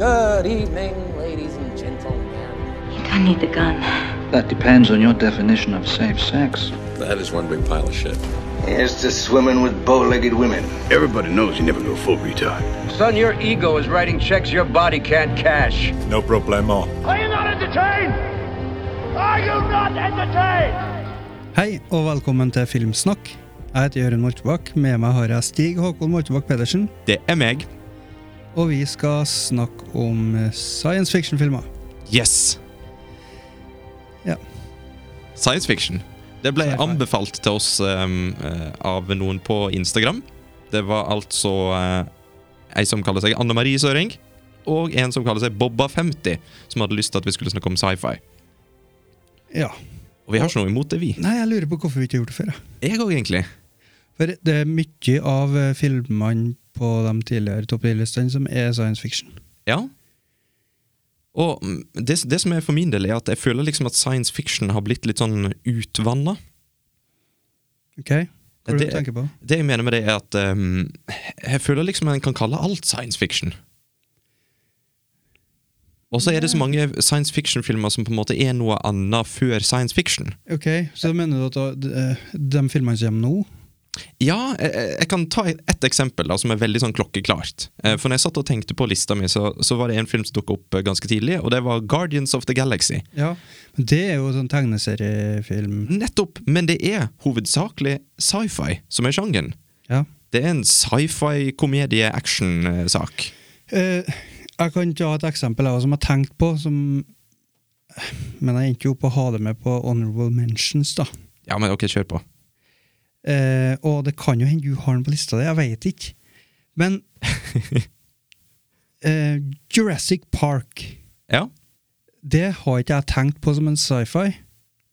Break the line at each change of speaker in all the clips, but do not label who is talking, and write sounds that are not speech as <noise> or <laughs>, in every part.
Good evening, ladies and gentlemen.
You don't need the gun.
That depends on your definition of safe sex.
That is one big pile of shit.
Here's to swimming with bow-legged women.
Everybody knows you never go full retard.
Son, your ego is writing checks your body can't cash.
No problemo.
Are you not entertained? Are you not entertained?
Hei, og velkommen til Filmsnakk. Jeg heter Jørund Moltebakk. Med meg har jeg Stig Håkon Moltebakk Pedersen.
Det er meg.
Og vi skal snakke om eh, science fiction-filmer.
Yes!
Ja.
Science fiction. Det ble anbefalt til oss um, av noen på Instagram. Det var altså uh, ei som kaller seg Anne Marie Søring, og en som kaller seg Bobba50, som hadde lyst til at vi skulle snakke om sci-fi.
Ja.
Og vi har ikke noe imot det, vi.
Nei, jeg lurer på hvorfor vi ikke har gjort det før. jeg.
også òg, egentlig.
For det er mye av filmene på de tidligere topplistene, som er science fiction.
Ja. Og mm, det, det som er for min del, er at jeg føler liksom at science fiction har blitt litt sånn utvanna.
Ok? Hva er det du tenker på?
Det jeg mener med det, er at um, jeg føler liksom en kan kalle alt science fiction. Og så er det så mange science fiction-filmer som på en måte er noe annet før science fiction.
Ok, Så mener du at de, eh, de filmene som kommer nå
Ja, jeg, kan ta ett eksempel da, som er veldig sånn klokkeklart. Eh, For når jeg satt og tenkte på lista mi, så, så var det en film som dukka opp eh, ganske tidlig, og det var Guardians of the Galaxy.
Ja, men det er jo sånn tegneseriefilm.
Nettopp! Men det er hovedsakelig sci-fi som er sjangeren.
Ja.
Det er en sci-fi-komedie-action-sak.
Eh, jeg kan ta et eksempel jeg, som har tenkt på, som Men jeg endte jo opp å ha det med på Honorable Mentions, da.
Ja, men ok, kjør på.
Eh, og det kan jo hende du har den på lista di, jeg veit ikke. Men <laughs> eh, Jurassic Park,
Ja.
det har ikke jeg tenkt på som en sci-fi.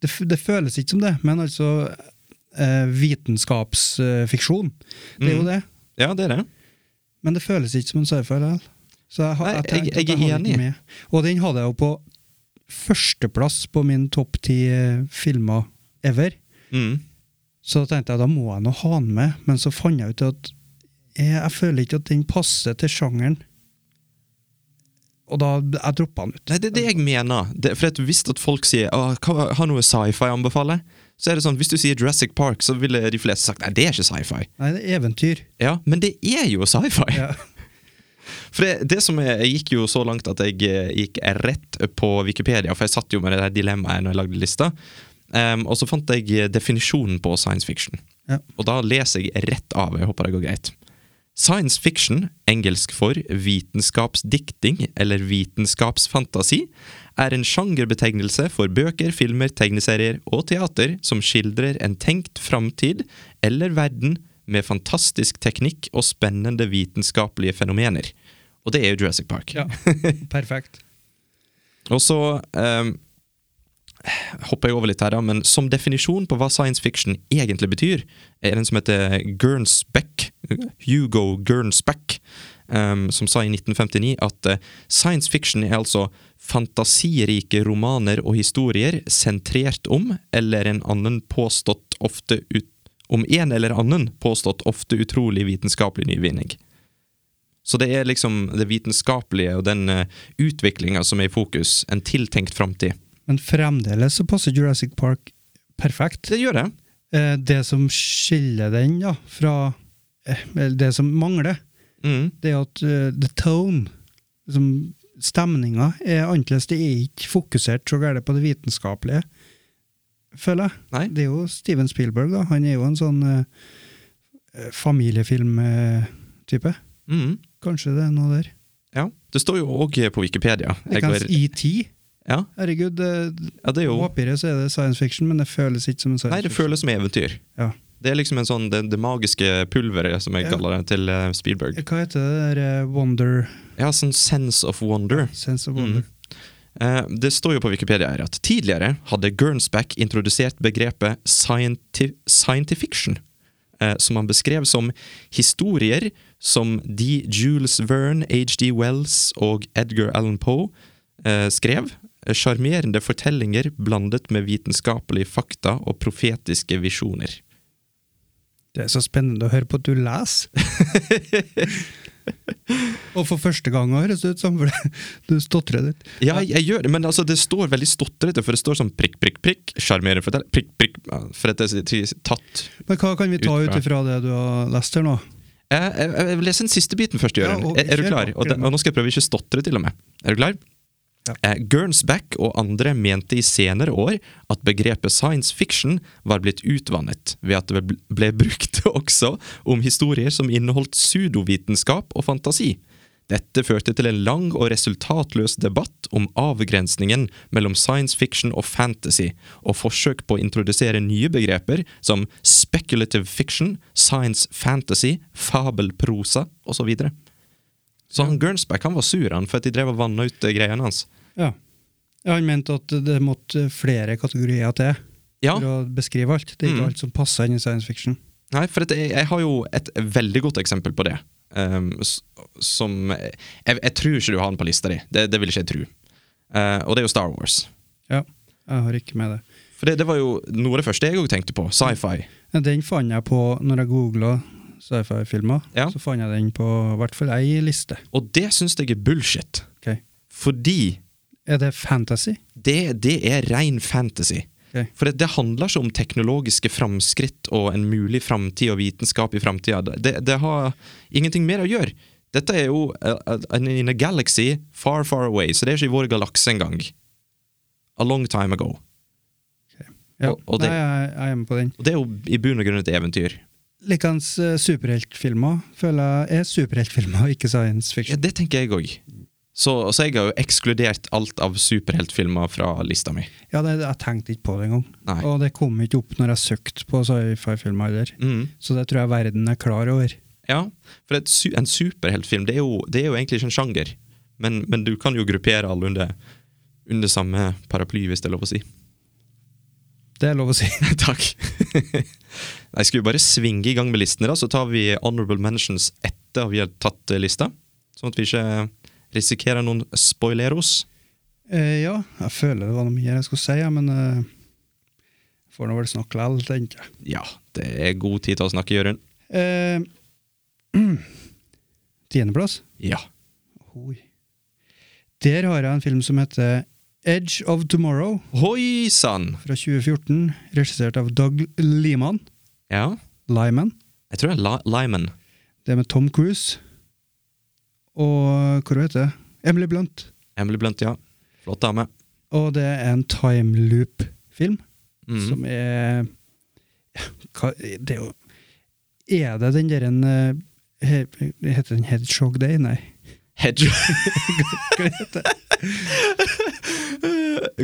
Det, det føles ikke som det, men altså eh, vitenskapsfiksjon. Det er jo
Mhm.
det.
Ja, det er det.
Men det føles ikke som en sci-fi likevel. Så jeg, har-
Nei,
jeg,
jeg,
jeg-
jeg er enig.
med. Og den hadde jeg jo på førsteplass på min topp ti eh, filmer ever.
Mm.
Så da tenkte jeg da må jeg nå ha den med, men så fant jeg ut at jeg, jeg føler ikke at den passer til sjangeren. Og da jeg droppa den ut.
Nei, det er det jeg mener. Det, for at Hvis at folk sier «Åh, hva, har noe sci-fi å anbefale, så er det sånn, hvis du sier Jurassic Park, så ville de fleste sagt nei, det er ikke sci-fi.
Nei, det er eventyr.
Ja, Men det er jo sci-fi!
Ja. <laughs>
For det, det som jeg, Jeg gikk jo så langt at jeg eh, gikk rett på Wikipedia, for jeg satt jo med det der dilemmaet når jeg lagde lista. Em, og så fant jeg definisjonen på science fiction.
Ja.
Og da leser jeg rett av. Jeg håper det går greit. Science fiction, engelsk for vitenskapsdikting eller vitenskapsfantasi, er en sjangerbetegnelse for bøker, filmer, tegneserier og teater som skildrer en tenkt framtid eller verden med fantastisk teknikk og spennende vitenskapelige fenomener. Og det er jo Jurassic Park.
ja. <laughs> Perfekt.
Og så ehm, hopper jeg over litt her, da, men som definisjon på hva science fiction egentlig betyr, er den som heter Gernsback, Hugo Gernsback, um, som sa i 1959 at uh, science fiction er altså fantasirike romaner og historier sentrert om eller en annen påstått ofte ut, om en eller annen påstått ofte utrolig vitenskapelig nyvinning. Så det er liksom det vitenskapelige og den uh, utviklinga som er i fokus, en tiltenkt framtid.
Men fremdeles så passer Jurassic Park perfekt.
Det gjør det.
Eh, det som skiller den da, fra eh, Det som mangler,
Mm.
det er at eh, the tone, liksom, stemninga, er annerledes. Det er ikke fokusert så gærent på det vitenskapelige, føler jeg.
Nei.
Det er jo Steven Spielberg, da. Han er jo en sånn uh, familiefilmtype.
Mm.
Kanskje det er noe der.
Ja. Det står jo òg på Wikipedia.
Det
går-
ET.
Ja.
Herregud, det,
ja, det jo
på papiret så er det science fiction, men det føles ikke som en science
Nei, det
fiction.
føles som eventyr.
Ja.
Det er liksom en sånn det, det magiske pulveret, som jeg
Ja.
kaller det, til eh, Spielberg.
Hva heter det der eh, Wonder
Ja, sånn sense of wonder.
Sense of Wonder?
Eh, Det står jo på Wikipedia her at tidligere hadde Gernsback introdusert begrepet scienti scientifiction, eh, som han beskrev som historier som de Jules Verne, H.D. Wells og Edgar Allan Poe eh, skrev. Eh, Sjarmerende fortellinger blandet med vitenskapelige fakta og profetiske visjoner.
Det er så spennende å høre på at du leser. <laughs> Og for første gang høres det ut som du stotrer litt.
Ja, jeg, jeg gjør det, men altså, det står veldig stotrete, for det står sånn prikk, prikk, prikk. Sjarmerende fortelling, Prikk, prikk. For at det er tatt.
Men hva kan vi ta
Ut
ut
fra-
ifra det du har lest her nå?
Jeg, jeg, jeg vil lese den siste biten først, Jørund.
Ja,
er, er du klar? Og, og nå skal jeg prøve ikke å stotre, til og med. Er du klar?
Ja.
Eh, Gernsback og andre mente i senere år at begrepet science fiction var blitt utvannet ved at det ble- brukt <laughs> også om historier som inneholdt pseudovitenskap og fantasi. Dette førte til en lang og resultatløs debatt om avgrensningen mellom science fiction og fantasy, og forsøk på å introdusere nye begreper som speculative fiction, science fantasy, fabelprosa osv. Så, så han Gernsback han var sur han for at de drev og vanna ut eh, greiene hans.
Ja. Han mente at det måtte flere kategorier til
Ja,
for å beskrive alt. Det er ikke
Mm.
alt som passer inn i science fiction.
nei, for jeg, har jo et veldig godt eksempel på det. Um, som jeg, jeg tror ikke du har den på lista di. Det, det vil ikke jeg tro. Uh, og det er jo Star Wars.
Ja, jeg har ikke med det.
For det, det var jo noe av det første jeg òg tenkte på. Sci-fi.
Den fant jeg på når jeg googla sci-fi-filmer.
Ja.
Så fant jeg den på i hvert fall ei liste.
Og det syns jeg er bullshit.
Okay.
Fordi
Er det fantasy?
det, det er rein fantasy.
Okay.
For det, det handler ikke om teknologiske framskritt og en mulig framtid og vitenskap i framtida. Det, det har ingenting mer å gjøre. Dette er jo uh, in a galaxy far, far away, så det er ikke i vår galakse engang. A long time ago.
Ja.
Og- og det-
Nei, jeg, jeg er med på den.
Og det er jo i bunn og grunn et eventyr.
Likens uh, superheltfilmer føler jeg er superheltfilmer, <laughs> ikke science fiction. Ja.
Det tenker jeg òg. Så, så jeg har jo ekskludert alt av superheltfilmer fra lista mi.
Ja, det, Jeg tenkte ikke på det engang. Og det kom ikke opp når jeg søkte på sci-fi-filmer heller.
Mm.
Så det tror jeg verden er klar over.
Ja, for et, en superheltfilm det er, jo, det er jo egentlig ikke en sjanger. Men, men du kan jo gruppere alle under, under samme paraply, hvis det er lov å si.
Det er lov å si. <laughs>
Takk. Nei, skal vi bare svinge i gang med listene, da, så tar vi honorable mentions etter at vi har tatt lista. Sånn at vi ikke risikerer noen spoileros.
Eh, ja, jeg føler det var noe mer jeg skulle si, men eh, får nå vel snakke likevel, tenker jeg.
Ja, det er god tid til å snakke, Jørund.
Eh, <clears throat> Tiendeplass.
Ja.
Oi. Der har jeg en film som heter Edge of Tomorrow
Hoi sann!
fra 2014, regissert av Doug Liman.
Ja.
Lyman.
Jeg tror det er Lyman.
Det er med Tom Cruise. Og hva heter det? Emily Blunt.
Emily Blunt, ja. Flott dame.
Og det er en time loop-film,
Mm.
som er hva, Det er jo Er det den der en eh, he, Heter den Hedgehog Day? Nei.
Hedgehog <laughs>
Hva heter det?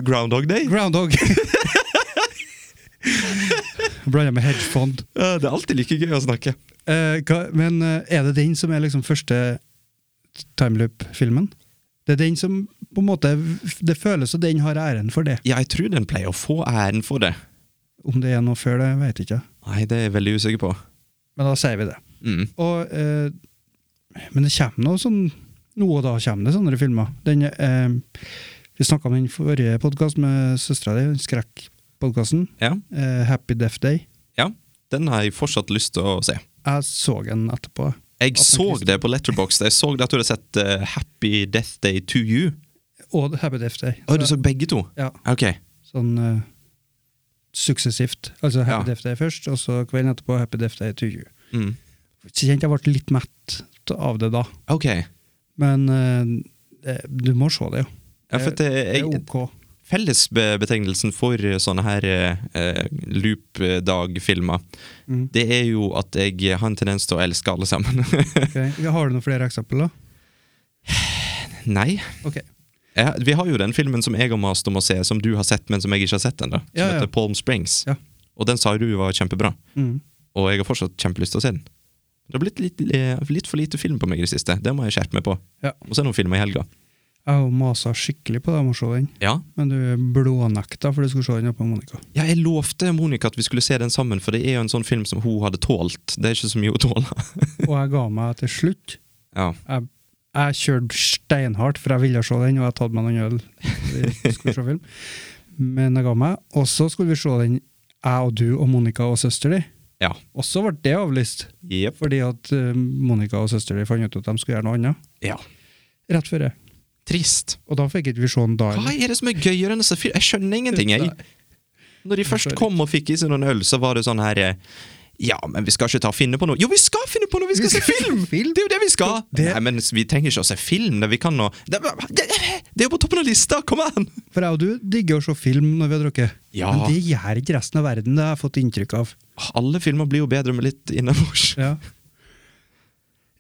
Groundhog Day?
Groundhog! <laughs> Blanda med hedgefond.
Det er alltid like gøy å snakke.
Eh, hva, men eh, er det den som er liksom første timeloop-filmen? Det er den som på en måte Det føles som den har æren for det.
Ja, jeg tror den pleier å få æren for det.
Om det er noe før det, vet jeg ikke.
Nei, det er jeg veldig usikker på.
Men da sier vi det.
Mm.
Og, eh, men det kommer noe sånn Nå og da kommer det sånne filmer. Den, eh, vi snakka om den forrige podkast med søstera di, skrekkpodkasten.
Ja.
Eh, Happy Death Day.
ja, den har jeg fortsatt lyst til å se.
Jeg så den etterpå.
Jeg så det på Letterboxd. Jeg så det at du hadde sett uh, Happy Death Day to You.
Og Happy Death Day.
Å, du så begge to?
Ja,
Ok.
sånn uh, suksessivt. Altså Happy
Ja.
Death Day først, og så kvelden etterpå Happy Death Day to you.
Mm.
Kjente jeg ble litt mett av det da,
Ok.
men uh, det, du må se det, jo.
Ja, for at
det
det,
er
jeg,
ok.
Fellesbetegnelsen for sånne her eh, loop-dag-filmer,
Mm.
det er jo at jeg har en tendens til å elske alle sammen. <laughs>
okay. Har du noen flere eksempler?
Nei.
Okay.
Ja, vi har jo den filmen som jeg har mast om å se, som du har sett, men som jeg ikke har sett ennå. Som
Ja, ja.
heter Palm Springs.
Ja.
Og den sa du var kjempebra.
Mm.
Og jeg har fortsatt kjempelyst til å se den. Det har blitt litt, litt for lite film på meg i det siste. Det må jeg skjerpe meg på.
Ja.
er se noen filmer i helga.
Jeg har masa skikkelig på deg om å se den,
Ja.
men du blånekta for du skulle se den oppe med Monica.
ja, jeg lovte Monica at vi skulle se den sammen, for det er jo en sånn film som hun hadde tålt. Det er ikke så mye hun tåler. <laughs>
Og jeg ga meg til slutt.
ja.
Jeg, jeg kjørte steinhardt, for jeg ville se den, og jeg tatt meg noen øl. Vi skulle se film. Men jeg ga meg. Og så skulle vi se den, jeg og du og Monica og søster di.
Ja.
Og så ble det avlyst,
yep.
fordi at eh, Monica og søster di fant ut at de skulle gjøre noe annet.
Ja.
Rett før det.
Trist.
Og da fikk ikke vi se den da.
Hva er det som er gøyere enn disse film? Jeg skjønner ingenting. Jeg. Når de først kom og fikk i seg noen øl, så var det sånn her eh, Ja, men vi skal ikke ta og finne på noe. Jo, vi skal finne på noe! Vi skal se film! Det er jo det vi skal!
Det-
Nei, men vi trenger ikke å se film. Det, vi kan nå det, det, det er jo på toppen av lista! Kom an!
For jeg og du digger å se film når vi har drukket.
Ja.
Men det gjør ikke resten av verden, det har jeg fått inntrykk av.
Alle filmer blir jo bedre med litt innabords.
Ja.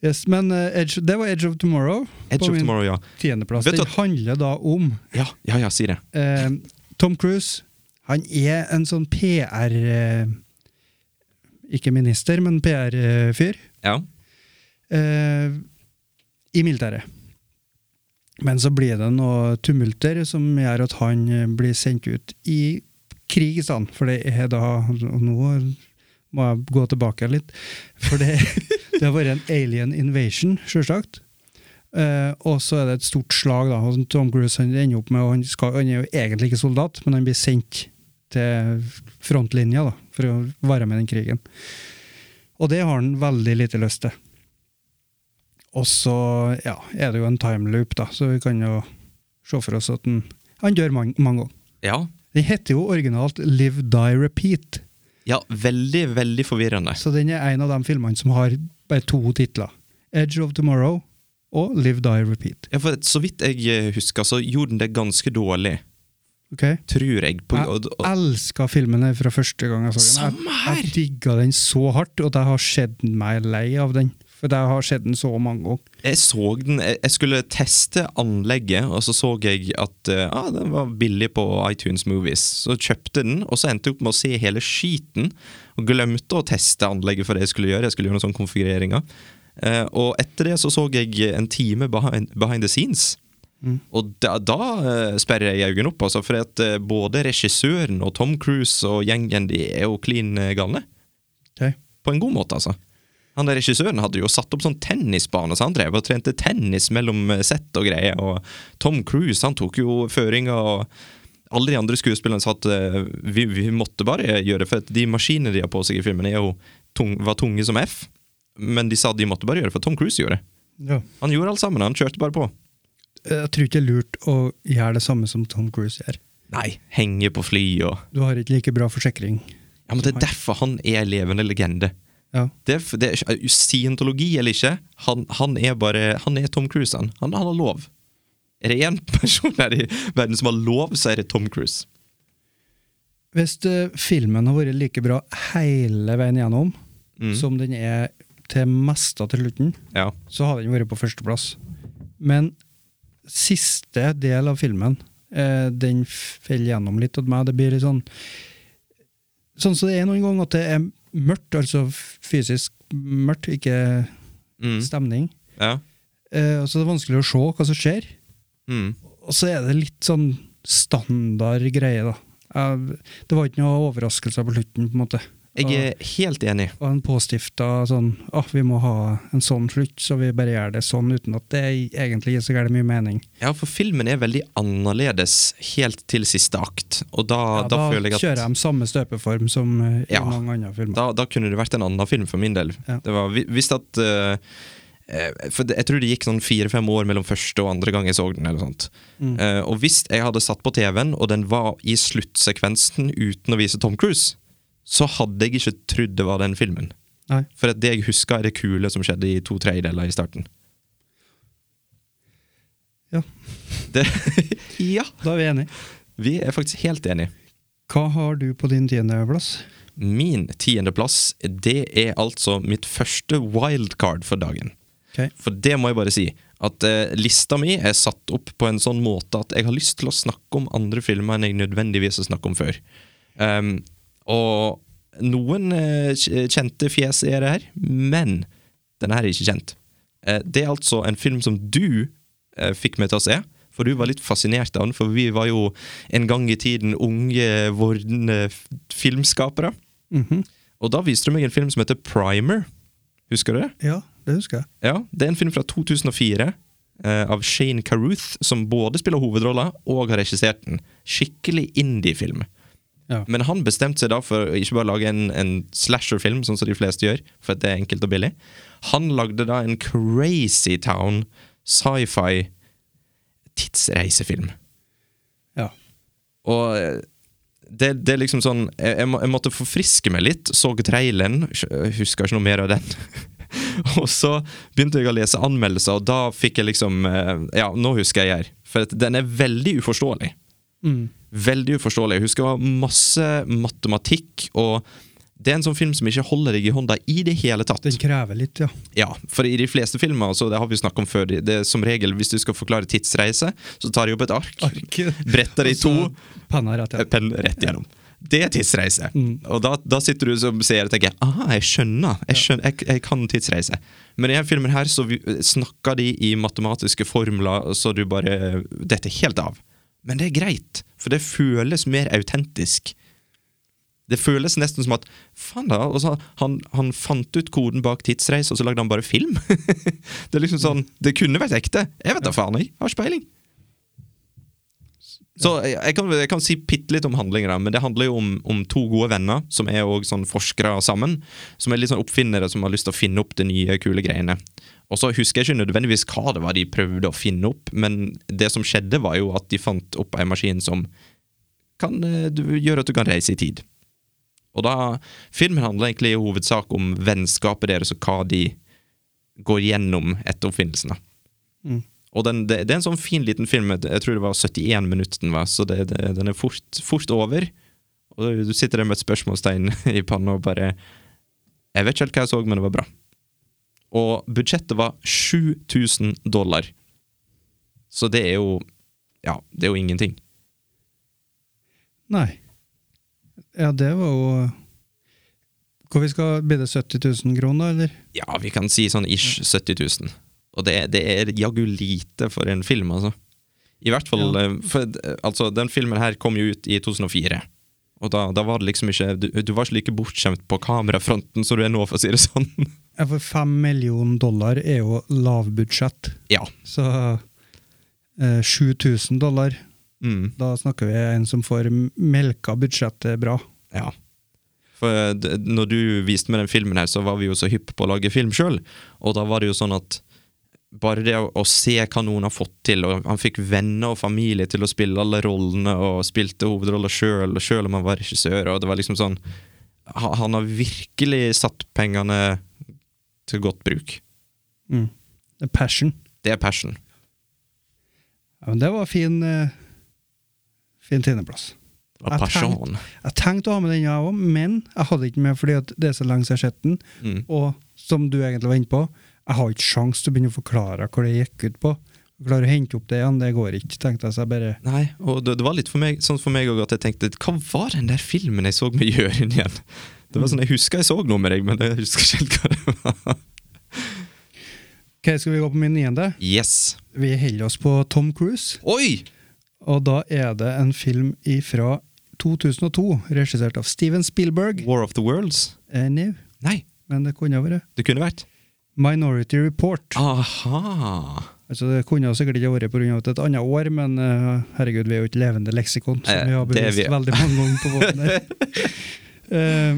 Yes, men uh, Edge, det var Edge of Tomorrow.
Edge
på
of
min
Tomorrow, ja.
Tiendeplass. Den handler da om
Ja, ja, ja si det.
Uh, Tom Cruise. Han er en sånn PR uh, Ikke minister, men PR-fyr.
Ja.
eh, I militæret. Men så blir det noe tumulter som gjør at han eh, blir sendt ut i krig i stedet. For det er da og Nå må jeg gå tilbake litt. For det, <laughs> det har vært en alien invasion, sjølsagt. Uh, og så er det et stort slag. da, og Tom Cruise han ender opp med, og han, skal, han er jo egentlig ikke soldat, men han blir sendt til frontlinja da, for å være med i den krigen. Og det har han veldig lite lyst til. Og så ja, er det jo en timeloop, da, så vi kan jo se for oss at han, han dør mange, mange ganger.
Ja.
Den heter jo originalt Live, Die, Repeat,
ja, veldig, veldig forvirrende.
så den er en av de filmene som har bare to titler. Edge of Tomorrow og Live, Die, Repeat.
Ja, for Så vidt jeg eh, husker, så gjorde den det ganske dårlig.
Ok?
Tror jeg. På, og,
Jeg elska filmen fra første gang jeg så den.
Samme
Jeg,
her!
jeg digga den så hardt, og jeg har sett meg lei av den. For det har skjedd den så mange ganger.
Jeg så den Jeg skulle teste anlegget, og så så jeg at eh, ah, den var billig på iTunes Movies. Så kjøpte den, og så endte jeg opp med å se hele skiten. Og glemte å teste anlegget for det jeg skulle gjøre. Jeg skulle gjøre noen sånne konfigureringer. Eh, og etter det så så jeg en time behind, behind the scenes. Og da, da uh, sperrer jeg øynene opp, altså, for at uh, både regissøren og Tom Cruise og gjengen de er jo klin eh, galne.
Ok?
På en god måte, altså. Han der Regissøren hadde jo satt opp sånn tennisbane, så han drev og trente tennis mellom eh, sett og greier. Og Tom Cruise han tok jo føringa, og alle de andre skuespillerne sa at eh, vi, vi måtte bare gjøre det, for de maskinene de har på seg i filmen, tung, var tunge som F. Men de sa at de måtte bare gjøre det, for Tom Cruise gjorde det.
Ja.
Han gjorde alt sammen, han kjørte bare på.
Jeg tror ikke det er lurt å gjøre det samme som Tom Cruise gjør.
Nei, henge på fly og
Du har ikke like bra forsikring.
Ja, men det er derfor han er levende legende.
Ja.
Det, det Scientologi eller ikke, han, han er bare Han er Tom Cruise, han. Han, han har lov. Er det én <laughs> person her i verden som har lov, så er det Tom Cruise.
Hvis uh, filmen har vært like bra hele veien gjennom
Mm.
som den er til meste til slutten,
Ja.
så har den vært på førsteplass. Men siste del av filmen, uh, den faller gjennom litt hos meg. Det blir litt sånn Sånn som det er noen ganger, at det er mørkt, altså fysisk mørkt, ikke
Mm.
stemning.
ja.
Eh, og så er det vanskelig å se hva som skjer.
Mm.
Og så er det litt sånn standard greie, da. Jeg, det var ikke noe overraskelser på slutten, på en måte.
Jeg er helt enig.
Og en påstifta sånn ah, vi må ha en sånn slutt, så vi bare gjør det sånn, uten at det egentlig gir så gærent mye mening.
Ja, for filmen er veldig annerledes helt til siste akt. Og da,
Ja,
da,
da
føler jeg at Da
kjører de samme støpeform som eh, i
Ja.
mange andre filmer.
da, da kunne det vært en annen film for min del.
Ja.
Det var visst at eh, For jeg tror det gikk sånn fire-fem år mellom første og andre gang jeg så den. eller sånt.
Mm.
Uh, og hvis jeg hadde satt på TV-en, og den var i sluttsekvensen uten å vise Tom Cruise, så hadde jeg ikke trodd det var den filmen.
Nei.
For at det jeg husker, er det kule som skjedde i to tredjedeler i starten.
Ja.
Det, <laughs> ja.
Da er vi enige.
Vi er faktisk helt enige.
Hva har du på din tiendeplass?
Min tiendeplass, det er altså mitt første wildcard for dagen.
Okay.
For det må jeg bare si. At eh, lista mi er satt opp på en sånn måte at jeg har lyst til å snakke om andre filmer enn jeg nødvendigvis har snakket om før. Um, og noen eh, kjente fjes er det her, men denne her er ikke kjent. Eh, det er altså en film som du eh, fikk meg til å se. For du var litt fascinert av den, for vi var jo en gang i tiden unge, vordende filmskapere. filmskapere.
-hmm.
Og da viste du meg en film som heter Primer. Husker du det?
Ja, det husker jeg.
Ja, Det er en film fra 2004 eh, av Shane Carruth, som både spiller hovedrolla og har regissert den. Skikkelig indie-film.
Ja.
Men han bestemte seg da for å ikke bare lage en, en slasherfilm, sånn som de fleste gjør, for at det er enkelt og billig. Han lagde da en Crazy Town sci-fi tidsreisefilm.
Ja.
Og eh, det, det er liksom sånn jeg, jeg, må, jeg måtte forfriske meg litt. Så traileren, husker ikke noe mer av den. <laughs> og så begynte jeg å lese anmeldelser, og da fikk jeg liksom eh, Ja, nå husker jeg her. For den er veldig uforståelig.
Mm.
Veldig uforståelig. Jeg husker det var masse matematikk, og det er en sånn film som ikke holder deg i hånda i det hele tatt.
Den krever litt, ja.
Ja, for i de fleste filmer, altså, det har vi snakket om før, det er som regel hvis du skal forklare tidsreise, så tar de opp et ark, bretter det i to,
penna rett igjen.
penn rett gjennom. Det er tidsreise.
Mm.
Og da, da sitter du som seer og tenker aha, jeg skjønner, jeg, skjønner jeg, jeg kan tidsreise. Men i denne filmen her så vi- snakker de i matematiske formler, så du bare detter helt av. Men det er greit, for det føles mer autentisk. Det føles nesten som at faen da, og så han, han fant ut koden bak tidsreise, og så lagde han bare film. <laughs> det er liksom sånn, det kunne vært ekte. Jeg vet da faen, jeg har ikke peiling. Så jeg, jeg, kan, jeg kan si bitte litt om handlingen, da, men det handler jo om, om to gode venner som er også sånn forskere sammen. Som er litt sånn oppfinnere som har lyst til å finne opp de nye, kule greiene. Og så husker jeg ikke nødvendigvis hva det var de prøvde å finne opp, men det som skjedde, var jo at de fant opp en maskin som kan eh, gjøre at du kan reise i tid. Og da, Filmen handler egentlig i hovedsak om vennskapet deres og hva de går gjennom etter oppfinnelsen.
Mm.
Og den, det, det er en sånn fin liten film. Jeg tror det var 71 minutter den var, så det, det, den er fort, fort over. Og du sitter der med et spørsmålstegn <laughs> i panna og bare Jeg vet ikke helt hva jeg så, men det var bra. Og budsjettet var 7000 dollar. Så det er jo Ja, det er jo ingenting.
Nei. Ja, det var jo Hvor vi skal Blir det 70 000 kroner, eller?
Ja, vi kan si sånn ish 70 000. Og det, det er jaggu lite for en film, altså. I hvert fall
Ja.
eh, for, eh, Altså, den filmen her kom jo ut i 2004. Og da, da var det liksom ikke du, du var ikke like bortskjemt på kamerafronten som du er nå, for å si det sånn.
Ja, for fem millioner dollar er jo lavbudsjett.
ja.
Så eh, 7000 dollar,
Mm,
da snakker vi en som får melka budsjettet bra.
ja. For når du viste meg den filmen her, så var vi jo så hypp på å lage film sjøl. Og da var det jo sånn at bare det å, å se hva noen har fått til, og han fikk venner og familie til å spille alle rollene, og spilte hovedroller sjøl, sjøl om han var regissør, og det var liksom sånn Han har virkelig satt pengene til godt bruk.
Mm. Det er passion.
Det er passion.
Ja, men det var fin uh, Fin tiendeplass.
Det var
Jeg
passion.
Jeg tenkte å ha med den, jeg òg, men jeg hadde ikke med fordi det er så lenge siden jeg har sett den.
Mm.
Og som du egentlig var inne på, jeg har ikke sjans til å begynne å forklare hva det gikk ut på. Klarer å hente opp det igjen, det går ikke, tenkte jeg. Så jeg bare
Nei, og det, det var litt for meg, sånn for meg òg at jeg tenkte Hva var den der filmen jeg så med Jørund igjen? Det var sånn, Jeg husker jeg så noe med deg, men jeg husker ikke helt hva det var.
Ok, skal vi gå på min niende?
Yes.
Vi holder oss på Tom Cruise.
Oi!
Og da er det en film fra 2002, regissert av Steven Spielberg.
War of the Worlds?
Eh, Nei,
Nei,
men det kunne vært.
det kunne vært.
Minority Report.
Aha!
Altså, det kunne sikkert ikke vært pga. et annet år, men uh, herregud, vi er jo ikke levende leksikon, som
Eh,
vi har bevist
vi.
veldig mange ganger på båten der. <laughs> Eh,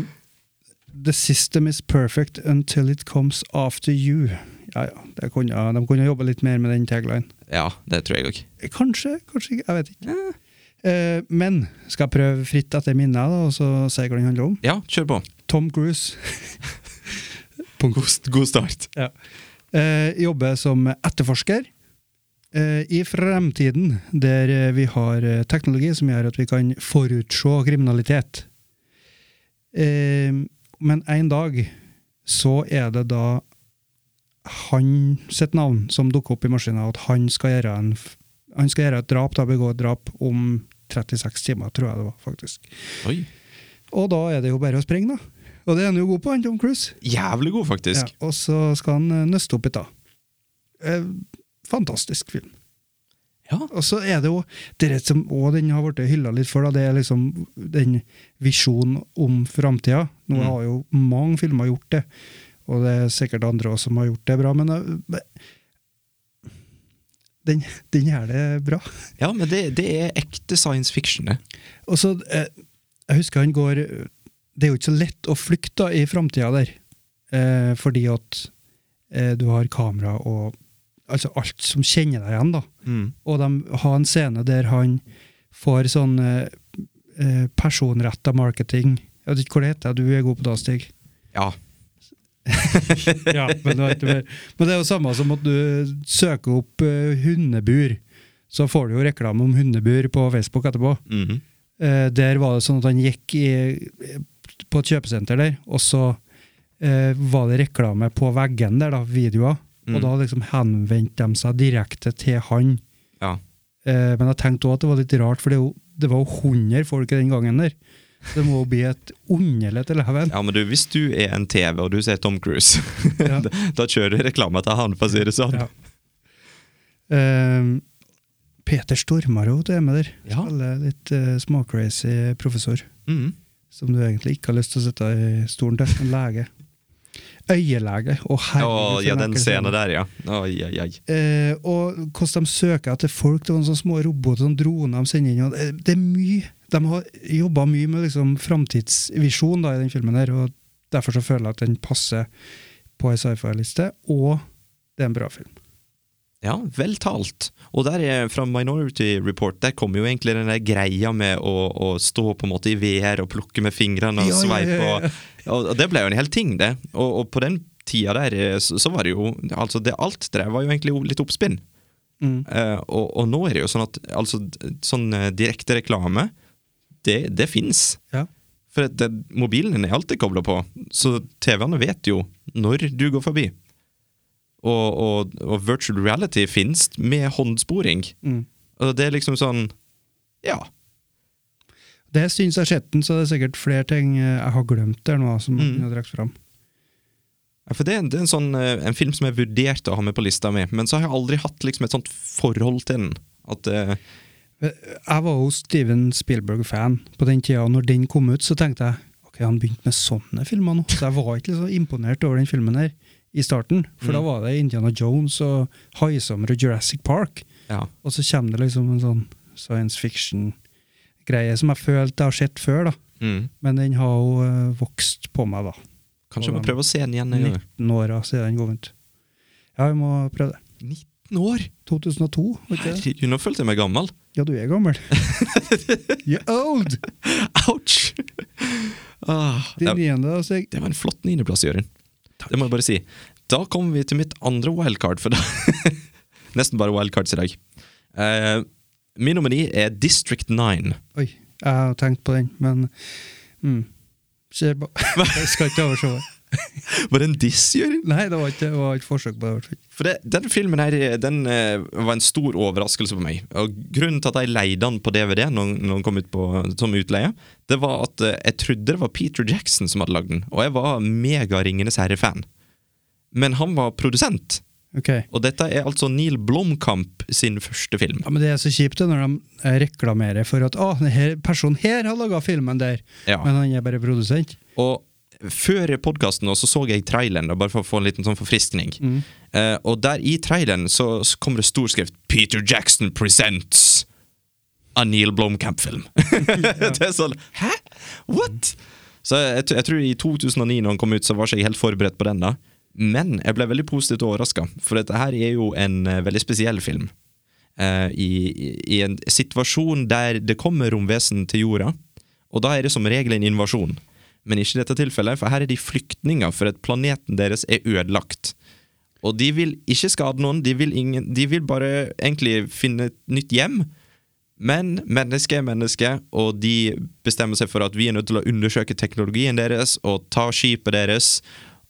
the system is perfect until it comes after you. Ja, ja, kunne, de kunne jobbe litt mer med den tagline.
Ja, det tror jeg òg.
Kanskje, kanskje ikke, jeg vet ikke. Eh, men skal jeg prøve fritt etter minnet, da, og så si hva den handler om?
Ja, kjør på.
Tom Cruise <laughs>
God, god start.
ja. eh, jobber som etterforsker eh, i fremtiden, der eh, vi har eh, teknologi som gjør at vi kan forutse kriminalitet. Men en dag så er det da han sitt navn som dukker opp i maskina, at han skal gjøre, en, han skal gjøre et drap, da begå et drap om 36 timer, tror jeg det var, faktisk.
Oi.
Og da er det jo bare å springe, da. Og det er han jo god på, han Tom Cruise.
Jævlig god, faktisk.
Ja, og så skal han nøste opp litt, da. Eh, fantastisk film.
Ja.
Og så er det jo det som også den har blitt hylla litt for, da, det er liksom den visjonen om framtida. Nå
Mm.
har jo mange filmer gjort det, og det er sikkert andre også som har gjort det bra, men eh, den, den gjør det bra.
Ja, men det, det er ekte science fiction, det.
Og så, eh, Jeg husker han går Det er jo ikke så lett å flykte i framtida der, eh, fordi at du har kamera og Altså alt som kjenner deg igjen, da.
Mm.
Og de har en scene der han får sånn eh, eh, personretta marketing. Jeg vet ikke hva det heter, du er god på det, Stig.
Ja. <laughs>
ja, men, men det er jo samme som at du søker opp eh, hundebur. Så får du jo reklame om hundebur på Facebook etterpå.
Mhm.
Eh, der var det sånn at han gikk i, på et kjøpesenter der, og så eh, var det reklame på veggen der, da, videoer.
Mm.
Og da liksom henvendte de seg direkte til han.
Ja.
Eh, men jeg tenkte òg at det var litt rart, for det, jo, det var jo 100 folk den gangen der. Det må jo bli et underlig eleven.
ja, men du, hvis du er en TV, og du ser Tom Cruise, <laughs>
Ja.
da, da kjører du reklame til han, for å si det sånn.
Ja. Eh, Peter Stormarot er med der.
Ja.
Spiller litt uh, småcrazy professor.
Mm.
Som du egentlig ikke har lyst til å sitte i stolen til. En lege. Øyelege. Og
Å, ja, den scenen der, ja. Oi, oi, oi.
Eh, og hvordan de søker etter folk. Det var sånne små roboter, sånne droner de sender inn. Det, det er mye. De har jobba mye med liksom, framtidsvisjon i den filmen, her, og derfor så føler jeg at den passer på ei sci-fi-liste, og det er en bra film.
Ja, vel talt. Og der er, fra Minority Report der kommer jo egentlig den der greia med å, å stå på en måte i VR og plukke med fingrene og
Ja, ja,
sveipe.
ja, ja.
Og, og det ble jo en hel ting, det. Og, og på den tida der eh, så, så var det jo altså det, Alt det der var jo egentlig litt oppspinn.
Mm.
Uh, og, og nå er det jo sånn at altså, sånn eh, direkte reklame, det, det fins.
Ja.
For det, mobilen er alltid kobla på, så TV-ene vet jo når du går forbi. Og, og, og virtual reality finnes med håndsporing.
Mm.
Og det er liksom sånn Ja.
Det en siden jeg den, så det er sikkert flere ting eh, jeg har glemt der nå, som
Mm.
jeg har fram.
Ja, For det, er- det er en sånn eh, En film som jeg vurderte å ha med på lista mi, men så har jeg aldri hatt liksom et sånt forhold til den. At uh...
Jeg var jo Steven Spielberg-fan på den tida, og når den kom ut, så tenkte jeg ok, han begynte med sånne filmer nå. Så jeg var ikke så imponert over den filmen her i starten, for da
Mm.
var det Indiana Jones og Haisommer og Jurassic Park.
Ja.
Og så kommer det liksom en sånn science fiction-greie som jeg følte jeg har sett før, da.
mm.
Men den har jo eh, vokst på meg, da.
Kanskje vi må prøve å se den igjen. en
19 år siden den kom ut. Ja, vi må prøve det.
19 år!
2002, var ikke det?
Herregud, nå følte jeg meg gammel.
Ja, du er gammel. <laughs> You're old!
Ouch! Ah, det,
da, Stig.
det var en flott niendeplass, Jørund. Det må jeg bare si. Da kommer vi til mitt andre wildcard, for da <laughs> Nesten bare wildcards i dag. Uh, min nomini er District 9.
Oi, jeg har tenkt på den, men mm. <laughs> Jeg skal ikke overse det. <laughs>
Var det en diss, Jørgen?
Nei, det var ikke, det var ikke forsøk på det.
For det, den filmen her, den eh, var en stor overraskelse for meg. Og Grunnen til at jeg leide den på DVD når, når den kom ut på, som utleie, det var at eh, jeg trodde det var Peter Jackson som hadde lagd den, og jeg var mega Ringenes herre-fan. Men han var produsent,
Okay.
og dette er altså Neil Blomkamp sin første film.
Ja, men Det er så kjipt det, når de eh, reklamerer for at å, denne personen her har laga filmen der,
Ja.
men han er bare produsent.
Og før podkasten så, så jeg traileren, da, bare for å få en liten sånn forfriskning. Eh, og der i traileren så, så kommer det storskrift 'Peter Jackson presents' a Neil Blomkamp-film. <laughs> det er sånn Hæ? What?! Så jeg, jeg tror i 2009, når den kom ut, så var ikke jeg helt forberedt på den. da Men jeg ble veldig positivt overraska, for dette her er jo en uh, veldig spesiell film. Uh, i, i- I en situasjon der det kommer romvesen til jorda, og da er det som regel en invasjon. Men ikke i dette tilfellet, for her er de flyktninger for at planeten deres er ødelagt. Og de vil ikke skade noen, de vil, ingen, de vil bare egentlig finne et nytt hjem. Men mennesket er menneske, og de bestemmer seg for at vi er nødt til å undersøke teknologien deres og ta skipet deres.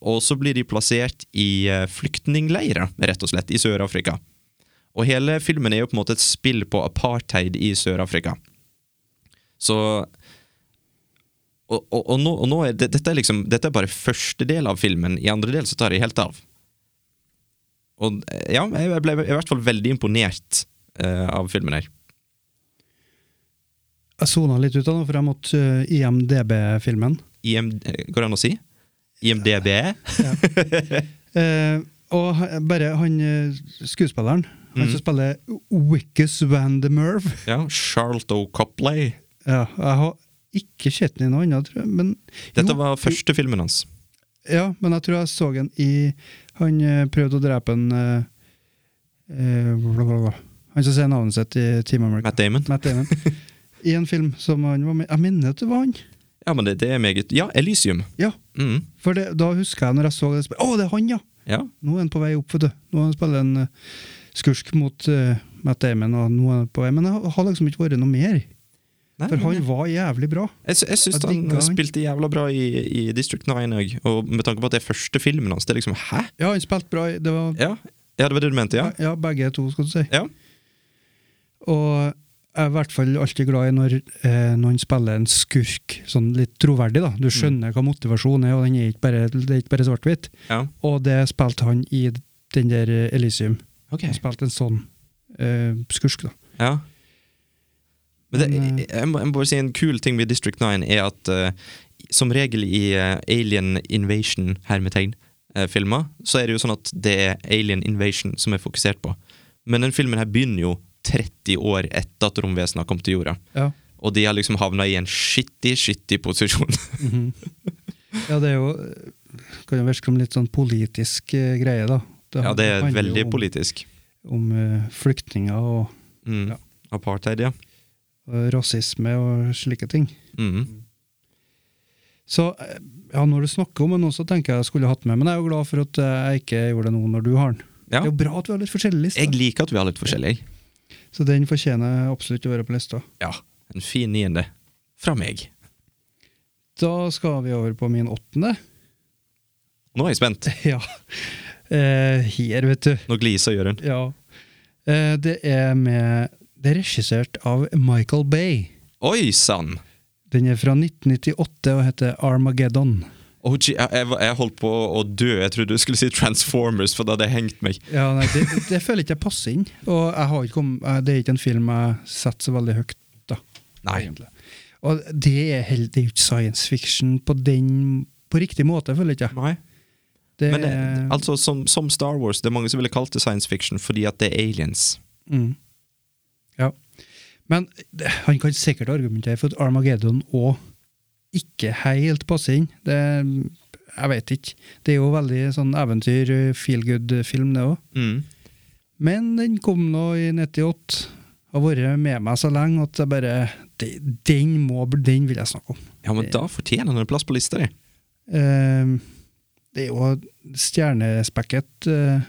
Og så blir de plassert i eh, flyktningleirer, rett og slett, i Sør-Afrika. Og hele filmen er jo på en måte et spill på apartheid i Sør-Afrika. Så og, og, og, nå, og nå er det, dette, er liksom, dette er bare første del av filmen. I andre del så tar jeg helt av. Og ja, jeg ble i hvert fall veldig imponert uh, av filmen her.
Jeg sona litt ut av det, for jeg måtte uh, IMDb-filmen.
IM, går det an å si? IMDb?
Eh, og bare han skuespilleren, skuespilleren, han
Mhm.
som spiller Wickus Van de Merve
Ja, Charlotte Copley.
ja, Jeg ikke sett den i noe annet, tror jeg. Men,
Dette
jo,
var første filmen hans.
Ja, men jeg tror jeg så den i Han eh, prøvde å drepe en eh, eh, blablabla. Han som sier navnet sitt i Team America.
Matt Damon.
Matt Damon. I en film som han var med Jeg mener at det var han.
Ja, men det, det er meget Ja, Elysium.
Ja,
Mm.
for det, da husker jeg når jeg så det Å, det er han, ja!
Ja.
Nå er han på vei opp, vet du. Nå har han spiller en uh, skurk mot uh, Matt Damon, og nå er han på vei. Men det har liksom ikke vært noe mer.
Nei,
For han var jævlig bra.
Jeg, jeg syns han
han.
spilte jævla bra i, i District 9 òg, og med tanke på at det er første filmen hans, det er liksom Hæ?
Ja, han spilte bra. Det var
Ja, ja det var det du mente, ja?
ja, begge to, skal du si.
Ja.
Og jeg er i hvert fall alltid glad i når eh, noen spiller en skurk sånn litt troverdig. da. Du skjønner hva motivasjonen er, og den er ikke bare, det er ikke bare svart-hvitt.
ja.
Og det spilte han i den der Elysium.
Ok.
Han spilte en sånn eh, skurk, da.
Ja. Men det, jeg, jeg, må, jeg må bare si en kul ting med District 9 er at uh, som regel i uh, Alien Invasion-hermetegn-filmer, uh, så er det jo sånn at det er Alien Invasion som er fokusert på. Men den filmen her begynner jo 30 år etter at romvesenet kom til jorda.
Ja.
Og de har liksom havna i en skittig, skittig posisjon. <laughs>
ja, det er jo Kan jo virke som litt sånn politisk eh, greie, da.
ja, det er veldig
om,
politisk.
Om uh, flyktninger og,
Mm.
Ja.
Apartheid, ja.
Rasisme og slike ting.
Mm.
Så eh, ja, når du snakker om det nå, så tenker jeg jeg skulle hatt med, men jeg er jo glad for at eh, jeg ikke gjorde det nå når du har den.
Ja.
Det er jo bra at vi har litt forskjellige lister,
Jeg liker at vi har litt forskjellig.
så den fortjener absolutt å være på lista.
Ja. En fin niende. Fra meg.
Da skal vi over på min åttende.
Nå er jeg spent. <laughs>
Ja. Eh, her, vet du.
Nå gliser Jørund.
Ja. Eh, det er med Det er regissert av Michael Bay.
Oi sann!
Den er fra 1998 og heter Armageddon.
Oh, gee, jeg, jeg, holdt på å dø. Jeg trodde du skulle si Transformers, for da hadde jeg hengt meg.
Ja, nei, det, det føler jeg ikke jeg passer inn. Og jeg har ikke kom, eh, det er ikke en film jeg setter så veldig høyt, da.
Nei.
egentlig. Og det er jo ikke science fiction på den på riktig måte, føler jeg ikke.
Nei.
Det
Men det,
er-
altså, som, som Star Wars, det er mange som ville kalt det science fiction fordi at det er aliens.
Mm. Men han kan sikkert argumentere for at Armageddon òg ikke helt passer inn. Det, jeg vet ikke. Det er jo veldig sånn eventyr, feel good-film, det òg.
Mm.
Men den kom nå i 98. Har vært med meg så lenge at jeg bare Den må, den vil jeg snakke om.
Ja, men da fortjener den en plass på lista di.
Uh, det er jo stjernespekket uh,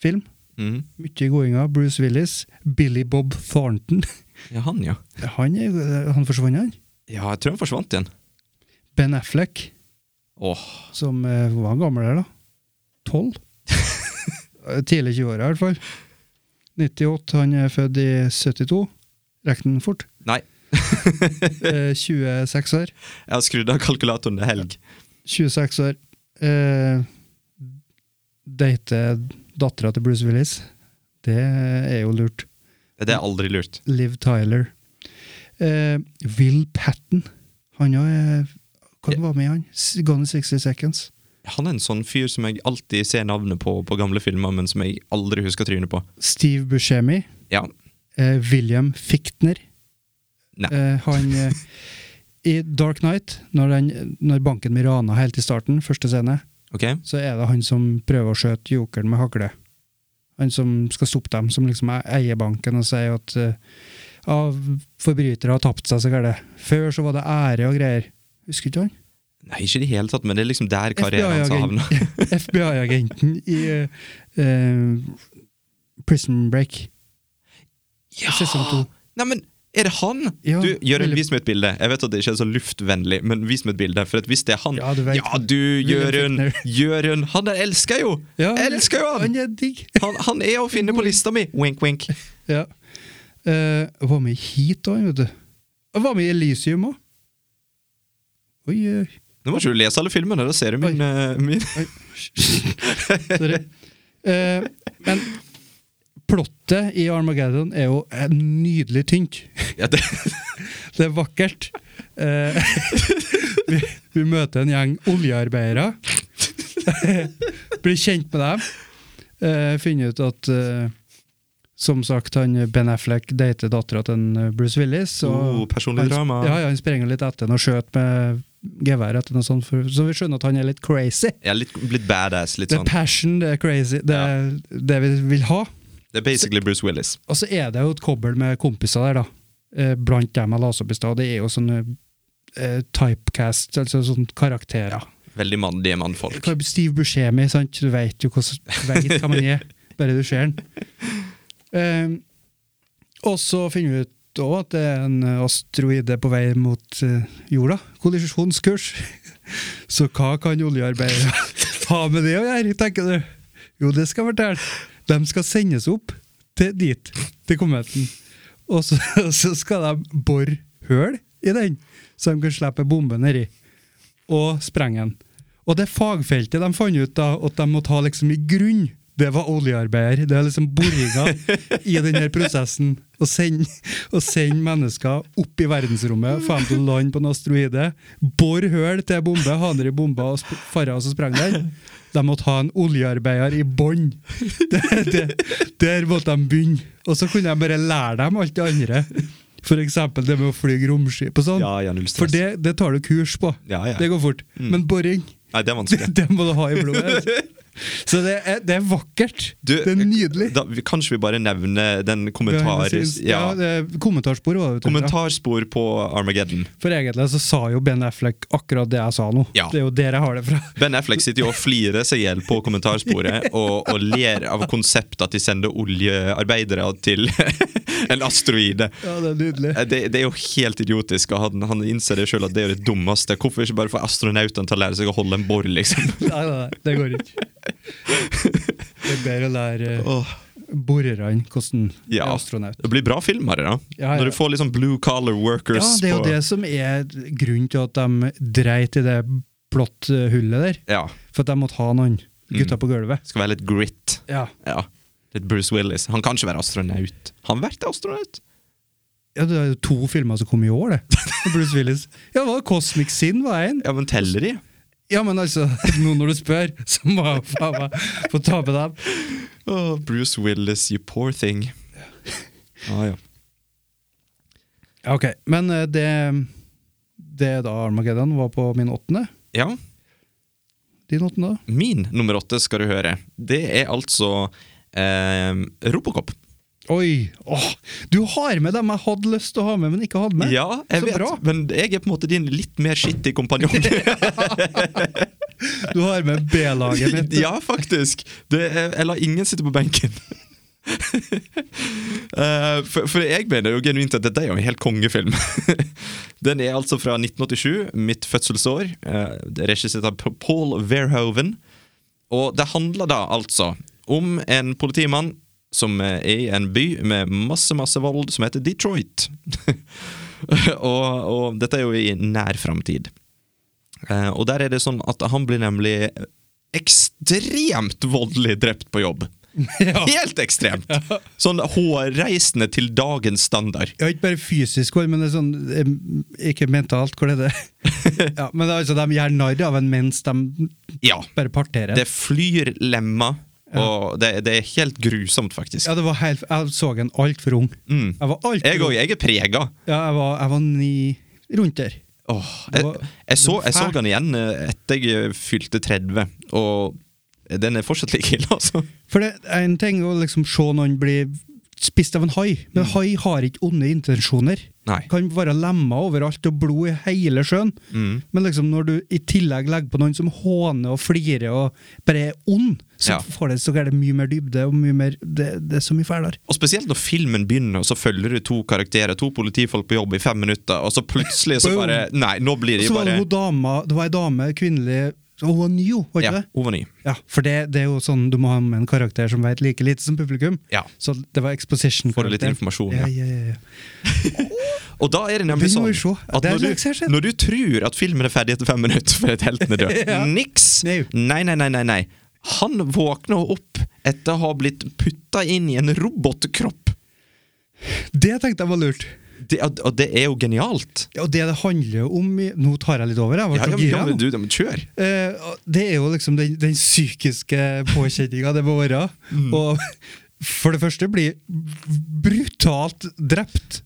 film.
Mm.
Mye godinger. Bruce Willis. Billy Bob Thornton. <laughs>
Ja, han, ja.
Han, er, han forsvant, han.
Ja, jeg tror han forsvant igjen.
Ben Affleck,
Åh,
som eh, var gammel der, da? Tolv? Eh, <laughs> Tidlig 20-åra, i hvert fall. 98. Han er født i 72. Rekker den fort.
nei. <laughs>
Eh, 26 år.
Jeg har skrudd av kalkulatoren, er helg.
26 år. Eh, Dater dattera til Bruce Willis. Det er jo lurt.
Det er aldri lurt.
Liv Tyler. Uh, Will Patten. Han òg er Hva var med han? Gone in 60 Seconds.
Han er en sånn fyr som jeg alltid ser navnet på på gamle filmer, men som jeg aldri husker trynet på.
Steve Buscemi.
Ja.
Uh, William Fichtner. Eh, han I Dark Night, når, den, når banken blir rana helt i starten, første scene,
okay.
så er det han som prøver å skjøte jokeren med hagle. Han som skal stoppe dem, som liksom eier banken og sier at uh, ja, forbrytere har tapt seg så gærent. Før så var det ære og greier. Husker ikke han?
Nei, ikke i det hele tatt, men det er liksom der karrieren hans havna.
FBI-agenten <laughs> i uh, eh, Prison Break.
Ja!
Sesong to.
Nei, men er det han?
Ja,
du, Jørund, vis meg et bilde. Jeg vet at det ikke er så luftvennlig, men vis meg et bilde. For at hvis det er han
Ja, du vet.
Ja, du, Jørund! Jørund! Han der elsker jo!
Ja,
jeg elsker jo han!
Han er digg.
Han, han er å finne på lista mi! Wink, wink. <laughs>
Ja. Uh, var med hit òg, vet du. Og var med i Elysium òg. Oi, oi.
Nå må ikke du lese alle filmene, da ser du min, uh, min.
Sorry. Uh, <laughs> men plottet i Armageddon er jo eh, nydelig tynt. <laughs>
Ja, det, <laughs>
Det er vakkert. Eh, <laughs> vi, vi møter en gjeng oljearbeidere. Blir kjent med dem. Eh, finner ut at eh, Som sagt, han Ben Affleck dater dattera til eh, Bruce Willis. Og
Oh, personlig drama.
Ja, ja, han sprenger litt etter han og skjøt med gevær etter noe sånt. For, så vi skjønner at han er litt crazy.
Ja, litt, litt, badass. litt
Det er
sånn.
passion, det er crazy. Det er det vi vil ha.
Det er basically Bruce Willis.
Og så er det jo et kobbel med kompiser der, da. Eh, Blant dem jeg leste opp i stad. Det er jo sånne eh, typecast, altså sånne karakterer.
Veldig mandige mannfolk.
Steve Buscemi, sant? Du vet jo hvordan veit hva man er, <laughs> bare du ser den. Um, og så finner vi ut også at det er en asteroide på vei mot uh, jorda. Kollisjonskurs. <laughs> Så hva kan oljearbeidere <laughs> ha med det å gjøre, tenker du? Jo, det skal jeg fortelle. De skal sendes opp til dit, til kometen. Og så, <laughs> så skal de bore høl i den, så de kan slippe bombe nedi. Og sprenge den. Og det fagfeltet de fant ut da, at de måtte ha liksom i grunn, det var oljearbeider. Det er liksom boringa i denne prosessen. Å sende, å sende mennesker opp i verdensrommet, få dem til å lande på en asteroide, bore hull til bombe, ha ned i bomba og fare og sprenge den. De måtte ha en oljearbeider i bånn. Der måtte de begynne. Og så kunne de bare lære dem alt det andre. Eksempel det med å fly romskip og sånn.
Ja, ja.
For det, det tar du kurs på.
Ja, ja.
Det går fort. Men boring,
Nei, det
det, <laughs> det må du ha i blodet. <laughs> Så det er, det er vakkert.
Du,
det er nydelig.
Da, kanskje vi bare nevner den kommentar...
ja,
Ja,
kommentarspor var det.
kommentarspor på Armageddon.
For egentlig så sa jo Ben Affleck akkurat det jeg sa nå.
Ja.
Det er jo der jeg har det fra. <laughs>
Ben Affleck sitter jo og flirer seg i hjel på kommentarsporet <laughs> og, og ler av konseptet at de sender oljearbeidere til <laughs> en asteroide.
Ja, det er nydelig.
Eh, Det, det er jo helt idiotisk, og han, han innser det sjøl at det er det dummeste. Hvorfor ikke bare få astronautene til å lære seg å holde en bor, liksom?
Nei, nei, nei, det går ikke. Det er bedre å lære uh, borerne hvordan
Ja.
er astronaut.
Det blir bra filmer, da.
Ja, ja.
Når du får liksom blue collar workers
Ja, det er jo det som er grunnen til at de dreit i det plotthullet der.
Ja.
For at de måtte ha noen gutter på gulvet.
Skal være litt grit.
Ja.
Ja. Litt Bruce Willis. Han kan ikke være astronaut. Han har vært astronaut.
ja, det er jo to filmer som kom i år, det. <laughs> Bruce Willis. Ja, det var Cosmic Sin var en.
Ja, men teller de?
Ja, men altså, <laughs> nå når du spør, så må jeg faen meg få ta med dem.
Oh, Bruce Willis, you poor thing. Ah, ja.
Ja, ok, men eh, det Det da Armageddon var på min åttende.
ja.
Din åttende, da?
Min nummer åtte skal du høre. Det er altså eh, Robocop.
Oi! Åh, du har med dem jeg hadde lyst til å ha med, men ikke hadde med.
Ja, jeg
Så
vet,
bra.
men jeg er på en måte din litt mer skittig kompanjong. <laughs>
Du har med B-laget mitt.
ja, faktisk. Det jeg lar ingen sitte på benken. uh, <laughs> for, for jeg mener jo genuint at dette er jo en helt kongefilm. <laughs> Den er altså fra 1987, mitt fødselsår. Uh, Regissert av Paul Verhoeven. Og det handler da altså om en politimann som er i en by med masse, masse vold, som heter Detroit. <laughs> og, og dette er jo i nær framtid. Eh, og der er det sånn at han blir nemlig ekstremt voldelig drept på jobb. <laughs> Helt ekstremt! Sånn hårreisende til dagens standard.
Ja, ikke bare fysisk hår, men det er sånn Ikke mentalt, hvor er det? <laughs> ja, men det er altså, de gjør narr av en mens de
Ja.
bare parterer.
Det flyr lemmer, og det, det er helt grusomt, faktisk.
Ja, det var helt, Jeg så en altfor ung.
Mm.
Jeg var alt
Jeg òg. Jeg er prega.
Ja, jeg var, jeg var ni rundt der.
Åh, jeg, jeg, så, jeg så den igjen eh, etter jeg fylte 30, og den er fortsatt like ille, altså.
For det er en ting å liksom se noen bli spist av en hai, men hai har ikke onde intensjoner.
Mm. Nei.
Kan være lemmer overalt og blod i hele sjøen.
Mm.
Men liksom når du i tillegg legger på noen som håner og flirer og bare er ond, så,
Ja.
får det, så er det mye mer dybde og mye mer Det, det er så mye fælere.
Og Spesielt når filmen begynner, og så følger du to karakterer, to politifolk på jobb i fem minutter, og så plutselig så bare Nei, nå blir de
Så var det
bare
hun dama, det var ei dame, kvinnelig og Hun var ny, var ikke
Ja,
det?
hun var ny.
Ja, for det, det er jo sånn du må ha med en karakter som vet like lite som publikum.
Ja.
Så det var exposition.
Får litt informasjon,
ja.
ja.
Ja, ja. <laughs>
Og da er det nemlig sånn at når du, når du tror at filmen er ferdig etter fem minutter <laughs> fordi helten er død <laughs>
Ja.
Niks!
Nei.
Nei, nei, nei, nei. Han våkner opp etter å ha blitt putta inn i en robotkropp.
Det tenkte jeg var lurt.
Det, og det er jo genialt.
Ja, og det det handler om i, Nå tar jeg litt over, jeg.
Ja, ja, men, ja, men du, men kjør!
Eh, det er jo liksom den, den psykiske påkjenninga det må være.
Mm.
Og for det første blir brutalt drept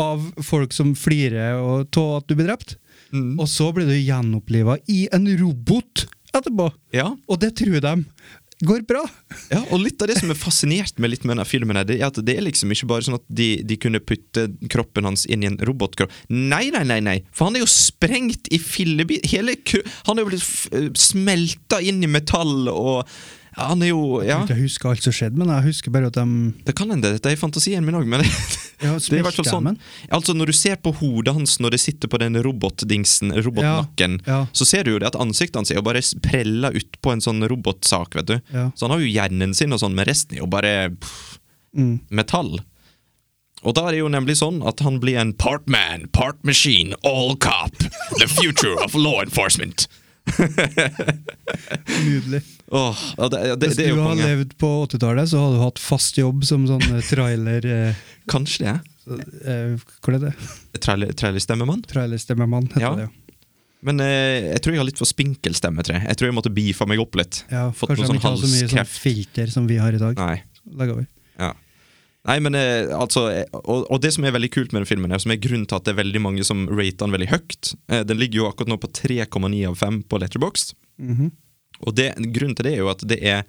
av folk som flirer og av at du blir drept.
Mm.
Og så blir du gjenoppliva i en robot etterpå.
Ja.
Og det tror de går bra.
Ja, og litt av det som er fascinert med litt med denne filmen, her, det er at det er liksom ikke bare sånn at de, de kunne putte kroppen hans inn i en robotkropp. Nei, nei, nei, nei, for han er jo sprengt i fillebit. Han er jo blitt eh, smelta inn i metall, og ja, han er jo Ja,
Jeg husker alt som skjedde, men jeg husker bare at de
det kan hende. Dette er fantasien min òg, men <laughs>
Ja,
det er i hvert fall sånn. Altså, når du ser på hodet hans når det sitter på den robotdingsen, robotnakken,
Ja, ja.
så ser du jo det at ansiktet hans er jo bare prella utpå en sånn robotsak, vet du. Så han har jo hjernen sin og sånn, men resten er jo bare pff,
Mm.
metall. Og da er det jo nemlig sånn at han blir en part man, part machine, all cop. The future of law enforcement.
Nydelig. <laughs>
Oh, ja, det, ja, det,
Hvis du har levd på 80-tallet, så hadde du hatt fast jobb som sånn eh, trailer... Eh,
Kanskje det.
eh, hva er det?
Trailer- Trailerstemmemann.
Trailerstemmemann, heter
Ja.
det. ja.
Men eh, jeg tror jeg har litt for spinkel stemme, tror jeg. Tror jeg måtte beefa meg opp litt.
Ja,
Fått
kanskje de ikke har så mye sånn filter som vi har i dag.
Nei.
Legg over.
Ja. Nei, men eh, altså eh, og, og det som er veldig kult med den filmen, er, som er grunnen til at det er veldig mange som rater den veldig høyt eh, Den ligger jo akkurat nå på 3,9 av 5 på Letterboxd.
-hmm.
Og det, grunnen til det er jo at det er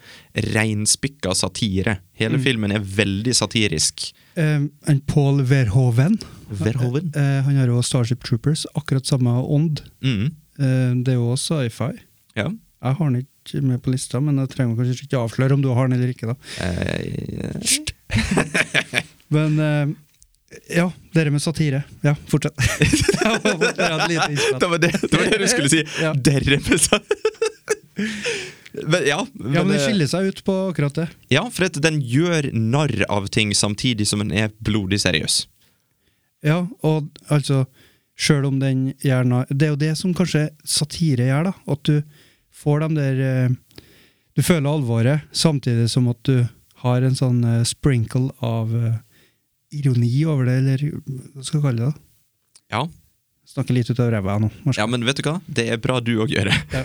reinspikka satire. Hele
Mm.
filmen er veldig satirisk.
Eh, en Paul Verhoeven.
Verhoeven?
Eh, han har jo Starship Troopers, akkurat samme ånd.
Mm.
Eh, det er jo også sci-fi.
Ja.
Jeg har den ikke med på lista, men jeg trenger kanskje ikke avsløre om du har den eller ikke. da.
Eh, <laughs>
Men uh, ja, dere med satire. Ja, fortsett. <laughs> det var
det, det, var det du skulle si!
Ja.
Dere med satire! <laughs> men, ja, men,
Ja, men det skiller seg ut på akkurat det.
Ja, for at den gjør narr av ting samtidig som den er blodig seriøs.
Ja, og altså Sjøl om den gjerne Det er jo det som kanskje satire gjør, da. At du får dem der eh, Du føler alvoret, samtidig som at du har en sånn eh, sprinkle av eh, ironi over det, eller hva skal jeg kalle det? da?
Ja,
Snakker litt ut av ræva nå. Vær
ja men vet du hva? Det er bra du òg gjør det.
Ja.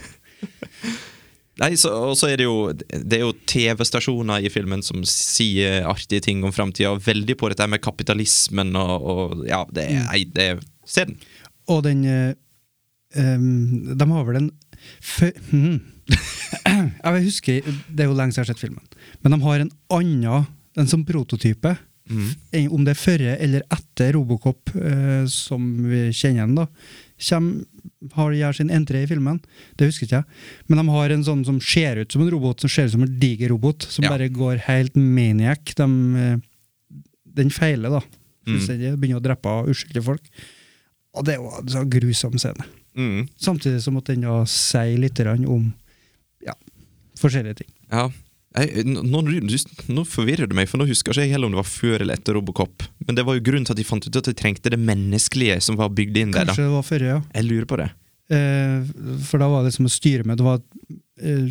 <laughs>
Nei, så, Og så er det jo Det er jo TV-stasjoner i filmen som sier artige ting om framtida. Veldig på dette med kapitalismen og, og Ja, det er, nei, det er Se den.
Og den em, De har vel en fø- <clears throat> hmm. Jeg husker, Det er jo lenge siden jeg har sett filmen, men de har en annen en sånn prototype. Mm. Om det er før eller etter Robocop, eh, som vi kjenner den, da, kjem, har gjør sin entré i filmen. Det husker ikke jeg. Men de har en sånn som ser ut som en robot, som ser ut som en diger robot, som
Ja.
bare går helt maniac. De, eh, den feiler, da.
Mm.
Begynner å drepe uskyldige folk. Og det var en sånn grusom scene.
Mm.
Samtidig som at den da sier litt om ja, forskjellige ting.
Ja. Jeg, nå, nå, forvirrer du meg, for nå husker jeg ikke heller om det var før eller etter Robocop. Men det var jo grunnen til at de fant ut at de trengte det menneskelige som var bygd inn der.
Kanskje det var før, ja.
Jeg lurer på det.
Eh, for da var det liksom å styre med Det var eh,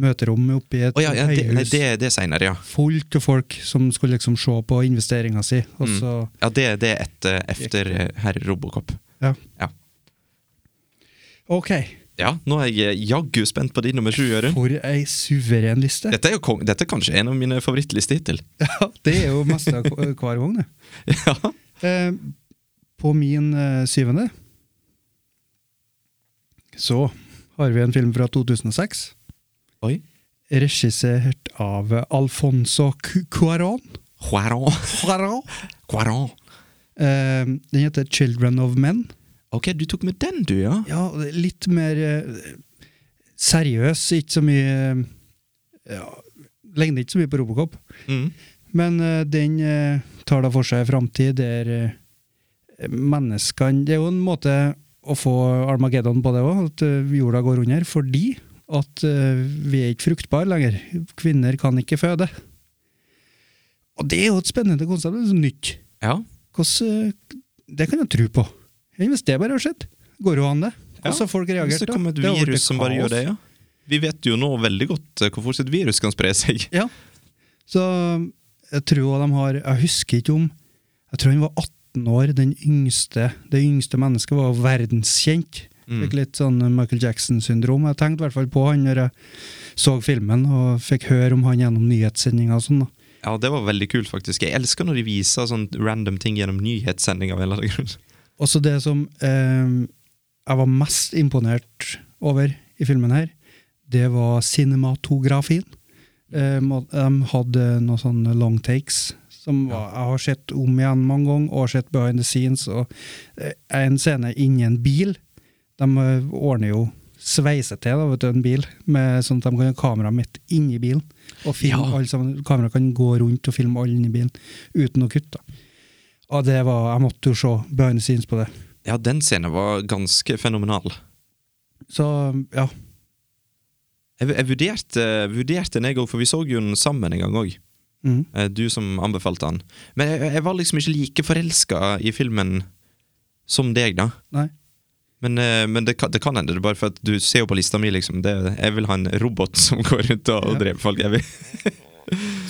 møterom oppe i et
oh, ja, ja, det, nei, det, det er seinere, ja.
Fullt av folk som skulle liksom se på investeringa si.
Mm.
så
Ja, Det, det er etter, etter eh, herr Robocop.
Ja.
Ja.
Ok.
Ja, nå er jeg eh, jaggu spent på din nummer sju, Jørund.
For ei suveren liste.
Dette er jo dette er kanskje en av mine favorittlister hittil. <laughs>
Ja, det er jo mest av hver gang, det. <laughs>
ja.
Eh, på min eh, syvende så har vi en film fra 2006.
Oi.
Regissert av Alfonso Cuaron. Cuarón.
Cuaron.
Cuarón. Eh, den heter 'Children of Men'.
Ok, du tok med den, du, ja?
Ja, litt mer eh, seriøs, ikke så mye eh, ja, Ligner ikke så mye på Robocop.
Mm.
Men eh, den eh, tar da for seg en framtid der eh, menneskene Det er jo en måte å få Armageddon på det òg, at eh, jorda går under, fordi at vi er ikke fruktbare lenger. Kvinner kan ikke føde. Og det er jo et spennende konsept. Det er så nytt.
Ja.
Hvordan, det kan jeg tro på. Hvis det bare har skjedd, går jo an, det. Hvordan har folk
Hvis
reagert
det
Så
kommer et
Det
virus som bare gjør det, ja. Vi vet jo nå veldig godt eh, hvor fort et virus kan spre seg.
Ja. Så jeg tror de har Jeg husker ikke om Jeg tror han var 18 år, den yngste Det yngste mennesket var verdenskjent.
Mm.
Fikk litt sånn Michael Jackson-syndrom. Jeg tenkte i hvert fall på han når jeg så filmen og fikk høre om han gjennom nyhetssendinga og sånn. da.
Ja, det var veldig kult, faktisk. Jeg elsker når de viser sånn random ting gjennom nyhetssendinger. av en eller annen grunn.
Også det som eh, jeg var mest imponert over i filmen her, det var cinematografien. Eh, de hadde noen sånne long takes som var, jeg har sett om igjen mange ganger, og sett behind the scenes. og eh, En scene inni en bil. De eh, ordner jo sveise til da, vet du, en bil, med sånn at de kan ha kamera midt inni bilen. Og filme
Ja.
alle sammen. Kameraet kan gå rundt og filme alle inni bilen uten å kutte. Og det var, Jeg måtte jo se behind the på det.
Ja, den scenen var ganske fenomenal.
Så ja.
Jeg, jeg vurderte, vurderte den, jeg òg, for vi så jo den sammen en gang òg.
Mm.
Du som anbefalte den. Men jeg, jeg var liksom ikke like forelska i filmen som deg, da.
Nei.
Men, eh, men det, kan, det kan hende, det er bare for at du ser jo på lista mi, liksom. Det, jeg vil ha en robot <laughs> som går rundt og, og dreper folk. Jeg vil.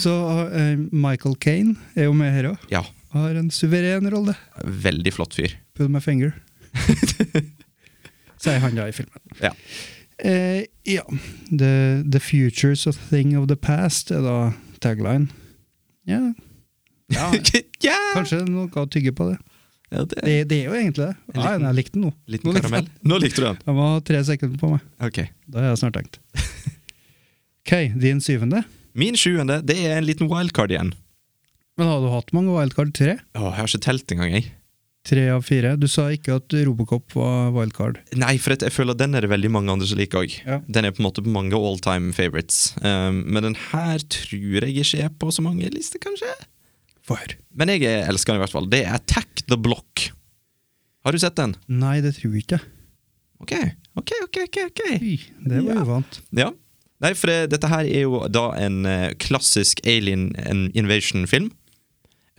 Så uh, Michael Kane er jo med her òg.
Ja,
Har en suveren rolle.
veldig flott fyr.
Pull my finger. <laughs> Sier han da i filmen.
Ja.
Eh, ja. The, the future's a thing of the past er da tagline. Ja, ja <laughs>
yeah.
kanskje noe å tygge på det.
Ja, det
Det, det er jo egentlig det. Ja,
liten-
jeg likte den nå.
Liten
Nå
karamell.
Likte.
Nå likte du den.
Jeg må ha tre sekunder på meg.
Ok.
Da har jeg snart tenkt. <laughs> Ok, din syvende.
Min sjuende, det er en liten wildcard igjen.
Men har du hatt mange wildcard? Tre?
Åh, jeg har ikke telt engang, jeg.
Tre av fire. Du sa ikke at Robocop var wildcard.
Nei, for jeg føler at den er det veldig mange andre som liker òg.
Ja.
Den er på en måte på mange all time favorites. Um, men den her tror jeg ikke er på så mange lister, kanskje.
For.
Men jeg elsker den i hvert fall. Det er Attack the Block. Har du sett den?
Nei, det tror jeg ikke.
Ok, ok, ok. ok, ok.
Fy, det var
Ja.
uvant.
Ja. Nei, for det, dette her er jo da en uh, klassisk alien invasion-film.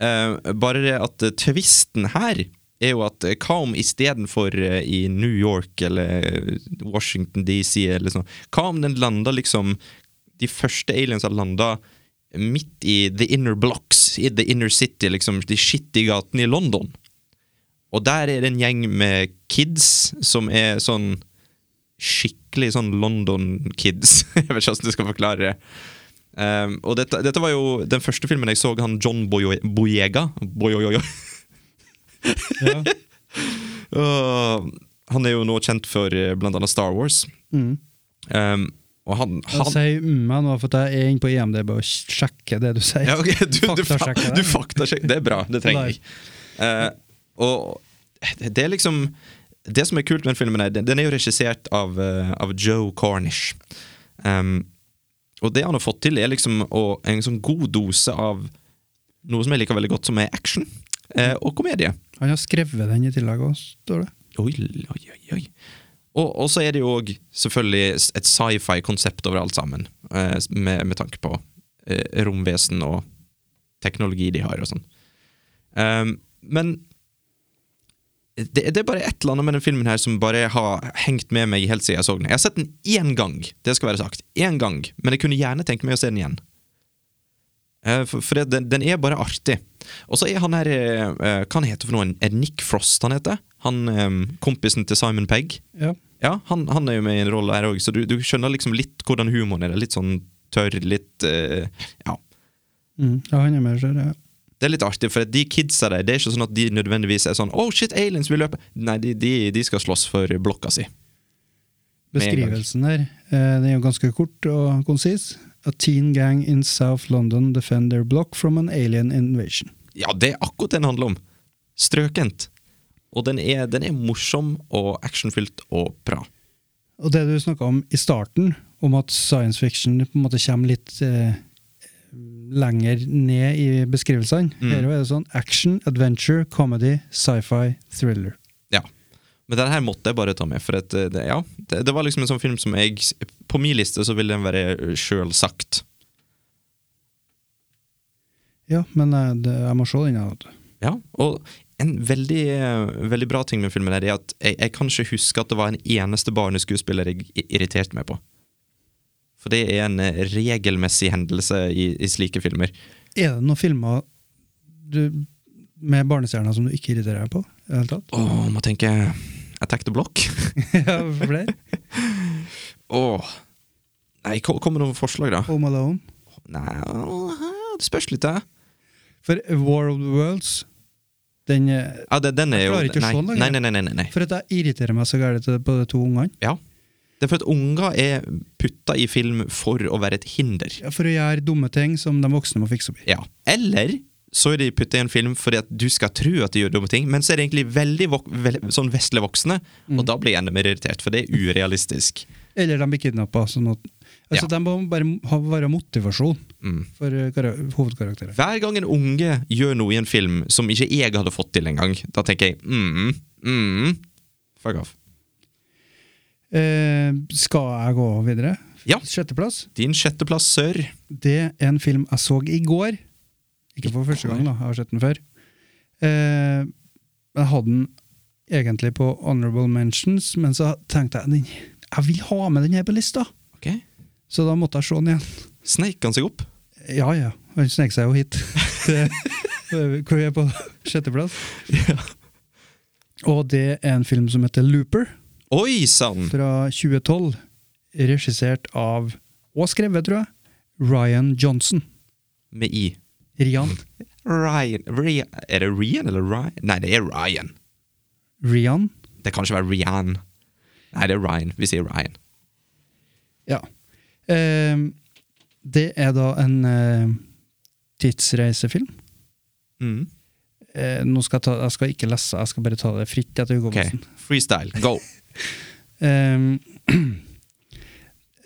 Eh, bare at tvisten twisten her er jo at eh, hva om istedenfor i New York eller eh, Washington DC eller sånn, hva om den landa liksom De første aliens har landa midt i the inner blocks, i the inner city, liksom de skittige gatene i London. Og der er det en gjeng med kids som er sånn skikkelig sånn London-kids. <laughs> jeg vet ikke hvordan du skal forklare det. Um, og dette, dette var jo den første filmen jeg så han John Boyo- Boyega Boyoyoyo.
Ja. <laughs>
uh, han er jo nå kjent for bl.a. blant Star Wars.
Mm.
Um, og han,
Jeg
han
sier mm nå, for jeg er inne på IMDb og sjekker det du sier.
ja, okay. du, du, fa-
Faktasjekker det.
du faktasjekker. Det er bra. Det trenger jeg. Uh, og det er liksom Det som er kult med den filmen, er den den er jo regissert av, uh, av Joe Cornish. Um, og det han har fått til, er liksom å, en sånn god dose av noe som jeg liker veldig godt, som er action eh, og komedie.
Han har skrevet den i tillegg òg, står det.
Oi, oi, oi, oi. Og, så er det jo òg selvfølgelig et sci-fi-konsept over alt sammen, eh, med, med tanke på eh, romvesen og teknologi de har og sånn. Um, men det, det er bare et eller annet med den filmen her som bare har hengt med meg helt siden jeg så den. Jeg har sett den én gang, det skal være sagt. Én gang, men jeg kunne gjerne tenke meg å se den igjen. Eh, For, for det, den, den er bare artig. Og så er han her eh, eh, Hva han heter for noe? Er Nick Frost han heter? Han Kompisen til Simon Pegg.
Ja.
Ja, han, han er jo med i en rolle her òg, så du, du skjønner liksom litt hvordan humoren er. Litt sånn tørr, litt uh, Ja.
Mm. ja, han er med, ser jeg.
Det er litt artig, for de kidsa der, det er ikke sånn at de nødvendigvis er sånn Oh shit, aliens vil løpe! Nei, de, de, de skal slåss for blokka si.
Beskrivelsen her eh, den er jo ganske kort og konsis. A teen gang in South London defend their block from an alien invasion.
Ja, det er akkurat det den handler om. Strøkent. Og den er, den er morsom og actionfylt og bra.
Og det du snakka om i starten, om at science fiction på en måte kommer litt eh, lenger ned i beskrivelsene.
Mm.
Her er det sånn action, adventure, comedy, sci-fi, thriller.
Ja. Men denne her måtte jeg bare ta med, for at, eh, det, ja, det, det var liksom en sånn film som jeg På min liste så ville den være sjølsagt.
Ja, men eh, det, jeg må se den. ja.
Ja, og en veldig, eh, veldig bra ting med filmen her er at jeg, jeg kan ikke huske at det var en eneste barneskuespiller jeg irriterte meg på. For det er en eh, regelmessig hendelse i, i slike filmer.
Er det noen filmer du, med barnestjerner som du ikke irriterer deg på? I det hele tatt?
Åh, må tenke Attack the Block.
ja, flere? <laughs>
Åh. Nei, kom det med noen forslag, da.
Home Alone?
Nei det spørs litt, det.
For War of the Worlds den, eh,
Ja, det, den er
Jeg
jo
klarer ikke å se den
nei, nei, nei, nei, nei.
For at jeg irriterer meg så gærent på de to ungene.
Ja. Det er for at unger er putta i film for å være et hinder.
Ja, For å gjøre dumme ting som de voksne må fikse opp i.
Ja. Eller så er de putta i en film fordi at du skal tro at de gjør dumme ting, men så er det egentlig veldig vok vel, sånn vestlige voksne,
Mm.
og da blir jeg enda mer irritert, for det er urealistisk.
Eller de blir kidnappa. Sånn at, altså,
Ja.
De må bare ha, være motivasjon
Mm.
for eh, hovedkarakterer.
Hver gang en unge gjør noe i en film som ikke jeg hadde fått til engang, da tenker jeg mm, mm, fuck off.
Eh, skal jeg gå videre?
Ja.
Sjetteplass.
Din sjetteplass, sør.
Det er en film jeg så i går. Ikke for første gang, da. Jeg har sett den før. Eh, jeg hadde den egentlig på Honorable Mentions, men så tenkte jeg jeg vil ha med den her på lista.
Okay.
Så da måtte jeg se den igjen.
Sneik han seg opp?
Ja ja, han snek seg jo hit. <laughs> Hvor er på <laughs> sjetteplass. Og det er en film som heter Looper,
Oi sann!
fra 2012. Regissert av, og skrevet, tror jeg, Ryan Johnson.
Med i.
Rian.
Ryan, Rian. Er det Rian eller Ryan? Nei, det er Ryan.
Rian.
Det kan ikke være Rian. Nei, det er Ryan. Vi sier Ryan.
Ja. Eh, det er da en eh, tidsreisefilm.
Mm.
Eh, nå skal jeg, ta, jeg skal ikke lese, jeg skal bare ta det fritt etter hukommelsen. Okay.
freestyle, go!
Ehm, <clears throat>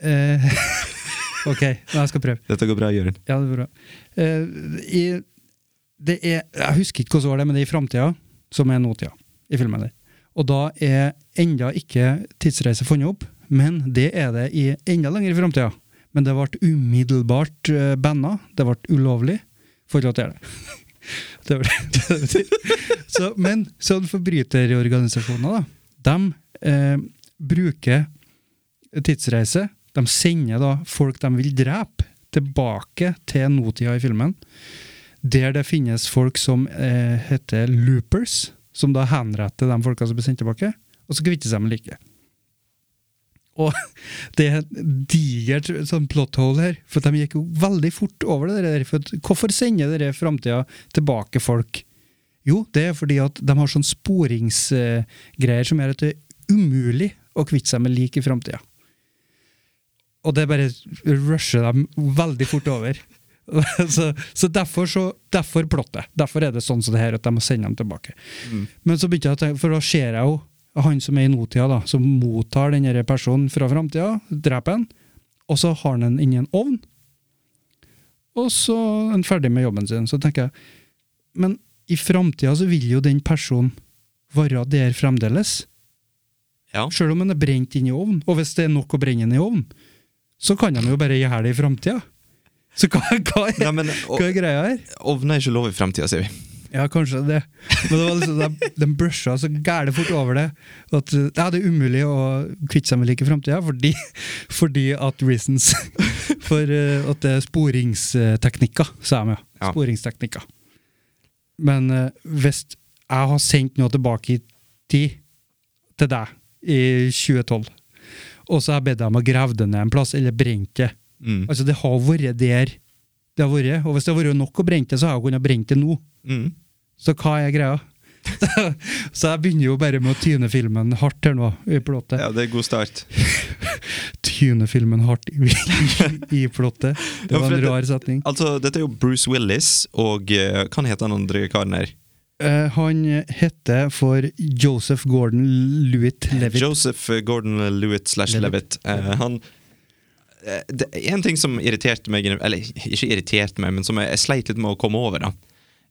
eh, <laughs> ok, men jeg skal prøve.
Dette går bra, Jørund.
Ja, det bra. Eh, i, det er, jeg husker ikke hvordan det var, men det er i framtida, som er nåtida, i filmen der. Og da er enda ikke tidsreise funnet opp, men det er det i enda lenger i framtida. Men det ble umiddelbart uh, banna. Det ble ulovlig. Får ikke lov til å gjøre det. <laughs> Det det det <laughs> så, men sånn forbryterorganisasjoner, da, de eh, bruker tidsreise. De sender da folk de vil drepe, tilbake til nåtida i filmen. Der det finnes folk som eh, heter loopers, som da henretter de folka som blir sendt tilbake, og så kvitter seg med liket. Og <laughs> det er et digert sånn plot hole her, for de gikk jo veldig fort over det der. For hvorfor sender dere framtida tilbake folk? Jo, det er fordi at de har sånn sporingsgreier som gjør at det umulig å kvitte seg med lik i framtida. Og det bare rusher dem veldig fort over. <laughs> så, så derfor så, derfor plottet. Derfor er det sånn som det her, at de må sende dem tilbake. Men så begynte jeg å tenke, for da ser jeg jo han som er i nåtida, da, som mottar denne personen fra framtida, dreper han, og så har han den inni en ovn, og så er han ferdig med jobben sin. Så tenker jeg, men i framtida så vil jo den personen være der fremdeles.
Ja.
Sjøl om den er brent inn i ovnen. Og hvis det er nok å brenne den i ovnen, så kan de jo bare gjøre det i framtida. Så hva, hva, er,
Nei, men
hva er greia her?
Ovner er ikke lov i framtida, sier vi.
Ja, kanskje det. Men det var liksom, de, de brusha så gæle fort over det at ja, det er umulig å kvitte seg med like i framtida, fordi, fordi at reasons <laughs> For eh, at det er sporingsteknikker, sa de. Ja.
Ja.
Sporingsteknikker. Men eh, hvis jeg har sendt noe tilbake i tid til deg i 2012, og så har jeg bedt dem å grave det ned en plass, eller brent det
Mm.
Altså, det har vært der det har vært, og hvis det har vært nok å brenne det, så har jeg kunnet brenne det nå.
Mm.
Så hva er greia? <laughs> så jeg begynner jo bare med å tyne filmen hardt her nå, i plottet.
Ja, det er god start. <laughs>
Tyne filmen hardt i, i, plottet. Det var en rar setning.
Altså, dette er jo Bruce Willis, og eh, hva heter han andre karen her?
Eh, han heter for Joseph Gordon-Lewitt Levitt.
Joseph Gordon-Lewitt slash
Levitt.
Eh, han uh, det En ting som irriterte meg, eller ikke irriterte meg, men som jeg, jeg sleit litt med å komme over, da.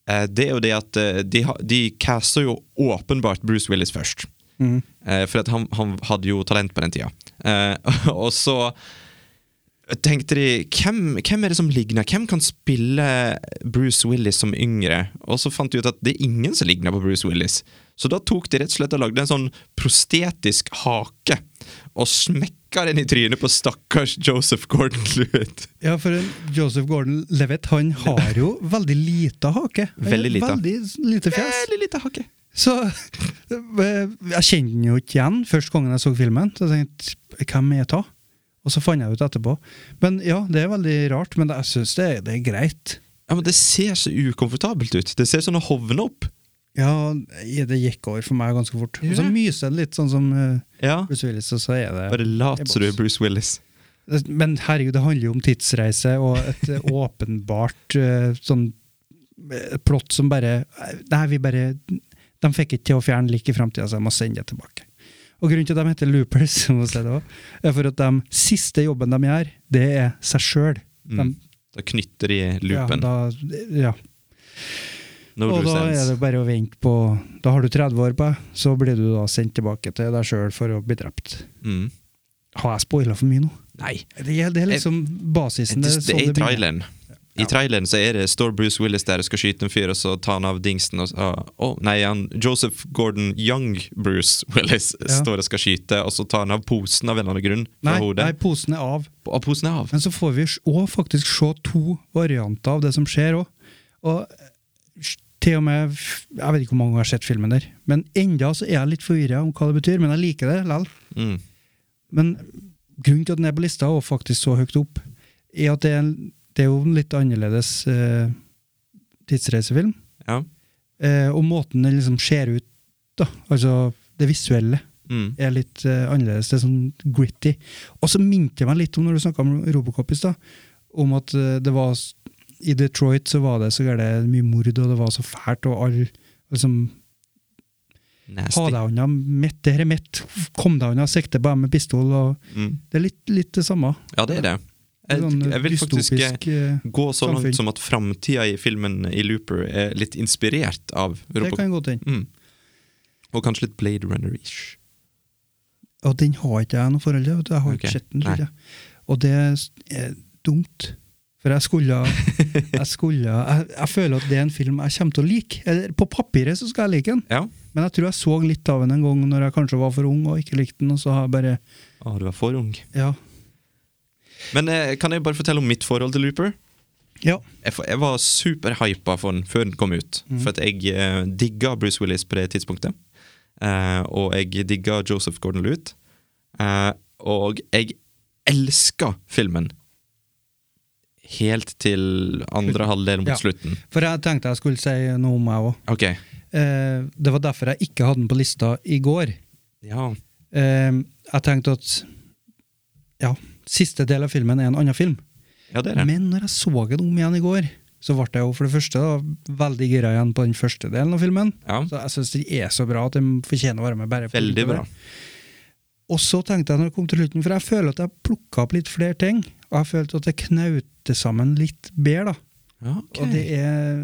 Eh, det er jo det at eh, de, de caster jo åpenbart Bruce Willis først.
Mm.
Eh, for at han, han hadde jo talent på den tida. Eh, <laughs> og så tenkte de hvem, hvem er det som ligner? Hvem kan spille Bruce Willis som yngre? Og så fant de ut at det er ingen som ligner på Bruce Willis. Så da tok de rett og slett og lagde en sånn prostetisk hake og smekka den i trynet på stakkars Joseph Gordon-Lewitt.
Ja, for Joseph Gordon-Levitt han har jo veldig lite hake.
Veldig lite.
Veldig lite fjes.
Veldig lite hake.
Så eh, jeg kjente den jo ikke igjen første gangen jeg så filmen. Så jeg tenkte, hvem er det? Og så fant jeg ut etterpå. Men ja, det er veldig rart, men jeg syns det, det er greit.
Ja, men Det ser så ukomfortabelt ut. Det ser sånn å hovne opp.
Ja, det gikk over for meg ganske fort. Og så myser det litt, sånn som eh,
Ja.
Bruce Willis, og så er det
Bare lat som du er Bruce Willis.
Men herregud, det handler jo om tidsreise og et eh, <laughs> åpenbart eh, sånn plott som bare Nei, vi bare De fikk ikke til å fjerne lik i framtida, så jeg må sende det tilbake. Og grunnen til at de heter loopers, <laughs> er for at de siste jobben de gjør, det er seg sjøl.
Mm. Da knytter de
Ja,
loopen.
da, ja.
No
Og da
sense.
er det bare å vente på Da har du 30 år på deg, så blir du da sendt tilbake til deg sjøl for å bli drept.
Mm.
Har jeg spoila for mye nå?
Nei.
Det er, det er liksom basisen.
Det,
Det,
det
sånn
er i
det begynner.
traileren. I traileren så er det, står Bruce Willis der og skal skyte en fyr, og så tar han av dingsen og så, oh, nei, han, Joseph Gordon Young Bruce Willis står og skal skyte, og så tar han av posen av en eller annen grunn
Nei, nei, posen er av.
Og posen er av.
Men så får vi òg faktisk se to varianter av det som skjer òg. Og eh, til og med Jeg vet ikke hvor mange ganger jeg har sett filmen der, men enda så er jeg litt forvirra om hva det betyr, men jeg liker det likevel.
Mm.
Men grunnen til at den er på lista, og faktisk så høyt opp, er at det er, en, det er jo en litt annerledes eh, tidsreisefilm.
Ja.
Eh, og måten den liksom ser ut, da, altså det visuelle,
Mm.
er litt eh, annerledes. Det er sånn gritty. Og så minte det meg litt om når du snakka om Robocop i stad, om at eh, det var I Detroit så var det så gærent mye mord, og det var så fælt, og alle liksom
Nasty.
Ha deg unna mitt, det her er mitt. Kom deg unna, sikte på dem med pistol. Og
Mm.
det er litt, litt det samme.
Ja, det er det. Jeg,
Sånn
jeg vil faktisk
eh,
gå så langt som at framtida i filmen i Looper er litt inspirert av
Det
Robocop.
kan godt hende.
Mm. Og kanskje litt Blade Runner-ish.
Og den har ikke jeg noe forhold til. Jeg har
okay.
ikke sett den. tror jeg. Og det er dumt. For jeg skulle <laughs> Jeg, skulle, jeg, jeg føler at det er en film jeg kommer til å like. Eller, på papiret så skal jeg like den,
Ja.
men jeg tror jeg så litt av den en gang når jeg kanskje var for ung og ikke likte den, og så har jeg bare
Å, du var for ung.
Ja.
Men eh, kan jeg bare fortelle om mitt forhold til Looper?
ja.
Jeg, jeg var superhypa for den før den kom ut.
mm.
For at jeg eh, digga Bruce Willis på det tidspunktet. Eh, og jeg digga Joseph Gordon-Lewitt. Eh, og jeg elska filmen. Helt til andre halvdel mot
Ja.
slutten.
For jeg tenkte jeg skulle si noe om meg òg.
Okay.
Eh, det var derfor jeg ikke hadde den på lista i går.
Ja.
Eh, jeg tenkte at ja, siste del av filmen er en annen film.
ja, det er det.
Men når jeg så den om igjen i går, så ble jeg jo for det første da, veldig gira igjen på den første delen av filmen.
Ja,
Så jeg syns den er så bra at den fortjener å være med. bare på
Veldig bra.
Og så tenkte jeg når jeg kom til slutten, for jeg føler at jeg plukka opp litt flere ting, og jeg følte at det knauter sammen litt bedre. da.
Ja, okay.
Og det er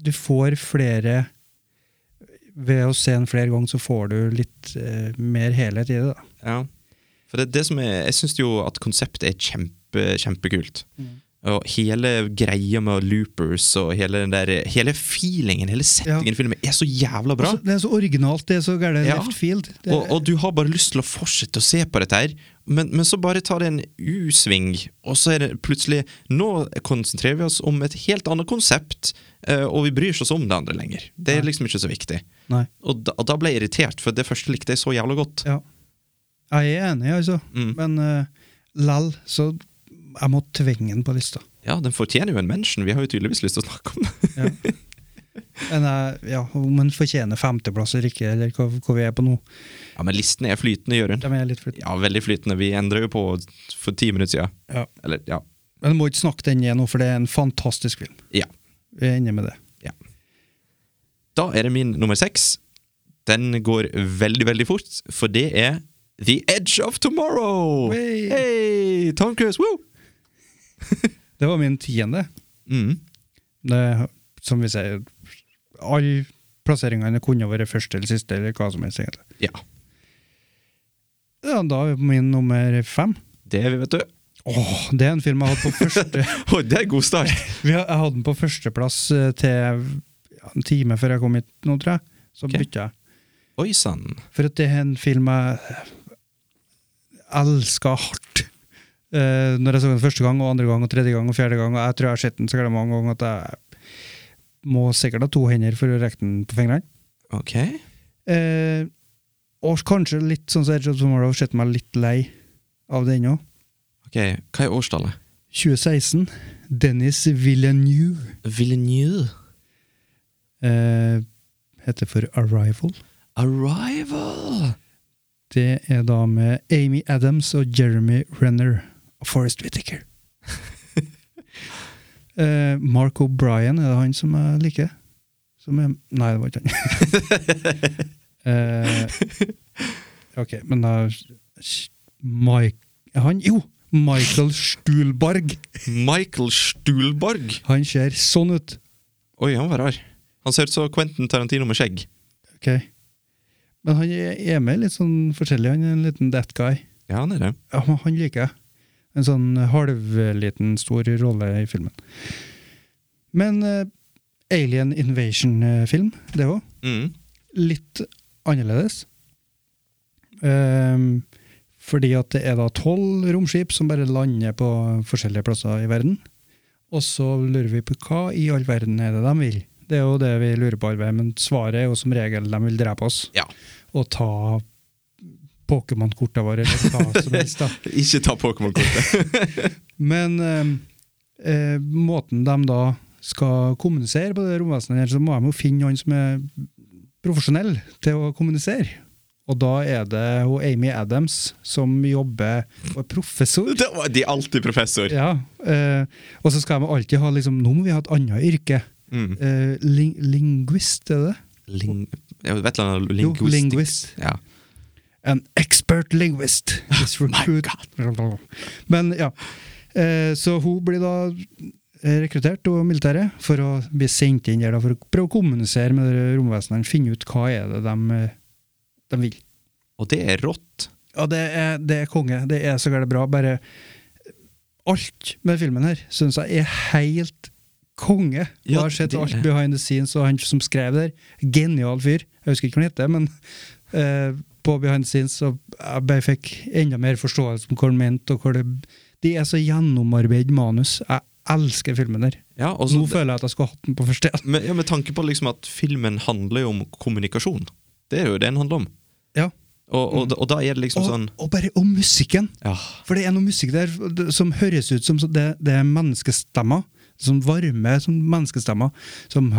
Du får flere Ved å se den flere ganger, så får du litt eh, mer helhet i det. da.
Ja. For det, er det som er Jeg syns jo at konseptet er kjempe, kjempekult. Og hele greia med loopers og hele den der Hele feelingen, hele settingen i filmen er så jævla bra.
Også, det er så originalt, det er så gærent
Ja.
left field. Det,
Og, og du har bare lyst til å fortsette å se på dette her, men, men så bare tar det en U-sving, og så er det plutselig Nå konsentrerer vi oss om et helt annet konsept, eh, og vi bryr oss om det andre lenger. Det er liksom ikke så viktig.
Nei.
Og da, da ble jeg irritert, for det første likte jeg så jævla godt.
Ja. Jeg er enig, altså.
Mm.
Men uh, lell, så jeg må tvinge den på lista.
Ja, den fortjener jo en mention. Vi har jo tydeligvis lyst til å snakke om det.
Ja. Men jeg, ja, om den fortjener femteplass eller ikke, eller hva, hva vi er på nå.
Ja, Men listen er flytende, Jørund.
De er litt flytende.
Ja, veldig flytende. Vi endrer jo på for ti minutter siden.
Ja.
Eller, ja.
Men du må ikke snakke den ned nå, for det er en fantastisk film.
ja.
Vi er inne med det.
Da er det min nummer seks. Den går veldig, veldig fort, for det er The Edge of Tomorrow! Hey, Tom Cruise, woo! <laughs>
Det var min tiende.
Mm.
Det, som vi sier, alle plasseringene kunne vært første eller siste, eller hva som helst. egentlig.
Ja,
Ja, da er min nummer fem.
det er vi, vet du.
Åh, det er en film jeg hadde på første <laughs>
Oi, det er god start! <laughs>
Vi Jeg hadde den på førsteplass eh, til en time før jeg kom hit nå, tror jeg. Så
okay.
bytta jeg.
Oi sann.
For at det er en film jeg elska hardt. uh, når jeg så den første gang, og andre gang, og tredje gang, og fjerde gang. Og jeg tror jeg har sett den så mange ganger at jeg må sikkert ha to hender for å rekke den på fingrene.
Ok.
Uh, og kanskje litt sånn som Edge of Tomorrow, sett meg litt lei av det ennå.
Ok, Hva er årstallet?
2016. Dennis Villeneuve.
Villeneuve.
Uh, heter for Arrival.
Arrival!
Det er da med Amy Adams og Jeremy Renner og Forest Whittaker. <laughs> eh, Mark O'Brien, er det han som jeg liker? Som er Nei, det var ikke han. <laughs> eh, ok, men da Mike Han Jo! Michael Stuhlbarg.
Michael Stuhlbarg.
Han ser sånn ut.
Oi, han var rar. Han ser ut som Quentin Tarantino med skjegg.
Ok. Men han er med litt sånn forskjellig. Han er en liten that guy.
Ja, han er det.
Ja, men han liker jeg. En sånn halvliten, stor rolle i filmen. Men uh, Alien Invasion-film, det òg.
Mm.
Litt annerledes. Um, fordi at det er da tolv romskip som bare lander på forskjellige plasser i verden. Og så lurer vi på hva i all verden er det de vil. Det er jo det vi lurer på, Arve. men svaret er jo som regel de vil drepe oss.
Ja.
Og ta Pokémon-kortene våre, eller hva som <laughs> helst. da.
Ikke ta Pokémon-kortet. <laughs>
Men eh, eh, måten de da skal kommunisere på det romvesenet, her, så må de jo finne noen som er profesjonell til å kommunisere. Og da er det Amy Adams som jobber og er professor. <laughs>
De alltid professor.
Ja, eh, Og så skal de alltid ha liksom, Nå må vi ha et annet yrke.
Mm.
Eh, ling linguist, er det?
Ling jeg vet ikke,
Jo,
linguistics.
linguist.
Ja.
An expert linguist is <laughs>
Oh my
recruit. Men ja, eh, så hun blir da eh, rekruttert av militæret for å bli sendt inn der da, for å prøve å kommunisere med romvesenene, finne ut hva er det de, eh, de vil.
Og det er rått.
Ja, det er, det er konge. Det er så gærent bra. Bare alt med filmen her syns jeg er helt konge. Og
Ja,
har sett alt behind the scenes, og han som skrev der, genial fyr. Jeg husker ikke hva han heter, men uh, på behind the scenes så jeg bare fikk enda mer forståelse om hva han mente, og hvor det De er så gjennomarbeidet manus. Jeg elsker filmen der.
Ja, også,
Nå føler jeg at jeg skulle hatt den på første igjen.
med, ja, med tanke på liksom at filmen handler jo om kommunikasjon. Det er jo det den handler om.
Ja.
Og, og, og da er det liksom
Og,
sånn
og bare om musikken!
Ja.
For det er noe musikk der som høres ut som det, det er menneskestemmer. Sånn varme sånn menneskestemmer. Som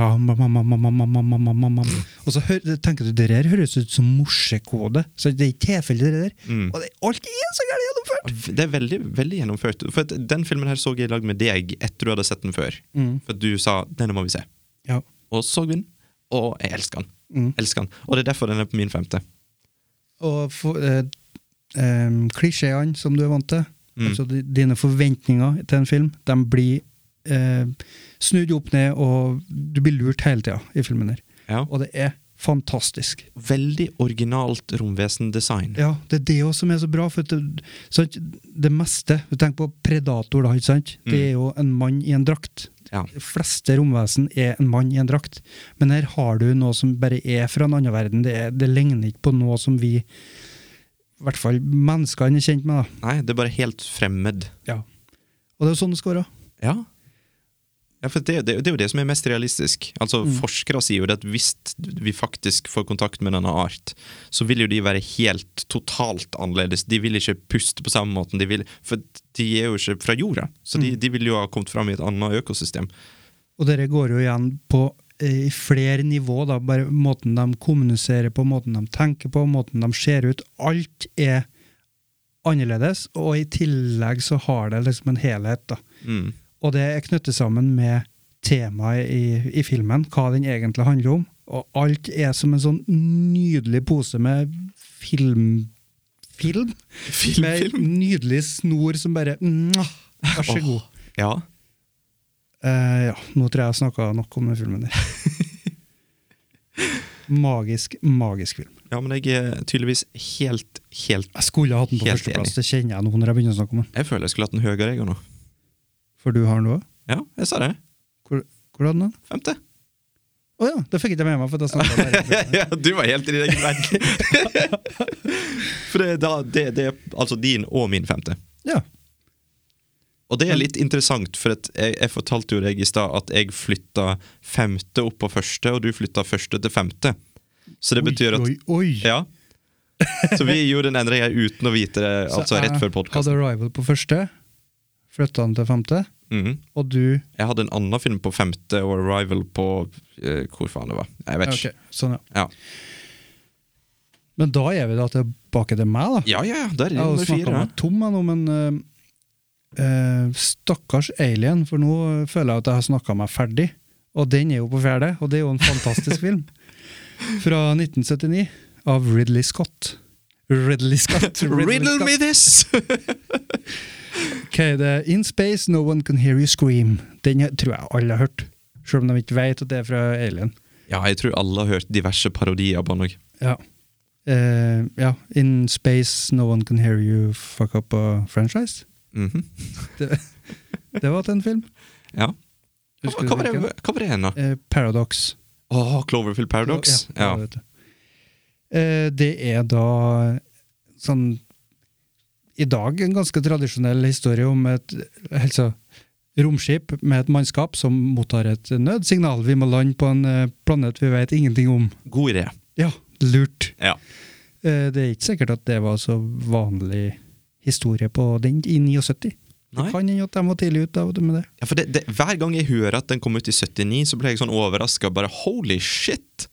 Og så tenker du det her høres ut som morsekode. Så det er ikke tilfeldig, det der.
Mm.
Og det, er alt er så gærent gjennomført!
Det er veldig veldig gjennomført. For Den filmen her så jeg i lag med deg etter du hadde sett den før.
Mm.
For du sa 'denne må vi se'.
Ja.
Og så vi den, og jeg elsker den.
Mm.
elsker den. Og det er derfor den er på min femte.
Og for, eh, eh, klisjeene som du er vant til,
mm.
altså dine forventninger til en film, de blir eh, snudd opp ned, og du blir lurt hele tida i filmen her.
Ja.
Og det er fantastisk.
Veldig originalt romvesendesign.
Ja, det er det også som er så bra. For det, sant, det meste du tenker på Predator, da, ikke sant? Det
Mm.
er jo en mann i en drakt.
Ja.
De fleste romvesen er en mann i en drakt. Men her har du noe som bare er fra en annen verden. Det, er, det ligner ikke på noe som vi, i hvert fall menneskene, er kjent med. da.
Nei, det er bare helt fremmed.
Ja. Og det er jo sånn det skal være.
Ja. Ja, for det, det, det er jo det som er mest realistisk. Altså, Forskere sier jo det at hvis vi faktisk får kontakt med denne art, så vil jo de være helt totalt annerledes. De vil ikke puste på samme måten. De vil, for de er jo ikke fra jorda, så de, de vil jo ha kommet fram i et annet økosystem.
Og dere går jo igjen på eh, i flere nivå. da, bare Måten de kommuniserer på, måten de tenker på, måten de ser ut. Alt er annerledes, og i tillegg så har det liksom en helhet. da.
Mm.
Og det er knyttet sammen med temaet i, i filmen, hva den egentlig handler om. Og alt er som en sånn nydelig pose med film... Film?
Film,
Med
film.
nydelig snor som bare Vær så god.
Ja.
Uh, ja, nå tror jeg jeg snakka nok om den filmen der. <laughs> magisk, magisk film.
ja, men jeg er tydeligvis helt, helt
Jeg skulle ha hatt den på førsteplass, det kjenner jeg nå når jeg begynner å snakke om den.
Jeg føler jeg skulle hatt den høyere, jeg òg nå.
For du har den òg?
Ja, jeg sa det.
Hvor, hvor hadde den?
Femte.
Å ja, det fikk jeg ikke med meg. for jeg snakket om den. <laughs>
ja, du var helt i verden. <laughs> For det, da, det, det er altså din og min femte.
Ja.
Og det er litt interessant, for at jeg, jeg fortalte jo deg i stad at jeg flytta femte opp på første, og du flytta første til femte. Så det betyr at
Oi, oi, oi.
Ja. Så vi gjorde den endringen uten å vite det, <laughs> altså rett
jeg
før podkasten.
Hadde Arrival på første, flytta han til femte,
Mhm.
og du
Jeg hadde en annen film på femte og Arrival på eh, hvor faen det var. Jeg vet ikke.
Ok, sånn, ja.
Ja.
Men da er vi da tilbake til meg, da.
Ja, ja, der er
Jeg har snakka meg tom jeg nå, men uh, uh, stakkars Alien, for nå føler jeg at jeg har snakka meg ferdig. Og den er jo på fjerde, og det er jo en fantastisk <laughs> film. Fra 1979, av Ridley Scott. Ridley Scott. Ridley
Riddle
Scott.
me this! <laughs>
Ok, det er In Space, No One Can Hear You Scream. Den tror jeg alle har hørt. Selv om de ikke vet at det er fra Alien.
ja, jeg tror alle har hørt diverse parodier på den òg.
Ja. Uh, ja. In Space, No One Can Hear You Fuck Up a Franchise.
Mhm.
Det var til en film.
Ja. Hva, hva, var det, hva var det igjen, da?
Uh, Paradox.
Oh, Cloverfield Paradox?
Ja,
Ja.
det vet. Eh, det er da sånn I dag en ganske tradisjonell historie om et altså, romskip med et mannskap som mottar et nødsignal. Vi må lande på en eh, planet vi vet ingenting om.
God idé.
Ja, lurt.
Ja.
Eh, det er ikke sikkert at det var så vanlig historie på den i 79.
Nei.
Det kan hende at de var tidlig ute med det.
Ja, for det, det, Hver gang jeg hører at den kom ut i 79, så blir jeg sånn overraska. Bare holy shit!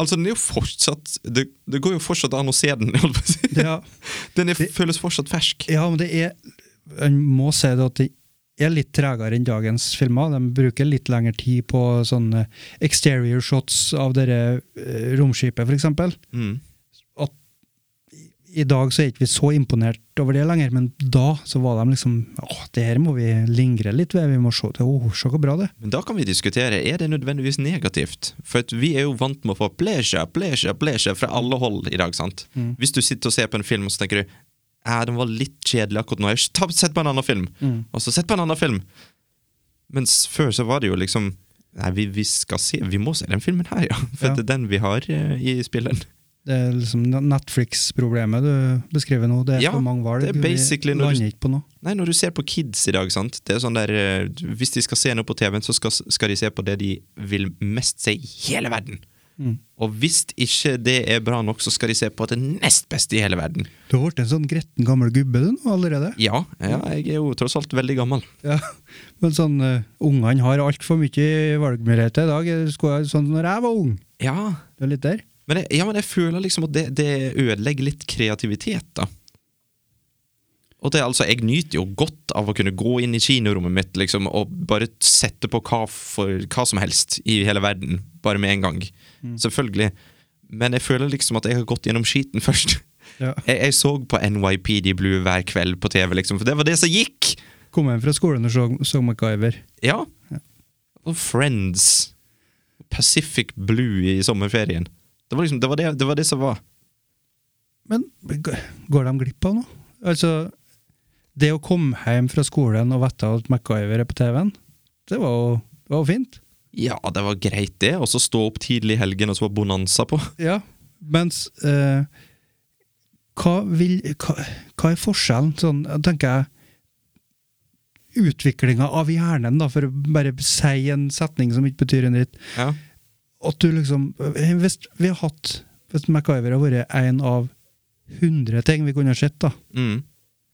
Altså, den er jo fortsatt Det, det går jo fortsatt an å se den.
Ja.
Den er,
Det-
føles fortsatt fersk.
Ja, men det er En må si det at det er litt tregere enn dagens filmer. De bruker litt lengre tid på sånne exterior shots av dette eh, romskipet, f.eks.
Mm.
I- dag så er ikke vi så imponert over det lenger, men da så var de liksom Å, det her må vi lingre litt ved. Vi må se til Å, se hvor bra det.
Men da kan vi diskutere er det nødvendigvis negativt. For vi er jo vant med å få pleasure, pleasure, pleasure fra alle hold i dag. sant?
Mm.
Hvis du sitter og ser på en film og så tenker du ja, den var litt kjedelig akkurat nå, jeg ta, sett på en annen film.
Mm.
Og så sett på en annen film. Mens før så var det jo liksom Nei, vi, vi skal se Vi må se den filmen her, ja. For
Ja.
det er den vi har eh, i spillet.
Det er liksom Netflix-problemet du beskriver nå. Det er
Ja,
for mange valg.
det er basically
vi lander ikke på noe.
Nei, når du ser på kids i dag, sant Det er sånn der eh, Hvis de skal se noe på TV-en, så skal, skal de se på det de vil mest se i hele verden.
Mm.
Og hvis ikke det er bra nok, så skal de se på det nest beste i hele verden.
Du har blitt en sånn gretten gammel gubbe du nå allerede.
Ja, ja jeg er jo tross alt veldig gammel.
Ja, men sånn, uh, ungene har altfor mye valgmuligheter i dag. Skulle sånn når jeg var ung.
Ja,
Du er litt der?
Men jeg, ja, men jeg føler liksom at det, det ødelegger litt kreativitet, da. Og det altså, Jeg nyter jo godt av å kunne gå inn i kinorommet mitt liksom, og bare sette på hva, for, hva som helst i hele verden, bare med en gang. Selvfølgelig. Men jeg føler liksom at jeg har gått gjennom skiten <laughs> først.
Ja.
Jeg, jeg så på NYPD Blue hver kveld på TV, liksom, for det var det som gikk!
Kom hjem fra skolen og så, så MacGyver.
Ja. Og Friends. Pacific Blue i sommerferien. Det var liksom, det var det, det, var det som var.
Men går de glipp av noe? Altså, det å komme hjem fra skolen og vite at MacGyver er på TV-en, det var jo det var fint.
Ja, det var greit, det. Og så stå opp tidlig i helgen, og så var Bonanza på. <laughs>
Ja, mens eh, hva, vil, hva, hva er forskjellen, sånn, tenker jeg, utviklinga av hjernen, da, for å bare si en setning som ikke betyr en dritt.
Ja.
At du liksom eh, Hvis vi har hatt Hvis MacGyver har vært en av hundre ting vi kunne ha sett, da.
Mm.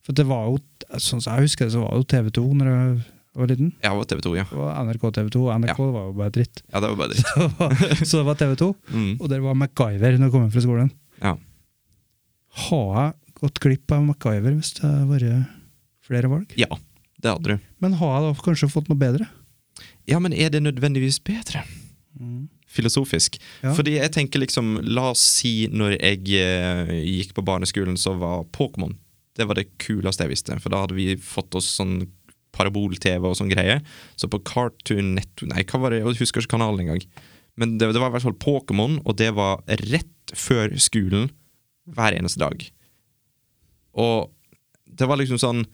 For det var jo, sånn som jeg husker det, så var det jo TV2 når jeg var liten.
Ja, det var TV 2, ja.
Og NRK TV2, NRK NRK var jo bare dritt.
Ja, det var bare. <laughs> Det
var- så det var TV2,
Mm.
og der var MacGyver når jeg kom hjem fra skolen.
Ja.
Har jeg gått glipp av MacGyver hvis det har vært flere valg?
ja, det hadde du.
Men har jeg da kanskje fått noe bedre?
Ja, men er det nødvendigvis bedre? Filosofisk.
Ja.
Fordi jeg tenker liksom, la oss si når jeg eh, gikk på barneskolen, så var Pokémon Det var det kuleste jeg visste. For da hadde vi fått oss sånn parabol-TV og sånn greie. Så på Cartoon Network Nei, hva var det? Jeg husker ikke kanalen engang. Men det, det var i hvert fall Pokémon, og det var rett før skolen hver eneste dag. Og det var liksom sånn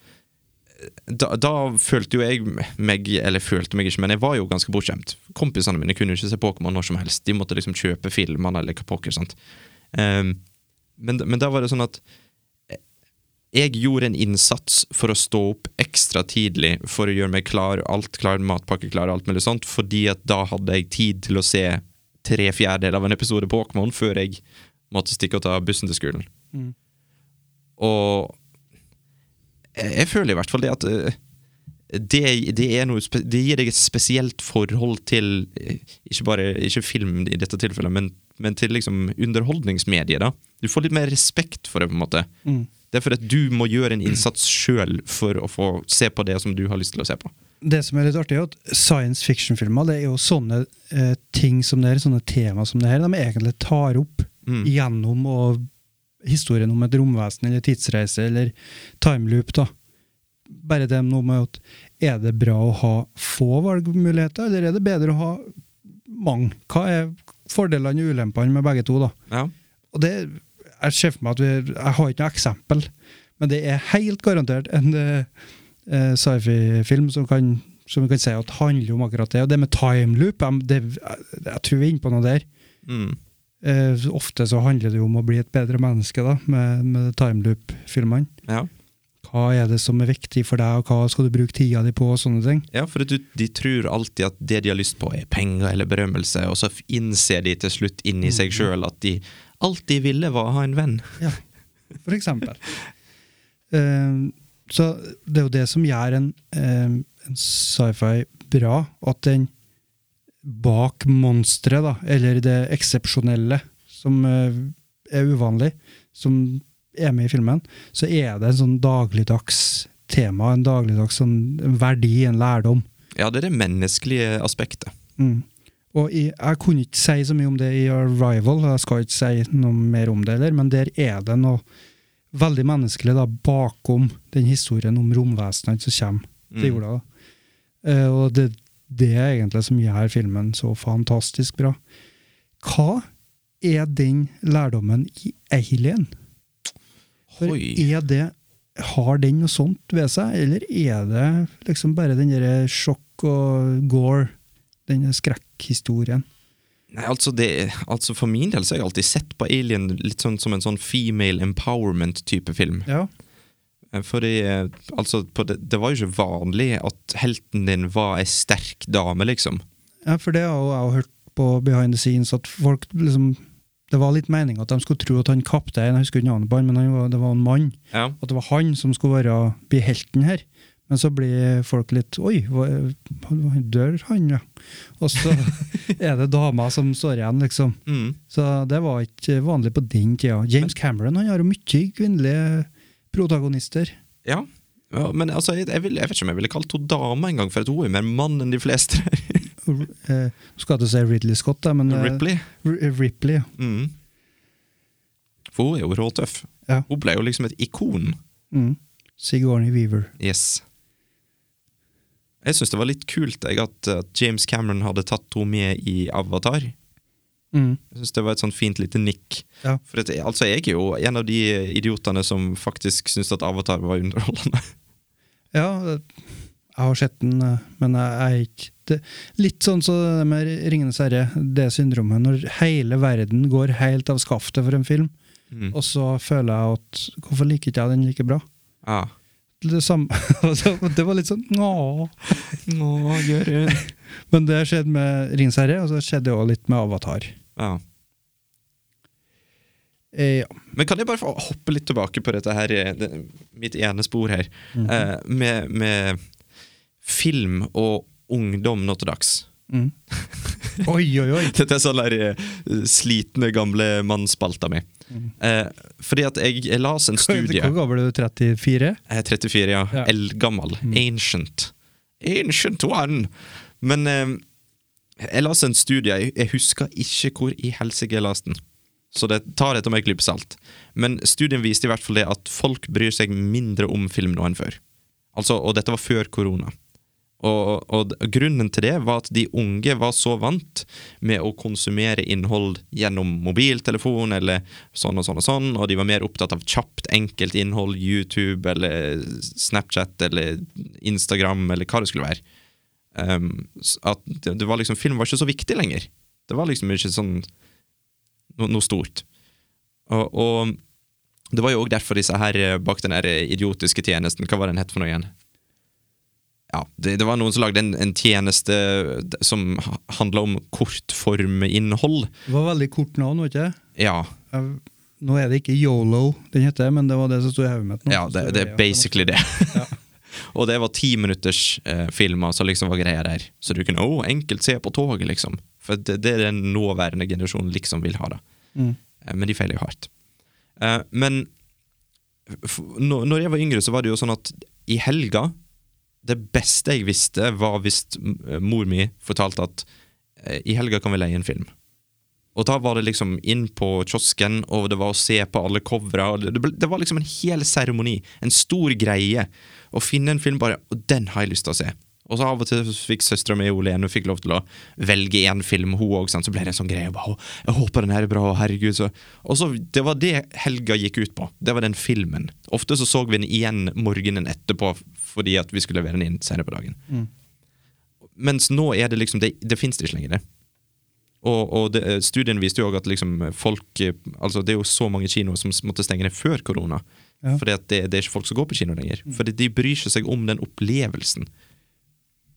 da, da følte jo jeg meg Eller følte meg ikke, men jeg var jo ganske bortskjemt. Kompisene mine kunne jo ikke se Pokémon når som helst. De måtte liksom kjøpe filmene eller hva pokker. sant? Um, men, men da var det sånn at jeg gjorde en innsats for å stå opp ekstra tidlig for å gjøre meg klar, alt klar, matpakke klar, alt mulig sånt, fordi at da hadde jeg tid til å se tre fjerdedeler av en episode Pokémon før jeg måtte stikke og ta bussen til skolen.
Mm.
Og jeg, føler i hvert fall det at eh, det, det, noe, det gir deg et spesielt forhold til eh, ikke bare ikke film i dette tilfellet, men, men til liksom underholdningsmediet. da. Du får litt mer respekt for det. på en måte. Det er fordi du må gjøre en innsats sjøl for å få se på det som du har lyst til å se på.
Det som er litt artig, er at science fiction-filmer det er jo sånne eh, ting som det her, sånne tema som det her, de egentlig tar opp gjennom og historien om et romvesen eller tidsreise eller timeloop. da. Bare det noe med at er det bra å ha få valgmuligheter, eller er det bedre å ha mange? Hva er fordelene og ulempene med begge to? da?
Ja.
Og det, Jeg ser for meg at vi, jeg har ikke noe eksempel, men det er helt garantert en eh, sci-fi-film som, kan, som vi kan si at handler om akkurat det. Og det med timeloop, jeg, jeg tror vi er inne på noe der.
Mm.
Eh, ofte så handler det jo om å bli et bedre menneske, da, med, med timeloop-filmene.
Ja.
Hva er det som er viktig for deg, og hva skal du bruke tida di på, og sånne ting.
Ja, for du, de tror alltid at det de har lyst på, er penger eller berømmelse, og så innser de til slutt inni seg sjøl at de alltid ville, var å ha en venn.
Ja, for eksempel. <laughs> Eh, så det er jo det som gjør en, eh, en sci-fi bra, at den bak monsteret, da, eller det eksepsjonelle, som eh, er uvanlig, som er med i filmen, så er det en sånn dagligdags tema, en dagligdags sånn verdi, en lærdom.
Ja, det er det menneskelige aspektet.
Mm. Og i, Jeg kunne ikke si så mye om det i Arrival, jeg skal ikke si noe mer om det, heller, men der er det noe veldig menneskelig da, bakom den historien om romvesenene som kommer til jorda. Mm. Uh, og det, det er egentlig som gjør filmen så fantastisk bra. Hva er den lærdommen i Alien? For er det Har den noe sånt ved seg, eller er det liksom bare den derre sjokk og gore, denne skrekkhistorien?
Nei, altså, det, altså For min del så har jeg alltid sett på Alien litt sånn som en sånn female empowerment-type film.
Ja.
Eh, Fordi eh, altså, på det, det var jo ikke vanlig at helten din var ei sterk dame, liksom.
Ja, for det har jo jeg hørt på behind the scenes, at folk liksom Det var litt meninga at de skulle tro at han kaptein, jeg husker ikke navnet på han, men han var, det var en mann.
Ja.
At det var han som skulle være, bli helten her. Men så blir folk litt Oi, han dør han, ja? Og så <laughs> er det dama som står igjen, liksom.
Mm.
Så det var ikke vanlig på den tida. James Cameron han har jo mye kvinnelige protagonister.
Ja. ja men altså, jeg, jeg, vil, jeg vet ikke om jeg ville kalt henne dame engang, for at hun er mer mann enn de fleste. <laughs>
Eh, skal ikke si Ridley Scott, da, men eh,
Ripley.
R- Ripley.
Mm. For hun er jo råtøff.
Ja.
Hun ble jo liksom et ikon.
Mm. Sigourney Weaver.
Yes. Jeg syns det var litt kult jeg, at, at James Cameron hadde tatt henne med i Avatar.
Mm.
Jeg synes Det var et sånn fint lite nikk.
Ja.
For det, altså, Jeg er jo en av de idiotene som faktisk syns at Avatar var underholdende.
Ja, jeg har sett den, men jeg er ikke Litt sånn som det med 'Ringenes herre', det syndromet, når hele verden går helt av skaftet for en film,
Mm.
og så føler jeg at Hvorfor liker ikke jeg den like bra?
Ja.
Det, samme, <laughs> altså, det var litt sånn Nå,
Nå gjør hun <laughs>
Men det skjedde med 'Ringenes herre', og så skjedde det òg litt med 'Avatar'.
Ja.
Eh, ja.
Men kan jeg bare få hoppe litt tilbake på dette her, eh, det, mitt ene spor her, eh, med, med film og ungdom nå til dags?
Mm. Oi, oi, oi! <laughs>
Dette er sånn der eh, slitne, gamle mannsspalta mi. Eh, fordi at jeg, jeg las en studie
Hvor gammel er du? 34?
Jeg er 34, ja.
Ja.
Eldgammel. Ancient. Ancient one! Men eh, jeg las en studie, jeg, husker ikke hvor i helsike jeg las den. Så det tar etter meg klype salt. Men studien viste i hvert fall det at folk bryr seg mindre om film nå enn før. Altså, Og dette var før korona. Og, og grunnen til det var at de unge var så vant med å konsumere innhold gjennom mobiltelefon eller sånn og sånn og sånn, og de var mer opptatt av kjapt, enkelt innhold, YouTube eller Snapchat eller Instagram eller hva det skulle være. Um, at det, det var liksom, Film var ikke så viktig lenger. Det var liksom ikke sånn no, noe stort. Og, og det var jo òg derfor disse her eh, bak den her idiotiske tjenesten Hva var den het for noe igjen? Ja, det, det var noen som lagde en, en tjeneste som handla om kortforminnhold.
Det var veldig kort navn, var ikke det?
Ja,
Jeg- Nå er det ikke Yolo den heter, men det var det som sto i hodet mitt
ja det, det er basically det.
Ja. <laughs>
og det var timinutters eh, filmer som liksom var greia der. Så du kunne oh, enkelt se på toget, liksom. For det, det er den nåværende generasjonen liksom vil ha da.
Mm.
Eh, men de feiler jo hardt. Eh, men når jeg var yngre, så var det jo sånn at i helga Det beste jeg visste, var hvis mor mi fortalte at eh, i helga kan vi leie en film. Og da var det liksom inn på kiosken, og det var å se på alle covera. det det var liksom en hel seremoni, en stor greie, å finne en film bare Og den har jeg lyst til å se. Og så av og til fikk søstera mi Olene fikk lov til å velge én film, hun òg. Så ble det en sånn greie. Bare, jeg håper den her er bra, herregud. Så. Og så, Det var det helga gikk ut på. Det var den filmen. Ofte så så vi den igjen morgenen etterpå fordi at vi skulle levere den inn senere på dagen. Mens nå er det liksom Det, det fins det ikke lenger. det. Og, og det, studien viste jo også at liksom folk eh, Altså det er jo så mange kinoer som måtte stenge ned før korona.
Ja.
At det, det er ikke folk som går på kino lenger. Fordi de bryr ikke seg om den opplevelsen.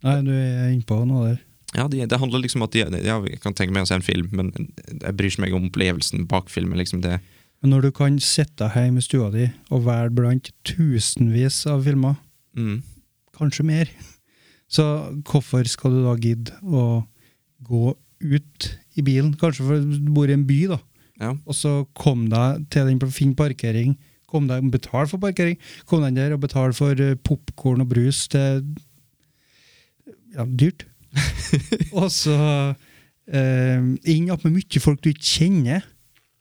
Nei, du er innpå noe der.
Ja, det, Det handler liksom at de, ja, Jeg kan tenke meg å se en film, men jeg bryr ikke meg om opplevelsen bak filmen. liksom det
Men når du kan sitte hjemme i stua di og være blant tusenvis av filmer,
mm,
kanskje mer, så hvorfor skal du da gidde å gå ut i bilen? Kanskje fordi du bor i en by, da.
ja.
Og så kom deg til den, finn parkering, kom deg, betal for parkering, kom deg der og betal for popkorn og brus til ja, dyrt. <laughs> og så eh, inn opp med mye folk du ikke kjenner.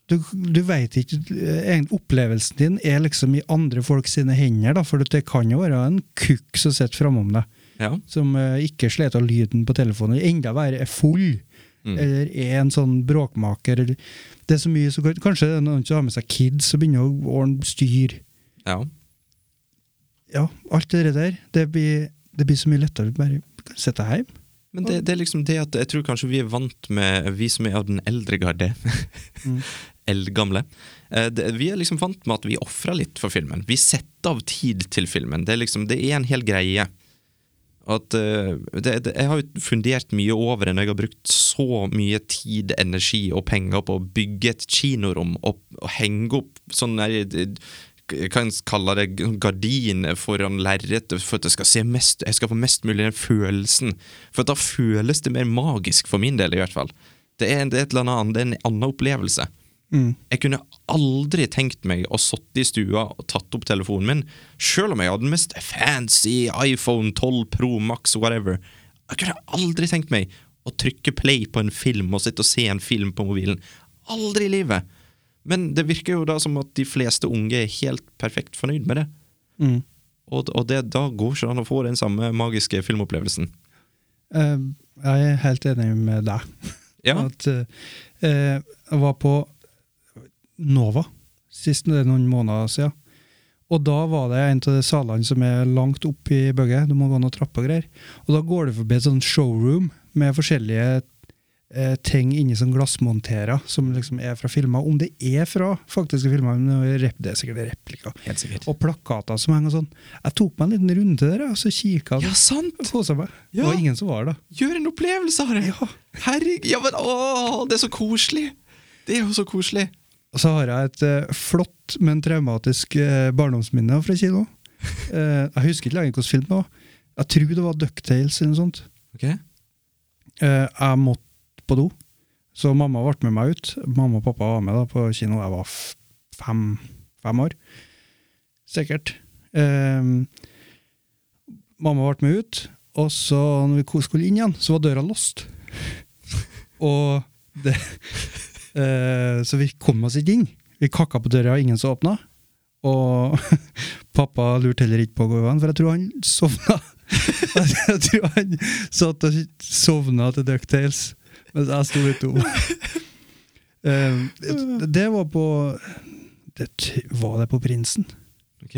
Du, du vet ikke eh, Opplevelsen din er liksom i andre folk sine hender, da, for det kan jo være en kukk som sitter framom deg,
ja.
som eh, ikke sleter av lyden på telefonen, enda verre er full.
Mm.
Eller er en sånn bråkmaker. Eller, det er så mye, så Kanskje det er noen som har med seg kids og begynner å ordne styr.
ja.
Ja, alt det der. Det blir, det blir så mye lettere bare sitte hjemme.
Men det, det er liksom det at jeg tror kanskje vi er vant med, vi som er av den eldre garde, <laughs> eldgamle, eh, vi er liksom vant med at vi ofrer litt for filmen. Vi setter av tid til filmen. Det er liksom, det er en hel greie. At, uh, det, det, jeg har jo fundert mye over det når jeg har brukt så mye tid, energi og penger på å bygge et kinorom og, og henge opp sånn kan kalle det, gardiner foran lerretet for at jeg skal, se mest, jeg skal få mest mulig den følelsen. For da føles det mer magisk, for min del i hvert fall. Det er, det er annet, det er en annen opplevelse.
Mm.
Jeg kunne aldri tenkt meg å sitte i stua og tatt opp telefonen min, sjøl om jeg hadde den mest fancy iPhone 12 Pro Max whatever. Jeg kunne aldri tenkt meg å trykke play på en film og sitte og se en film på mobilen. Aldri i livet. Men det virker jo da som at de fleste unge er helt perfekt fornøyd med det.
Mm.
Og, og det, da går ikke an å få den samme magiske filmopplevelsen.
Uh, jeg er helt enig med deg.
Ja, <laughs>
At, uh, jeg var på Nova sist det er noen måneder siden. Og da var det en av de salene som er langt opp i bygget. Du må gå noen trapper og greier. Og da går du forbi et sånt showroom med forskjellige eh, ting inni sånn glassmonterer, som liksom er fra filmer. Om det er fra faktiske filmer, men det er er sikkert replikker.
helt sikkert.
Og plakater som henger og sånn. Jeg tok meg en liten runde der, og så kikka
Ja, sant!
Kosa meg. Det
Ja.
var ingen som var der.
Gjør en opplevelse av det!
Ja.
Herregud, ja, men å, det er så koselig! Det er jo så koselig.
Og så har jeg et eh, flott, men traumatisk uh, barndomsminne fra kino. <laughs> Eh, jeg husker ikke lenger hvilken film det var. Jeg tror det var Ducktales eller noe sånt.
Ok?
Eh, jeg måtte på do, så mamma ble med meg ut. Mamma og pappa var med da på kino. Jeg var fem, fem år. Sikkert. Eh, mamma ble med ut, og så når vi skulle inn igjen, så var døra låst. <laughs> og det eh, Så vi kom oss ikke inn. Vi kakka på døra, ingen som åpna. Og <laughs> pappa lurte heller ikke på å gå igjen, for jeg tror han sovna. <laughs> jeg tror han satt og sovna til Ducktales mens jeg sto litt om. Eh, det- var på det, Var det på Prinsen?
Ok.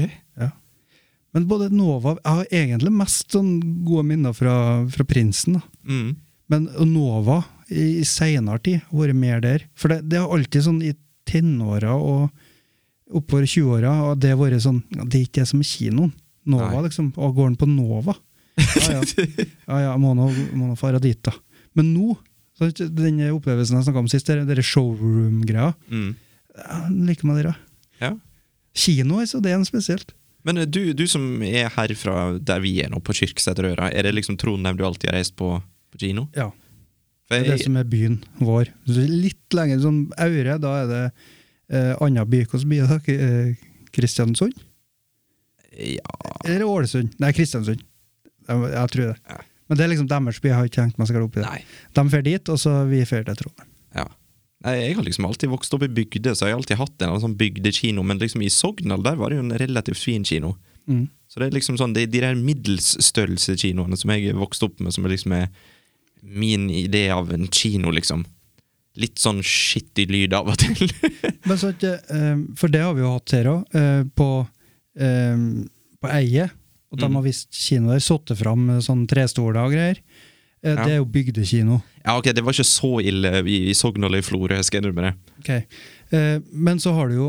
Men både Nova Jeg har egentlig mest sånn gode minner fra, fra Prinsen. da.
Mm.
Men Nova i, seinere tid har vært mer der. For det, det har alltid sånn i tenåra og oppover 20-åra og det har vært sånn ja, Det er ikke det som er kinoen. Nova,
Nei.
liksom. Og går den på Nova? Ja ja, <laughs> ja, ja må nå fare dit, da. Men nå, så, den opplevelsen jeg snakka om sist, der showroom-greia,
Mm.
jeg liker meg det. da.
Ja.
Kino, altså, det er en spesielt.
Men eh, du, du som er herfra der vi er nå, på Kyrksæterøra, er det liksom Trondheim du alltid har reist på, på kino?
Ja. Det er det som er byen vår. Litt lenger sånn Aure, da er det eh, annen by. Hvilken by er det? Eh, Kristiansund?
ja,
Eller Ålesund? Nei, Kristiansund. Jeg, jeg tror det.
Ja.
Men det er liksom deres by. Jeg har ikke tenkt meg skal galt opp i det.
nei.
De drar dit, og så vi drar til Trondheim.
Ja. Nei, Jeg har liksom alltid vokst opp i bygde, så jeg har alltid hatt en sånn bygdekino. Men liksom i Sogndal der var det jo en relativt fin kino.
Mm.
Så det er liksom sånn, det er de der middelsstørrelsekinoene som jeg vokste vokst opp med, som er liksom er min idé av en kino, liksom. Litt sånn skittig lyd av og til. <laughs>
Men så at, eh, For det har vi jo hatt her òg, eh, på, eh, på Eie. Og de
Mm.
har visst kino der, satt fram sånn trestoler og greier. Det er jo bygdekino.
ja, ok, Det var ikke så ille i, i Sogndal i Florø, jeg skal innrømme det.
Ok. Eh, men så har du jo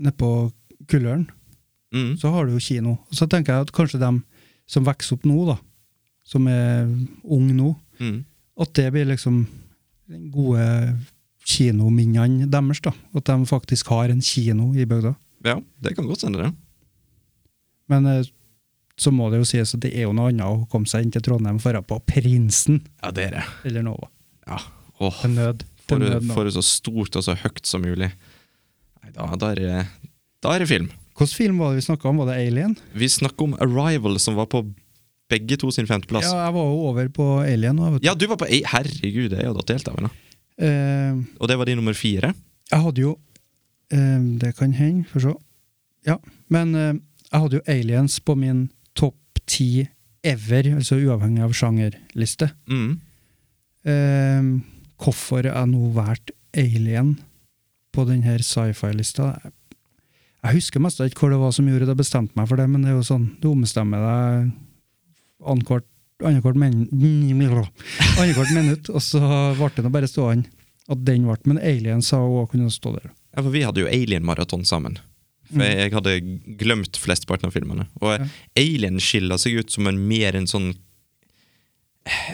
nedpå Kulløren,
Mm.
så har du jo kino. Og så tenker jeg at kanskje dem som vokser opp nå, da, som er ung nå,
Mm.
at det blir liksom den gode kinominnene deres. da. At de faktisk har en kino i bygda.
Ja, det kan godt hende, det.
Men eh, så må det jo sies at det er jo noe annet å komme seg inn til Trondheim for å på Prinsen
Ja, det er det.
eller Nova.
Ja. Åh,
Til nød.
for,
Til
det,
nød
for så stort og så høyt som mulig. Nei, da, da, er det, da er det film.
Hvilken film var det vi snakka om? Var det Alien?
Vi snakker om Arrival, som var på begge to sin femteplass.
Ja, jeg var jo over på Alien. nå, vet du.
Ja, du var på A Herregud, jeg hadde datt helt av. henne.
Eh,
Og det var din nummer fire.
jeg hadde jo eh, Det kan hende, for så. Ja. Men eh, jeg hadde jo Aliens på min topp ti ever, altså uavhengig av sjangerliste.
Mm.
Hvorfor jeg nå valgte Alien på denne sci-fi-lista jeg, husker mest ikke hvor det var som gjorde det jeg bestemte meg for det, men det er jo sånn, du ombestemmer deg annethvert minutt, og så ble den bare stående at den ble. Men Alien sa òg kunnet kunne stå der.
Ja, for vi hadde jo Alien-maraton sammen. For
Mm.
jeg hadde glemt flesteparten av filmene. Og
Ja.
Alien skiller seg ut som en mer en sånn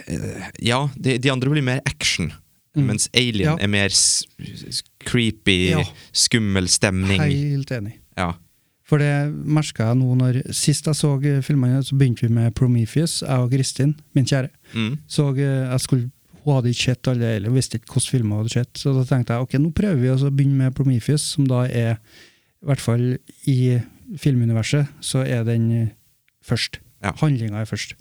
eh, Ja, de, de andre blir mer action.
Mm.
Mens Alien
Ja.
er mer creepy,
Ja.
skummel stemning.
Helt enig.
Ja.
For det merka jeg nå når Sist jeg så eh, filmene, så begynte vi med Prometheus, jeg og Kristin, min kjære.
Mm.
Så eh, jeg skulle, Hun hadde ikke sett alle, eller visste ikke hvilke filmer hun hadde sett. Så da tenkte jeg ok, nå prøver vi å begynne med Prometheus, som da er I hvert fall i filmuniverset, så er den eh, først.
Ja.
Handlinga er først.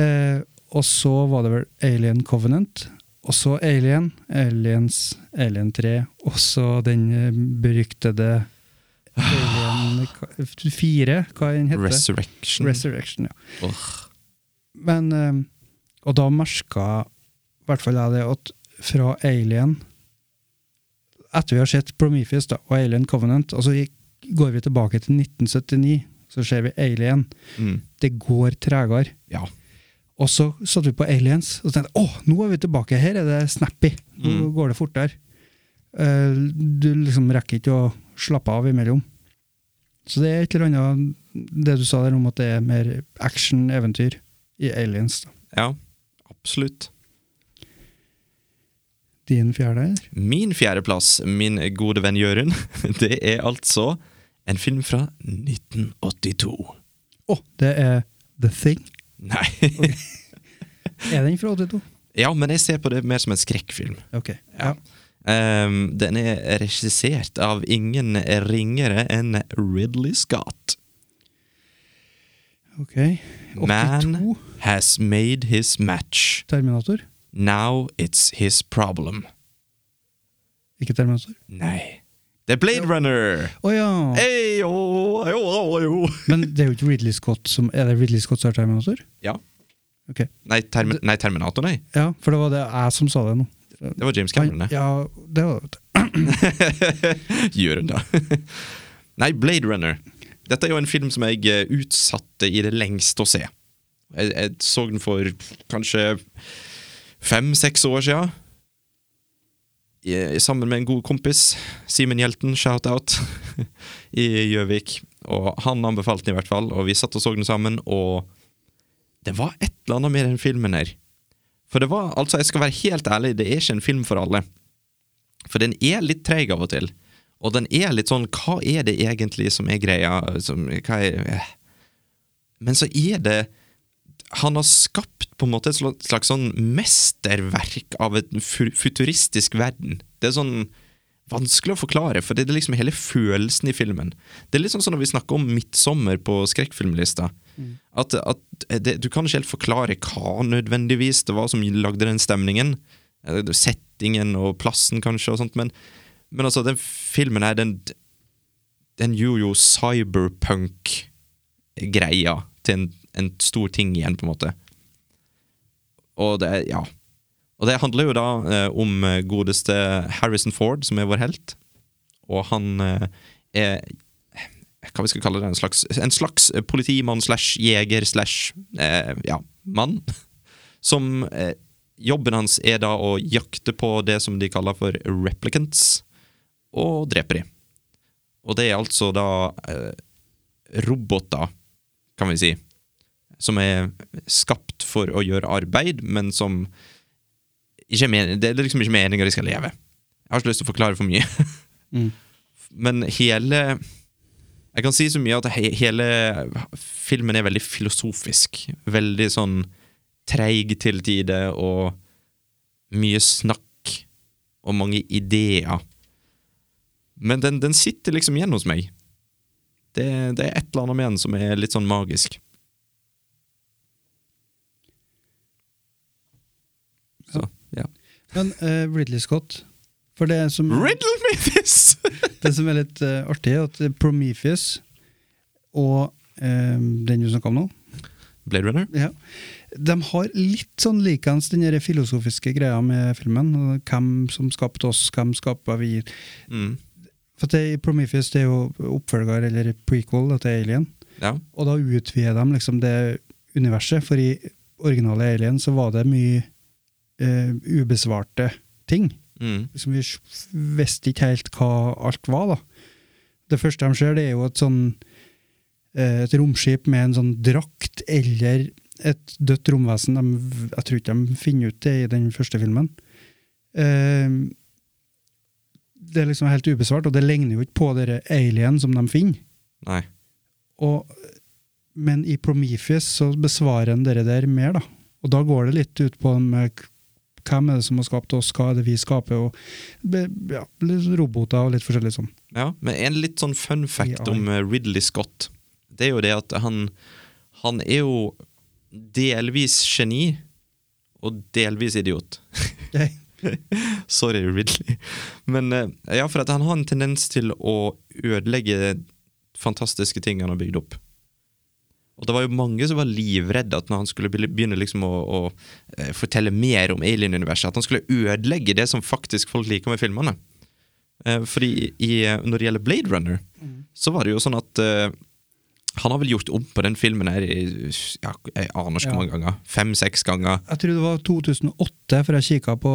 Eh, og så var det vel Alien Covenant. Og så Alien, Aliens, Alien 3, og så den beryktede Alien 4, hva den heter?
Resurrection.
Resurrection, ja.
oh.
Men eh, Og da merka i hvert fall jeg det at fra Alien Etter vi har sett Prometheus da, og Alien Covenant, og så går vi tilbake til 1979, så ser vi Alien.
Mm.
Det går tregere.
Ja.
Og så satte vi på Aliens, og tenkte åh, nå er vi tilbake. Her er det snappy. Nå
Mm.
går det fortere. Eh, du liksom rekker ikke å slappe av imellom. Så det er et eller annet Det du sa der om at det er mer action-eventyr i Aliens. da.
ja, absolutt.
Din fjerde, Her.
Min fjerdeplass, min gode venn Jørund, <laughs> det er altså en film fra 1982.
Å, det er The Thing.
Nei. <laughs>
Er den fra 82?
Ja, men jeg ser på det mer som en skrekkfilm.
Ok. Ja.
Ehm, den er regissert av ingen ringere enn Ridley Scott.
Ok.
Man has made his match.
Terminator?
Now it's his problem.
Ikke Terminator?
Nei. Det er Blade Runner!
Ja!
Hey, oh, oh, oh, oh.
Men det er jo ikke Ridley Scott som Er det Ridley Scott som er Terminator?
Ja.
Okay.
Nei, termi, nei, Terminator, nei.
Ja, for det var det jeg som sa det nå.
Det var James Cameron, det.
Ja, det var det. <laughs>
Jørund, da. Nei, Blade Runner. Dette er jo en film som jeg eh, utsatte i det lengste å se. Jeg, jeg så den for kanskje fem-seks år siden. Sammen med en god kompis, Simen Hjelten, shout-out, <laughs> i Gjøvik. Og han anbefalte den i hvert fall, og vi satt og så den sammen, og det var et eller annet med den filmen her. For det var, altså, jeg skal være helt ærlig, det er ikke en film for alle. For den er litt treig av og til. Og den er litt sånn Hva er det egentlig som er greia? Som, er, eh. Men så er det Han har skapt på en måte et slags, sånn mesterverk av et futuristisk verden. Det er sånn vanskelig å forklare, for det er liksom hele følelsen i filmen. Det er litt sånn som når vi snakker om 'Midtsommer' på skrekkfilmlista. At, at det, Du kan ikke helt forklare hva nødvendigvis det var som lagde den stemningen. Eh, Settingen og plassen, kanskje, og sånt, men, men altså, den filmen her, den, den gjorde jo cyberpunk-greia til en, en stor ting igjen, på en måte. Og det, ja. Og det handler jo da eh, om godeste Harrison Ford, som er vår helt. Og han eh, er hva vi skal kalle det, en slags, en slags politimann slash jeger slash eh, ja, mann. <laughs> Som eh, Jobben hans er da å jakte på det som de kaller for replicants, og drepe de. Og det er altså da eh, roboter, kan vi si, som er skapt for å gjøre arbeid, men som ikke er meningen, Det er liksom ikke meninga de skal leve. Jeg har ikke lyst til å forklare for mye. <laughs>
Mm.
Men hele Jeg kan si så mye at he hele filmen er veldig filosofisk. Veldig sånn treig til tider, og mye snakk. Og mange ideer. Men den, den sitter liksom igjen hos meg. Det, det er et eller annet med den som er litt sånn magisk. Så, ja.
Men uh, Ridley Scott For det som,
Riddle me this! <laughs>
det som er litt uh, artig, er at Prometheus og eh, den du snakka om nå,
Blade Runner?
ja, de har litt sånn likens den filosofiske greia med filmen. Hvem som skapte oss, hvem skapa vi?
Mm.
For det, Prometheus det er jo oppfølger, eller prequel, til Alien.
Ja.
Og da utvider de liksom det universet, for i originale Alien så var det mye eh, ubesvarte ting.
Mm.
Liksom, vi visste ikke helt hva alt var, da. Det første de ser, det er jo et sånn eh, et romskip med en sånn drakt, eller et dødt romvesen. De, jeg tror ikke de finner ut det i den første filmen. Eh, det er liksom helt ubesvart, og det ligner jo ikke på dere alien som de finner.
Nei.
Og, men i Prometheus så besvarer han dere der mer, da. Og da går det litt ut på med hvem er det som har skapt oss, hva er det vi skaper, og ja, roboter og litt forskjellig sånn.
Ja, men en litt sånn fun fact om eh, Ridley Scott, det er jo det at han Han er jo delvis geni og delvis idiot. <laughs> Sorry, Ridley. Men eh, ja, for at han har en tendens til å ødelegge fantastiske ting han har bygd opp. Og det var jo mange som var livredde at når han skulle begynne liksom å, å eh, fortelle mer om alien-universet, at han skulle ødelegge det som faktisk folk liker med filmene. Eh, fordi i, når det gjelder Blade Runner, så var det jo sånn at eh, han har vel gjort om på den filmen her i ja, jeg aner ikke
Ja.
mange ganger. Fem-seks ganger.
jeg tror det var 2008, for jeg kikka på,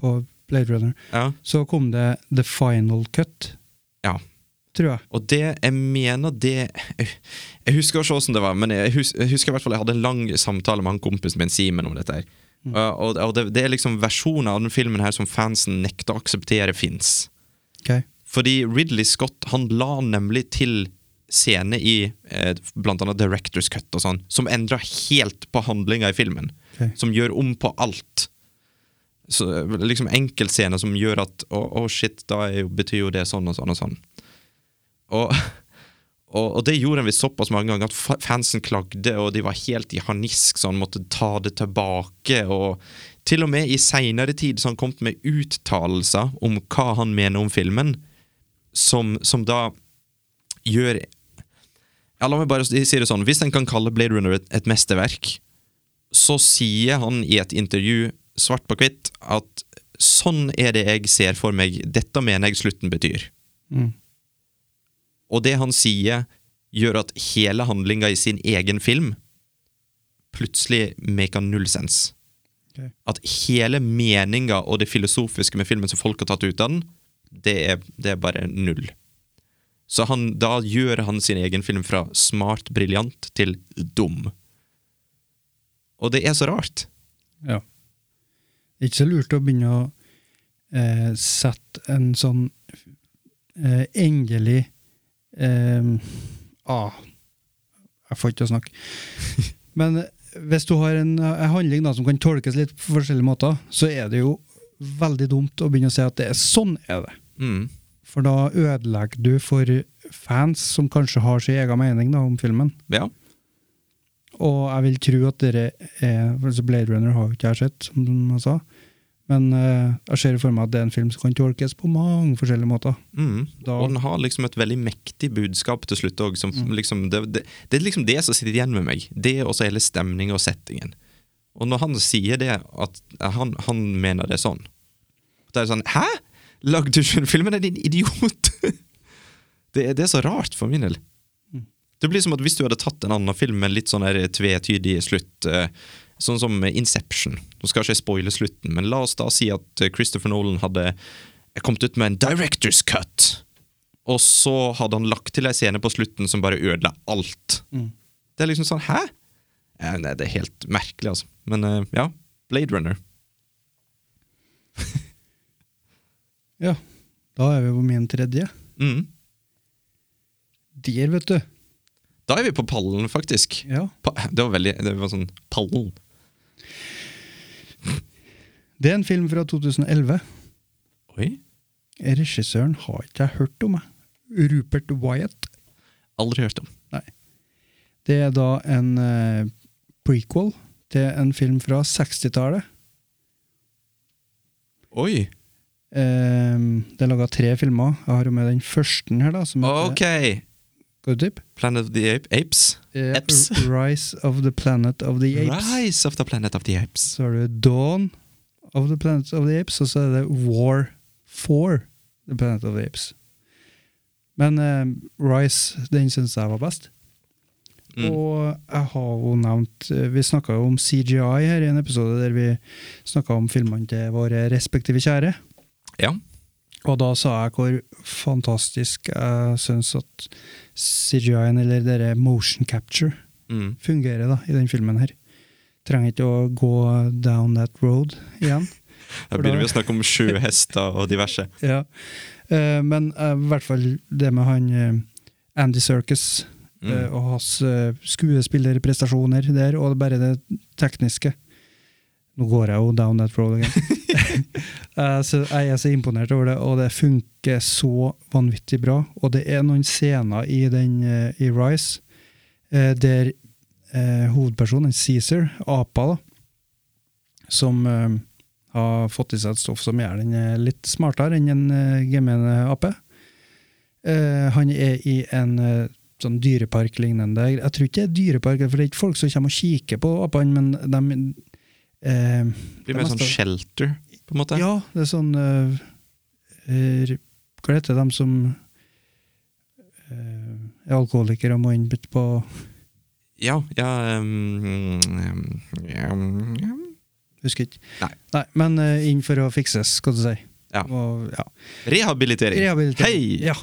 på Blade Runner.
Ja.
Så kom det The Final Cut. Tror jeg.
Og det, jeg mener det Jeg, husker ikke hvordan det var, men jeg, husker, jeg husker i hvert fall jeg hadde en lang samtale med han kompisen min Simen om dette. her Uh, og og det, det er liksom versjoner av den filmen her som fansen nekter å akseptere fins.
Okay.
Fordi Ridley Scott han la nemlig til scene i eh, blant annet Directors Cut og sånn, som endra helt på handlinga i filmen.
Okay.
Som gjør om på alt. Så, eh, liksom Enkeltscener som gjør at Å, å shit, da jo, betyr jo det sånn og sånn og sånn. Og, <laughs> og, og det gjorde han såpass mange ganger at fansen klagde, og de var helt i harnisk, så han måtte ta det tilbake. Og til og med i seinere tid så han kom med uttalelser om hva han mener om filmen, som, som da gjør ja, La meg bare si det sånn. Hvis en kan kalle Blade Runner et, et mesterverk, så sier han i et intervju svart på hvitt at sånn er det jeg ser for meg, dette mener jeg slutten betyr.
Mm.
Og det han sier, gjør at hele handlinga i sin egen film plutselig maker null sens.
Okay.
At hele meninga og det filosofiske med filmen som folk har tatt ut av den, det er, det er bare null. Så han, da gjør han sin egen film fra smart, briljant til dum. Og det er så rart.
Ja. Ikke så lurt å begynne å eh, sette en sånn eh, endelig eh, ah, Jeg får ikke til å snakke. <laughs> Men eh, hvis du har en, en handling da, som kan tolkes litt på forskjellige måter, så er det jo veldig dumt å begynne å si at det er sånn er det.
Mm.
For da ødelegger du for fans som kanskje har sin egen mening da, om filmen.
Ja.
Og jeg vil tro at dere er altså Blade Runner har jo ikke jeg sett, som jeg sa. Men eh, jeg ser for meg at det er en film som kan tolkes på mange forskjellige måter.
Mm. Og den har liksom et veldig mektig budskap til slutt òg. Liksom, det, det, det er liksom det som sitter igjen med meg. Det og så hele stemninga og settingen. Og når han sier det, at han, han mener det er sånn Da er det sånn Hæ?! Lagde du ikke den filmen? Er din idiot? <laughs> det, det er så rart for min del. Det blir som at hvis du hadde tatt en annen film med litt sånn tvetydig slutt, eh, sånn som Inception Nå skal jeg ikke spoile slutten, men la oss da si at eh, Christopher Nolan hadde kommet ut med en director's cut, og så hadde han lagt til ei scene på slutten som bare ødela alt. Det er liksom sånn Hæ?! Ja, nei, det er helt merkelig, altså. Men eh, ja, Blade Runner. <laughs>
Ja, da er vi på min tredje.
Mm.
Der, vet du.
Da er vi på pallen, faktisk.
Ja.
Pa det var veldig Det var sånn Pallen.
Det er en film fra 2011.
Oi.
Regissøren har ikke jeg hørt om, jeg. Rupert Wyatt.
Aldri hørt om. Nei.
Det er da en uh, prequel til en film fra 60-tallet.
Oi.
Eh, det er laga tre filmer. Jeg har jo med den første her, da. Som
Ok.
Tippe?
Planet of the Ape Apes. Apes.
Rise of the Planet of the Apes.
Rise of the Planet of the Apes.
Så har du Dawn of the Planet of the Apes, og så er det War for the Planet of the Apes. Men eh, Rise, den syns jeg var best.
Mm.
Og jeg har jo nevnt eh, Vi snakka jo om CGI her i en episode der vi snakka om filmene til våre respektive kjære.
Ja.
Og da sa jeg hvor fantastisk jeg syns at CGI-en, eller dere motion capture,
Mm.
fungerer da, i den filmen her. Trenger ikke å gå down that road igjen. <laughs>
Da begynner vi å snakke om sjøhester og diverse. <laughs>
ja. uh, men uh, i hvert fall det med han uh, Andy Circus
Mm.
og hans skuespillerprestasjoner der, og bare det tekniske. Nå går jeg jo down that road again. <laughs> Eh, så jeg er så imponert over det, og det funker så vanvittig bra. Og det er noen scener i, den, i Rise der eh, hovedpersonen, Cæsar, apa, da, som eh, har fått i seg et stoff som gjør den eh, litt smartere enn en eh, gemene ape. Eh, han er i en eh, sånn dyrepark-lignende Jeg tror ikke det er dyrepark, for det er ikke folk som kommer og kikker på apene, men de eh,
Blir mer sånn shelter, på en måte.
Ja, det er sånn eh, eh, Hva heter de som eh, er alkoholikere og må inn på
Ja, ja, um, um, ja, um,
Husker ikke.
Nei.
men uh, inn for å fikses, skal du si.
Ja.
Og, ja.
Rehabilitering.
Rehabilitering.
Hei!
Ja.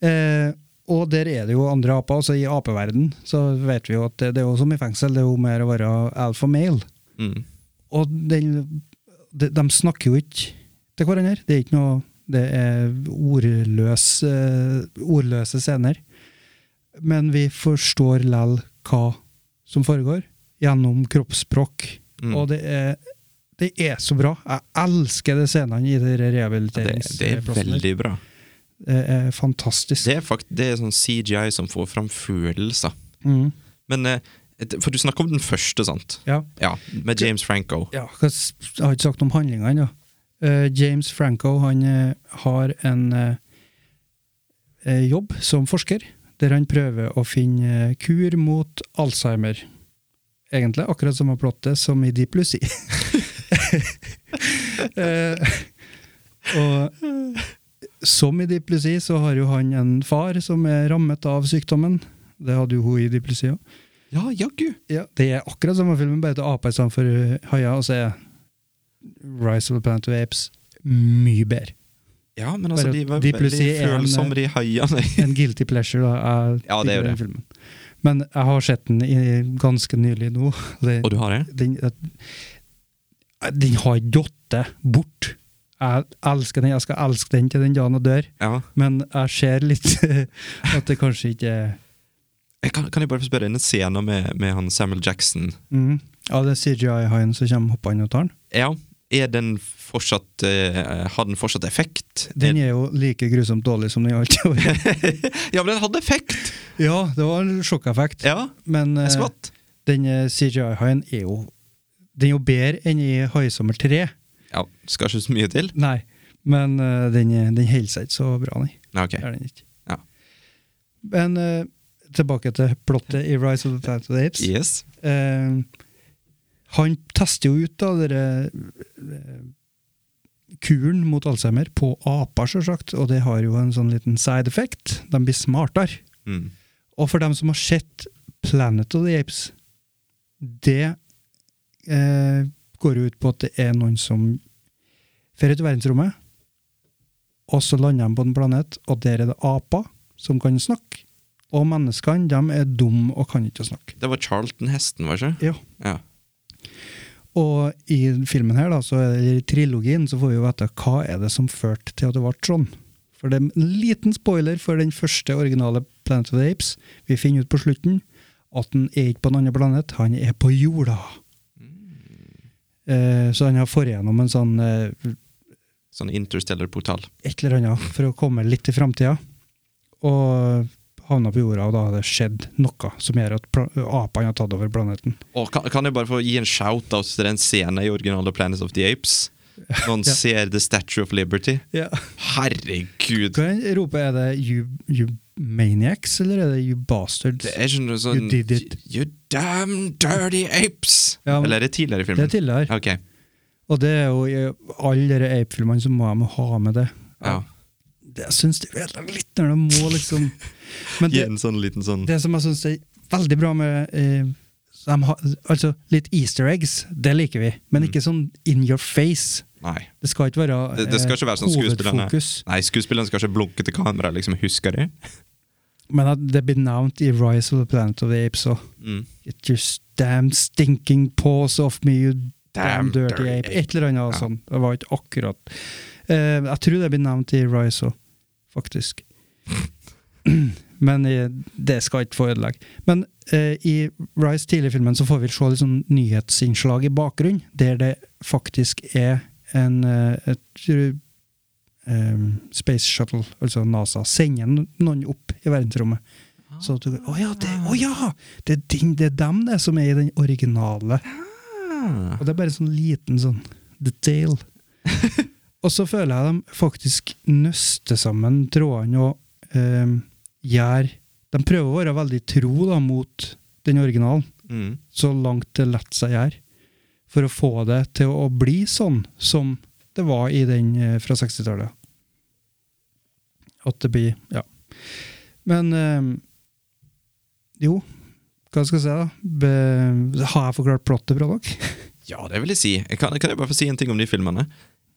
Eh, og der er det jo andre aper, altså i apeverden så vet vi jo at det, det er jo som i fengsel, det er jo mer å være alfa male.
Mm.
Og den, de, de snakker jo ikke til hverandre. Det er ikke noe Det er ordløs, eh, ordløse scener. Men vi forstår lell hva som foregår, gjennom kroppsspråk.
Mm.
Og det er, det er så bra. Jeg elsker de scenene i de
Ja, det, det er veldig bra.
Det er fantastisk.
Det er, fakt, det er sånn CGI som får fram følelser.
Mm.
Men eh, For du snakker om den første, sant?
Ja.
Ja, Med James Franco.
Ja, jeg har ikke sagt om handlinga ennå. Eh, James Franco han eh, har en jobb som forsker, der han prøver å finne eh, kur mot Alzheimer. Egentlig akkurat samme plottet som i Deep Lucy. <laughs> eh, og som i Deep Lucy så har jo han en far som er rammet av sykdommen. Det hadde jo hun i Deep Lucy òg.
Ja, jaggu!
Ja, det er akkurat samme filmen, bare til aper istedenfor haier, og så er Rise of the Planet of Apes mye bedre.
Ja, men altså, de var
de
veldig følsomme, de haiene. <laughs>
En guilty pleasure, da. er
Ja, det er jo det.
Filmen. Men jeg har sett den i, ganske nylig nå. <laughs> Det,
Og du har det?
den, den har ikke gått bort. Jeg elsker den, jeg skal elske den til den dagen jeg dør,
Ja.
men jeg ser litt <laughs> at det kanskje ikke
Jeg Kan, kan jeg bare få spørre, en scene med, med han Samuel Jackson
mm. Ja, det er CGI-haien som kommer hoppende og tar den.
Ja, er den fortsatt uh, Har den fortsatt effekt?
Den er jo like grusomt dårlig som den alltid har vært. <laughs>
ja, men den hadde effekt!
ja, det var en sjokkeffekt,
Ja,
men
uh,
den eh, CGI-haien er jo Den er jo bedre enn i Haisommer 3.
Ja, skal ikke så mye til.
Nei, men uh, den, den holder seg ikke så bra, nei.
Ja, ok.
Er den ikke.
Ja.
Men tilbake til plottet i Rise of the Planet of the Apes.
Yes.
Eh, han tester jo ut da dere eh, kuren mot Alzheimer på aper, selvsagt, og det har jo en sånn liten side effect. De blir smartere.
Mm.
Og for dem som har sett Planet of the Apes, det eh, går jo ut på at det er noen som drar ut i verdensrommet, og så lander de på en planet, og der er det aper som kan snakke. Og menneskene de er dumme og kan ikke snakke.
Det var Charlton-hesten, var det ikke?
Ja.
Ja.
Og i filmen her, da, så i trilogien, så får vi jo vite hva er det som førte til at det ble sånn. For det er en liten spoiler for den første originale Planet of the Apes. Vi finner ut på slutten at han er ikke på en annen planet, han er på jorda. Eh, så han har fått gjennom en sånn eh,
Sånn interstellar-portal.
et eller annet for å komme litt i framtida. Og havna på jorda, og da har det skjedd noe som gjør at apene har tatt over planeten.
Og kan, kan jeg bare få gi en shout-out til den scenen i originale Planet of the Apes? Noen <laughs>
Ja.
ser The Statue of Liberty. Herregud!
Hva roper Er det you, you maniacs, eller er det you bastards?
Det er ikke noe sånn
You did it.
You damn dirty apes!
Ja, men-
Eller er det tidligere i
Det er tidligere.
Okay.
Og det er jo i alle de ape-filmene så må de ha med det.
ja.
Det jeg syns det er litt når de må liksom Men <laughs>
Gi
det,
en sånn liten sånn
det som jeg syns er veldig bra med eh, har, Altså, litt easter eggs, det liker vi, men ikke sånn in your face.
Nei.
Det skal ikke være
Det, det skal ikke være sånn
eh,
skuespillerne. Nei, skuespillerne skal ikke blunke til kamera, liksom. Husker de? <laughs>
Men at det blir nevnt i Rise of the Planet of the Apes òg.
Mm.
Get your damn stinking paws off me, you damn,
Damn
dirty,
dirty
ape.
ape.
Et eller annet
Ja.
sånt. Det var ikke akkurat uh, Jeg tror det blir nevnt i Rise òg, faktisk. Men eh, det skal ikke få ødelegge. Men eh, i Rise tidlig-filmen så får vi se litt sånn nyhetsinnslag i bakgrunnen, der det faktisk er en eh, et, eh, Space Shuttle, altså NASA, sender noen opp i verdensrommet. Så at du Å ja, det, å ja! Det, er det er dem det som er i den originale.
Ah.
Og det er bare sånn liten sånn detail. <laughs> og så føler jeg de faktisk nøster sammen trådene og eh, gjør De prøver å være veldig tro da, mot den originalen,
Mm.
så langt det lar seg gjøre. For å få det til å bli sånn som det var i den eh, fra 60-tallet. At det blir Ja. Men eh, jo, hva skal jeg si, da? Be, har jeg forklart plottet bra nok? <laughs>
Ja, det vil jeg si. Kan, kan jeg bare få si en ting om de filmene?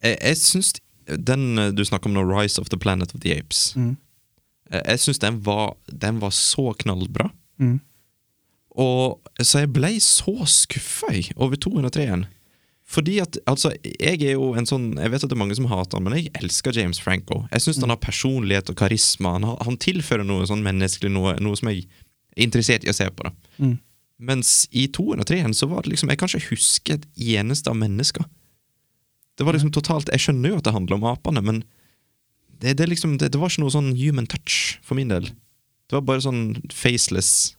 Jeg, jeg syns den eh, du snakker om nå, Rise of the Planet of the Apes
Mm.
eh, Jeg syns den, var- den var så knallbra.
Mm.
Og Så jeg ble så skuffa over 203-en. Fordi at, altså, jeg er jo en sånn Jeg vet at det er mange som hater han, men jeg elsker James Franco. Jeg syns han har personlighet og karisma. Han, har, han tilfører noe sånn menneskelig, noe, noe som jeg er interessert i å se på. da
Mm.
Mens i 203-en så var det liksom Jeg kan ikke huske et eneste av mennesker. Det var liksom totalt Jeg skjønner jo at det handler om apene, men det, det, liksom, det, det var ikke noe sånn human touch for min del. Det var bare sånn faceless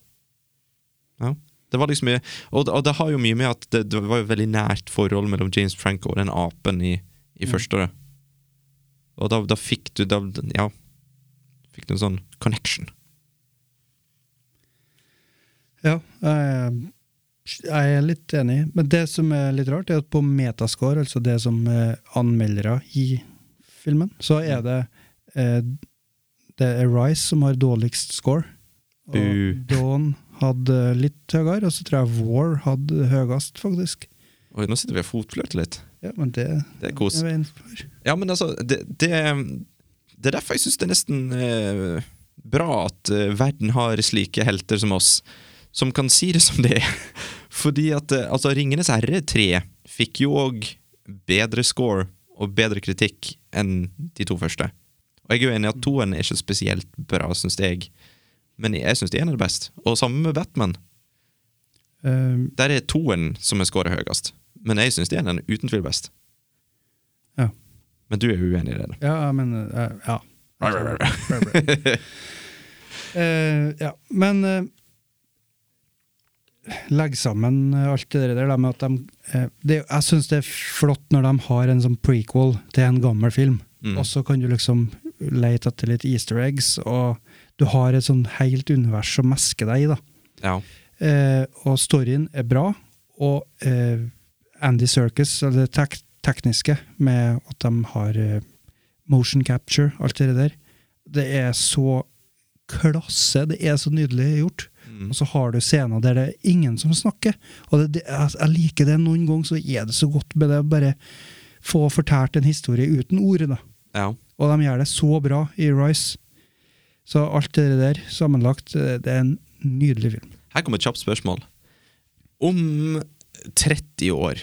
Ja. Det var liksom Og, og det har jo mye med at det, det var jo veldig nært forhold mellom James Franco og den apen i, i første. året. Og da, da fikk du da, Ja. Fikk du en sånn connection.
Ja, jeg, jeg er litt enig. Men det som er litt rart, er at på metascore, altså det som er anmeldere i filmen, så er det eh, Det er Rice som har dårligst score. Og. Dawn hadde litt høyere, og så tror jeg War hadde høyest, faktisk.
Oi, nå sitter vi og fotflørter litt.
Ja, men det,
Det er kos. Ja, men altså, det, det, det er derfor jeg syns det er nesten eh, bra at eh, verden har slike helter som oss, som kan si det som det er. <laughs> Fordi at eh, altså, Ringenes herre 3 fikk jo òg bedre score og bedre kritikk enn de to første. Og jeg er jo enig i at toen er ikke spesielt bra, syns jeg. Men jeg syns én er det best. Og sammen med Batman.
Um,
Der er toen som er scorer høyest. Men jeg syns én er uten tvil best.
Ja.
Men du er uenig i det? da.
ja, men uh, Ja. uh, ja, men eh, <laughs> Legg sammen eh, alt det der med at de eh, det, Jeg syns det er flott når de har en sånn prequel til en gammel film,
Mm.
og så kan du liksom lete etter litt easter eggs, og du har et sånn helt univers å meske deg i, da.
Ja.
Eh, og storyen er bra, og eh, Andy Circus, det tek tekniske, med at de har eh, motion capture, alt det der, det er så klasse, det er så nydelig gjort.
Mm.
Og så har du scener der det er ingen som snakker, og det, det, jeg, liker det noen ganger, så er det så godt med det å bare få fortalt en historie uten ord, da.
ja.
Og de gjør det så bra i Rise. Så alt det der sammenlagt, eh, det er en nydelig film.
Her kommer et kjapt spørsmål. Om 30 år,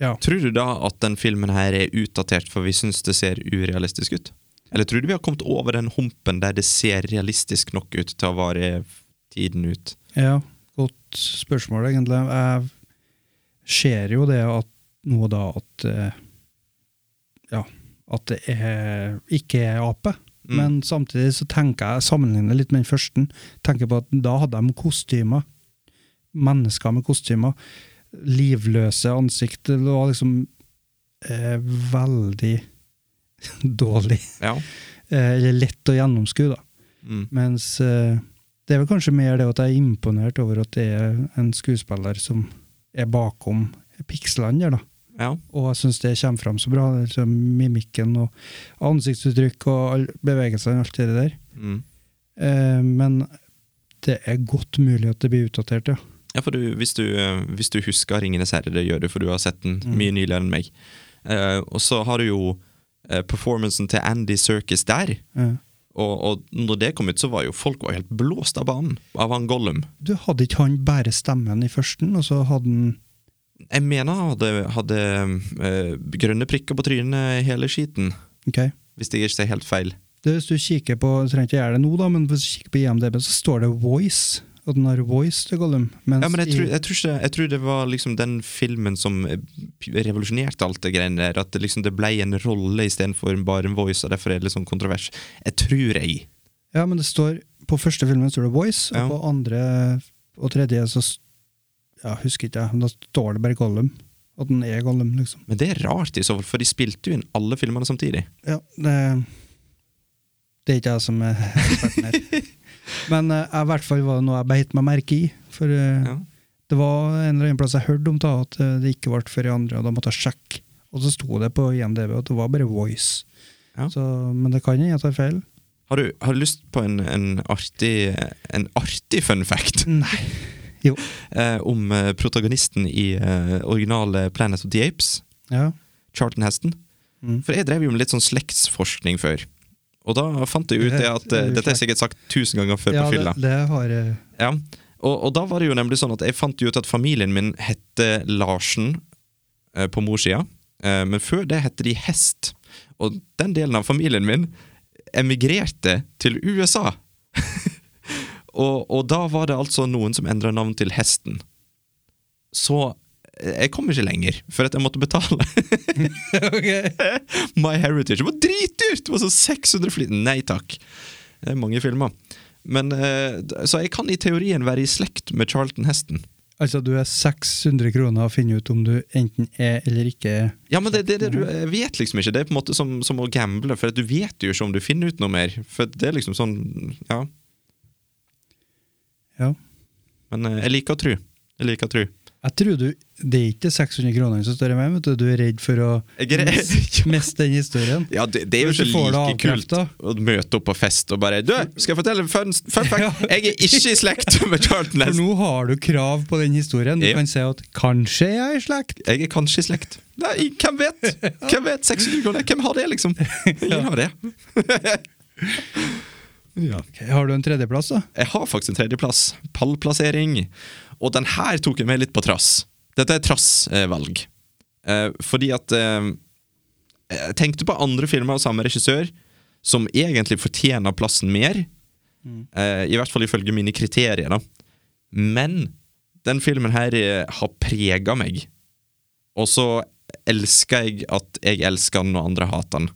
Ja.
tror du da at den filmen her er utdatert for vi syns det ser urealistisk ut? Eller tror du vi har kommet over den humpen der det ser realistisk nok ut til å vare tiden ut?
Ja, godt spørsmål, egentlig. Jeg ser jo det at nå da at eh, Ja, at det er, ikke er ape.
Mm.
Men samtidig så tenker jeg sammenligner litt med den første. Tenker på at da hadde de kostymer. Mennesker med kostymer. Livløse ansikt. Det var liksom eh, veldig <laughs> dårlig.
Ja.
Eh, eller lett å gjennomskue, da.
Mm.
Mens eh, det er vel kanskje mer det at jeg er imponert over at det er en skuespiller som er bakom pikslene der, da.
ja.
Og jeg syns det kommer fram så bra. Altså, mimikken og ansiktsuttrykk og bevegelsene og alt det der.
Mm.
Eh, men det er godt mulig at det blir utdatert, ja.
Ja, for du, hvis, du, eh, hvis du husker 'Ringenes herre', det gjør du, for du har sett den
Mm.
mye nyligere enn meg. Eh, og så har du jo eh, performancen til Andy Circus der.
Ja.
Og, og når det kom ut, så var jo folk var helt blåst av banen av han Gollum.
Du hadde ikke han bare stemmen i førsten, og så hadde han
Jeg mener han hadde, hadde øh, grønne prikker på trynet hele skiten,
Ok.
hvis jeg ikke ser helt feil.
Det, hvis du kikker på, trenger ikke gjøre det nå, da, men hvis du kikker på IMDb, så står det Voice. At den har voice til Gollum.
Ja, men jeg tror, jeg, tror ikke, jeg tror det var liksom den filmen som eh, revolusjonerte alt det greiene der. At det liksom det ble en rolle istedenfor bare en voice, og derfor er det litt sånn kontrovers. Jeg tror jeg.
Ja, men det står På første filmen står det Voice,
Ja.
og på andre og tredje så Ja, husker ikke jeg, men da står det bare Gollum. At den er Gollum, liksom.
Men det er rart, i så fall, for de spilte jo inn alle filmene samtidig.
Ja, det Det er ikke jeg som er <laughs> eksperten her. <laughs> Men jeg, i hvert fall var det noe jeg beit meg merke i. For uh,
Ja.
det var en eller annen plass jeg hørte om da, at eh, det ikke ble før i andre, og da måtte jeg sjekke. Og så sto det på IMDb at det var bare Voice.
Ja.
Så, men det kan hende jeg tar feil.
Har du, har du lyst på en, en, artig, en artig fun fact <laughs>
Nei. Jo.
eh, om protagonisten i eh, originale Planet of the Apes?
Ja.
Charlton Heston.
Mm.
For jeg drev jo med litt sånn slektsforskning før. Og da fant jeg ut det at
Det
eh,
er
Dette jeg sikkert sagt tusen ganger før
ja,
på fylla.
det, det har jeg
Ja. Og, og da var det jo nemlig sånn at jeg fant ut at familien min hette Larsen eh, på morssida. Eh, men før det hette de Hest. Og den delen av familien min emigrerte til USA. <laughs> og, og da var det altså noen som endra navn til Hesten. Så jeg kom ikke lenger, for at jeg måtte betale. <laughs> My Heritage. Det var dritdyrt! Det var sånn 600 fly. Nei takk. Det er mange filmer. Men, eh, så jeg kan i teorien være i slekt med Charlton Heston.
Altså, du er 600 kroner å finne ut om du enten er eller ikke er
Ja, men det, det, det du vet liksom ikke. Det er på en måte som, som å gamble, for du vet jo ikke om du finner ut noe mer. For det er liksom sånn, ja.
Ja.
Men eh, jeg liker å tro. Jeg liker å tro.
Jeg tror du Det er ikke 600 kroner som står i vet du. Du er redd for å <laughs> miste den historien.
Ja, det, det er jo ikke like kult å møte opp på fest og bare Du, skal jeg fortelle en fun, fun fact? <laughs> Jeg er ikke i slekt <laughs> med Charlton
For nå har du krav på den historien. Du kan si at 'kanskje jeg er i slekt'.
Jeg er kanskje i slekt. Nei, hvem vet? Hvem vet? 600 kroner? Hvem har det, liksom? Ingen har det. ja.
Okay, Har du en tredjeplass, da?
Jeg har faktisk en tredjeplass. Pallplassering. Og den her tok jeg med litt på trass. Dette er trassvalg. Eh, fordi at eh, Jeg tenkte på andre filmer av samme regissør som egentlig fortjener plassen mer. Eh, I hvert fall ifølge mine kriterier, da. Men den filmen her eh, har prega meg. Og så elsker jeg at jeg elsker den og andre hater den.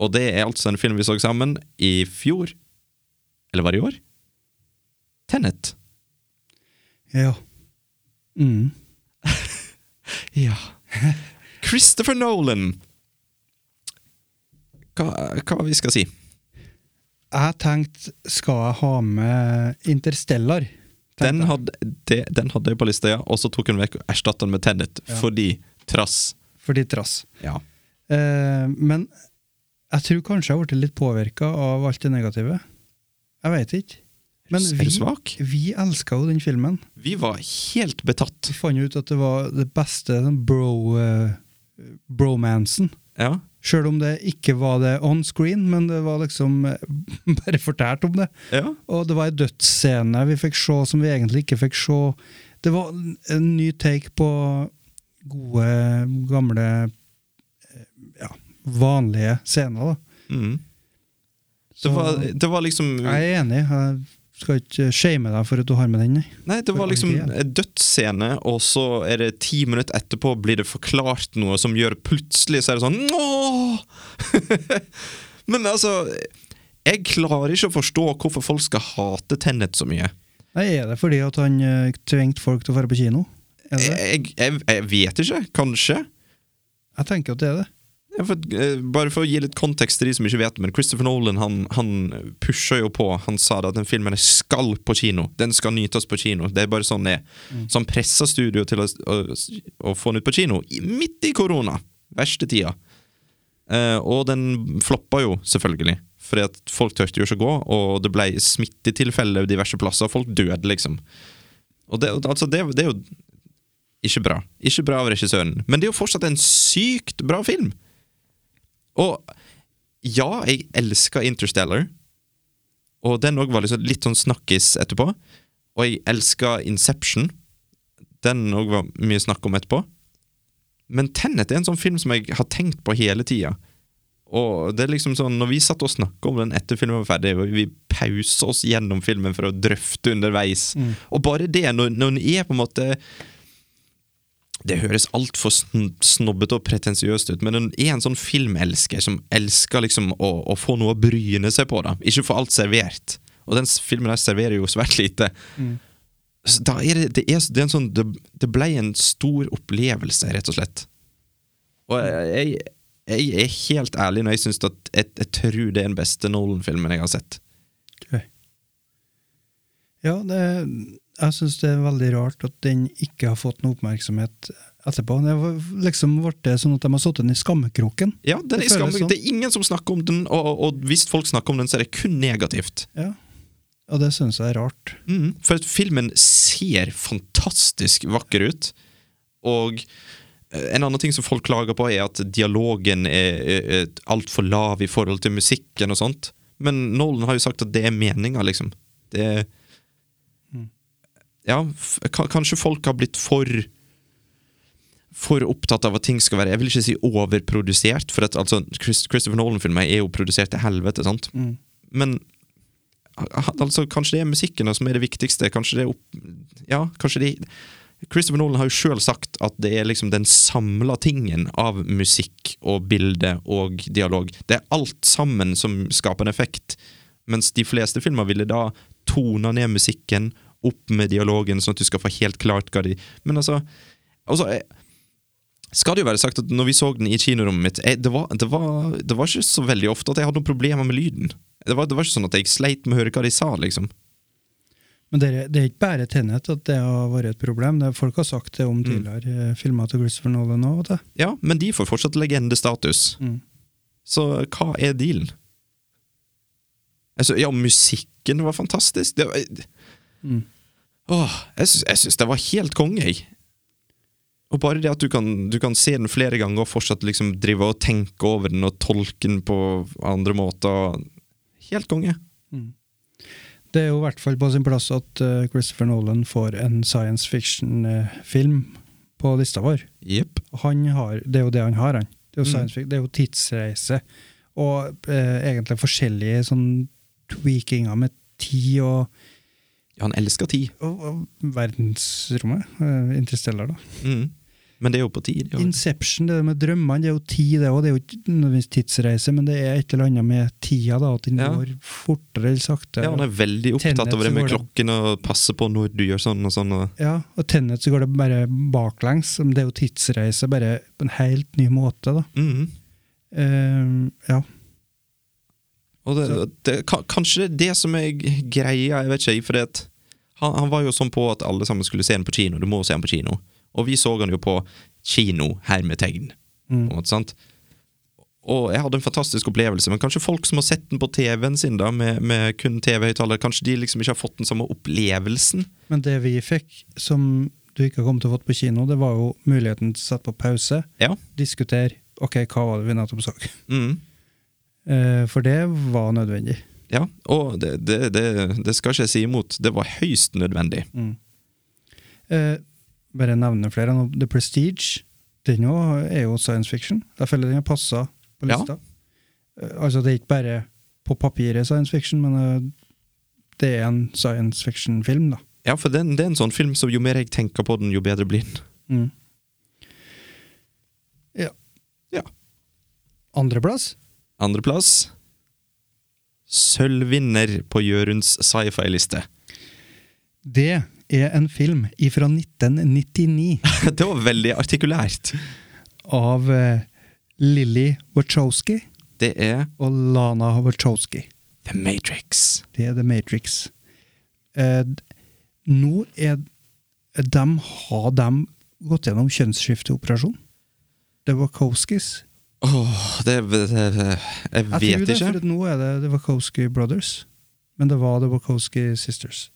Og det er altså en film vi så sammen i fjor. Eller var det i år? Tenet.
Ja. Mm. <laughs>
Ja. Christopher Nolan. Hva, hva vi skal si?
Jeg tenkte, skal jeg ha med Interstellar?
Den hadde, det, den hadde jeg på lista, ja. Og så tok hun vekk og erstatta den med Tenet,
Ja.
fordi trass.
Fordi trass.
Ja.
Eh, men jeg tror kanskje jeg ble litt påvirka av alt det negative. Jeg veit ikke. Men vi, vi elska jo den filmen.
Vi var helt betatt.
Vi fant ut at det var det beste Den bro, uh, bromansen.
Ja.
Sjøl om det ikke var det on screen, men det var liksom eh, <laughs> bare fortalt om det.
ja.
Og det var ei dødsscene vi fikk se som vi egentlig ikke fikk se. Det var en ny take på gode, gamle eh, ja, vanlige scener, da.
Mm. Det, var, det var liksom
jeg er enig. Jeg skal ikke shame deg for at du har med den, nei.
Nei, det var liksom dødsscene, og så er det ti minutter etterpå blir det forklart noe som gjør plutselig så er det sånn! <laughs> Men altså Jeg klarer ikke å forstå hvorfor folk skal hate Tennet så mye.
Nei, Er det fordi at han uh, tvingte folk til å dra på kino?
Jeg, jeg, jeg vet ikke. Kanskje.
Jeg tenker at det er det.
Eh, bare for å gi litt kontekst til de som ikke vet men Christopher Nolan han, han pusher jo på. Han sa det at den filmen skal på kino. Den skal nytes på kino. Det er bare sånn det er. Så han pressa studio til å, å, å få den ut på kino midt i korona. Verste tida. Eh, og den floppa jo, selvfølgelig. Fordi at folk turte jo ikke å gå, og det ble smittetilfeller diverse plasser. Folk døde, liksom. Og det, altså, det, det er jo ikke bra. Ikke bra av regissøren. Men det er jo fortsatt en sykt bra film. Og ja, jeg elsker Interstellar. Og den òg var liksom litt sånn snakkis etterpå. Og jeg elsker Inception. Den òg var mye snakk om etterpå. Men Tenet er en sånn film som jeg har tenkt på hele tida. Og det er liksom sånn, når vi satt og snakka om den etter filmen var ferdig, og vi pausa oss gjennom filmen for å drøfte underveis Og bare det, når, når den er på en måte det høres altfor sn snobbete og pretensiøst ut, men hun er en sånn filmelsker som elsker liksom å, å få noe å bryne seg på. da Ikke få alt servert. Og den filmen der serverer jo svært lite. Så da er det, det, er, det, er en sånn, det, det ble en stor opplevelse, rett og slett. Og jeg, jeg er helt ærlig når jeg syns at jeg, jeg tror det er den beste Nolan-filmen jeg har sett.
Ja, det, jeg syns det er veldig rart at den ikke har fått noe oppmerksomhet etterpå. Det var liksom ble sånn at de har satt den i skammekroken.
Ja, den
Det
er
føles
skam,
sånn.
Det er ingen som snakker om den, og, og hvis folk snakker om den, så er det kun negativt.
Ja. Og det syns jeg er rart.
Mm, for at filmen ser fantastisk vakker ut. Og eh, en annen ting som folk klager på, er at dialogen er, er, er altfor lav i forhold til musikken og sånt. Men Nolan har jo sagt at det er meninga, liksom. Det er Ja, kanskje folk har blitt for for opptatt av at ting skal være Jeg vil ikke si overprodusert, for at altså, Christopher Nolan-filmer er jo produsert til helvete, sant?
Mm.
Men altså, kanskje det er musikken som er det viktigste. Kanskje det er opp... Ja, kanskje de Christopher Nolan har jo sjøl sagt at det er liksom den samla tingen av musikk og bilde og dialog. Det er alt sammen som skaper en effekt. Mens de fleste filmer ville da tona ned musikken, opp med dialogen, sånn at du skal få helt klart hva de Men altså, altså jeg, skal det jo være sagt at når vi så den i kinorommet mitt jeg, det, var, det, var, det var ikke så veldig ofte at jeg hadde noen problemer med lyden. Det var, det var ikke sånn at jeg sleit med å høre hva de sa, liksom.
Men det er, det er ikke bare Tenet at det har vært et problem. Det folk har sagt det
Mm.
om tidligere mm. filmer til Christopher Nolan òg.
Ja, men de får fortsatt legendestatus.
Mm.
Så hva er dealen? Altså, ja, musikken var fantastisk. Det var,
Mm.
Åh, jeg syns, syns det var helt konge, jeg. Og bare det at du kan, du kan se den flere ganger og fortsatt liksom drive og tenke over den og tolke den på andre måter. Helt konge.
Det er jo i hvert fall på sin plass at uh, Christopher Nolan får en science fiction-film på lista vår.
Yep.
Han har, det er jo det han har, han. Det er jo, science fiction, det er jo tidsreise, og uh, egentlig forskjellige sånn tweakinger med tid og,
han elsker tid.
og, og verdensrommet. Eh, Interstellar, da.
Mm. Men det er jo på tid. jo-
Inception, det med drømmene, det er jo tid, det òg. Det er jo ikke nødvendigvis tidsreise, men det er et eller annet med tida, da, at den
Ja.
går fortere eller saktere.
Ja, han er veldig opptatt av det med klokken og passe på når du gjør sånn og sånn. Og,
Ja, og Tennet så går det bare baklengs. men Det er jo tidsreise, bare på en helt ny måte, da.
Mm.
Uh, ja.
og det, det, kanskje det er det som er greia, jeg vet ikke. For det, han, han var jo sånn på at alle sammen skulle se den på kino. Du må se den på kino. Og vi så den jo på kino, hermetegn. På en måte, sant? Og jeg hadde en fantastisk opplevelse, men kanskje folk som har sett den på TV-en sin, da, med, med kun TV-høyttaler, kanskje de liksom ikke har fått den samme opplevelsen.
Men det vi fikk, som du ikke har kommet til å fått på kino, det var jo muligheten til å sette på pause,
Ja.
diskutere ok, hva var det vi nettopp så.
Mm.
Eh, for det var nødvendig.
Ja, og det, det, det, det skal ikke jeg si imot. Det var høyst nødvendig.
Eh, bare nevne flere. The Prestige den er jo science fiction. Jeg føler den har passa på
Ja.
lista. Eh, altså, det er ikke bare på papiret science fiction, men eh, det er en science fiction-film, da.
Ja, for den, det er en sånn film som jo mer jeg tenker på den, jo bedre blir den.
Mm. Ja.
Ja.
Andreplass?
Andreplass Sølvvinner på Jøruns sci-fi-liste.
Det er en film fra 1999 <laughs>
Det var veldig artikulært.
av uh, Lily Wachowski
Det er
og Lana Wachowski.
The Matrix.
Det er The Matrix. Uh, nå er de Har de gått gjennom kjønnsskifteoperasjon? The Wachowskis?
Åh, det, det, det Jeg
Jeg
vet
tror det,
ikke.
for nå er det The Wachowski Brothers. Men det var The Wachowski Sisters.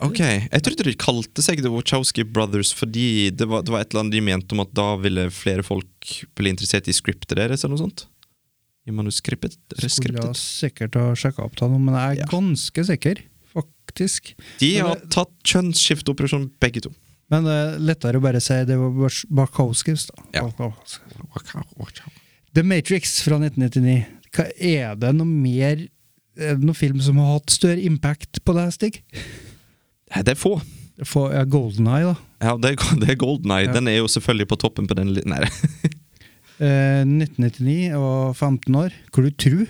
Ok, Jeg trodde de kalte seg The Wachowski Brothers fordi det var, det var et eller annet de mente om at da ville flere folk bli interessert i scriptet deres, eller noe sånt. I manuskriptet?
Skulle sikkert ha sjekka opp det men jeg er
Ja.
ganske sikker, faktisk.
De har tatt kjønnsskifteoperasjon, begge to.
Men det er lettere å bare si det var da.
Ja.
The Matrix fra 1999. Hva, er det noe mer Er det noen film som har hatt større impact på deg, Stig?
Det er få.
få ja, Golden Eye, da.
Ja, det er, det er Golden Eye.
Ja.
Den er jo selvfølgelig på toppen på den Nei. <laughs>
Eh, 1999 og 15 år. Hva du tror?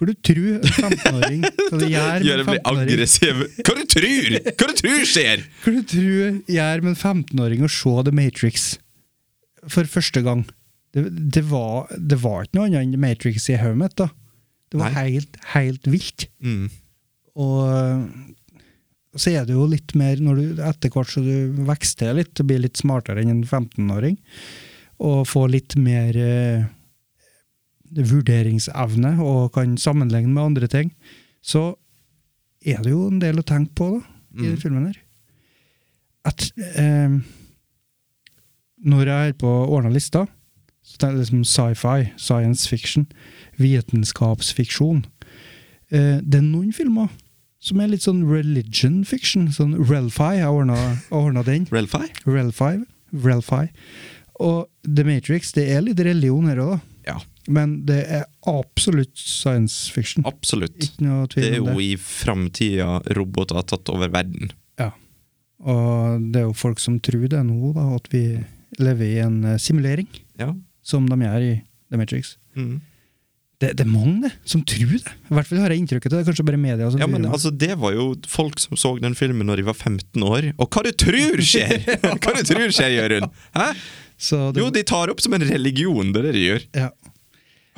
Hva du tror en 15-åring Hva du med
Gjør
en
det blir
15-åring?
aggressiv. Hva du tror?! Hva du tror skjer?!
Hva du tror gjør med en 15-åring å se The Matrix for første gang? Det, det, var, det var ikke noe annet enn The Matrix i hodet mitt. da. Det var helt, helt vilt.
Mm.
Og så er det jo litt mer når du etter hvert så du vokser litt og blir litt smartere enn en 15-åring, og får litt mer eh, vurderingsevne og kan sammenligne med andre ting, så er det jo en del å tenke på da, i den
Mm.
filmen her. At eh, når jeg er på å ordne lista, så det er liksom sci-fi, science fiction, vitenskapsfiksjon. Eh, det er noen filmer som er litt sånn religion fiction. Sånn Relfi. Jeg ordna den.
Relfi?
Relfi. Relfi. Og The Matrix, det er litt religion her òg, da.
Ja,
Men det er absolutt science fiction.
absolutt. Det er jo
det.
i framtida roboter har tatt over verden.
Ja. Og det er jo folk som tror det nå, da, at vi lever i en eh, simulering,
Ja.
som de gjør i The Matrix.
Mm.
Det, det er mange det, som tror det. I hvert fall har jeg inntrykket av det. Kanskje bare media som
Ja, men altså, Det var jo folk som så den filmen når de var 15 år. Og hva du tror skjer?! <laughs> Hva du tror skjer, Jørund? Hæ?
Så det,
Jo, de tar opp som en religion, det er det de gjør.
ja.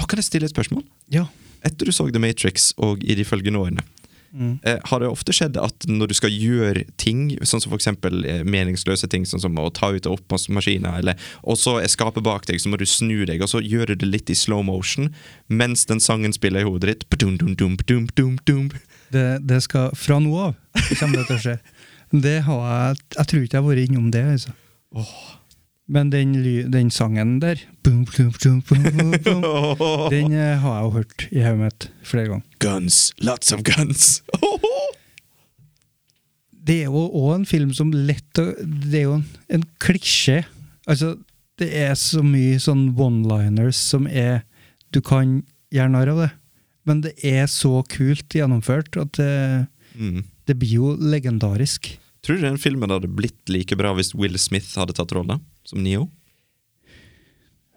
Å, kan jeg stille et spørsmål?
ja.
Etter du så The Matrix og i de følgende årene,
Mm.
eh, har det ofte skjedd at når du skal gjøre ting, sånn som eksempel eh, meningsløse ting, sånn som å ta ut og opp maskiner, eller, og så er skapet bak deg, så må du snu deg, og så gjør du det litt i slow motion, mens den sangen spiller i hodet ditt dum, dum, dum, dum, dum, dum.
Det, det skal Fra nå av kommer det til å skje. Det har jeg Jeg tror ikke jeg har vært innom det, altså. Men den, den sangen der boom, boom, boom, Den eh, har jeg jo hørt i hodet mitt flere ganger.
Guns, lots of guns. <laughs>
Det er jo òg en film som lett å Det er jo en, en klisjé. Altså, Det er så mye sånn one-liners som er Du kan gjøre narr av det, men det er så kult gjennomført at det,
Mm.
det blir jo legendarisk.
Tror du den filmen hadde blitt like bra hvis Will Smith hadde tatt rolla som Neo?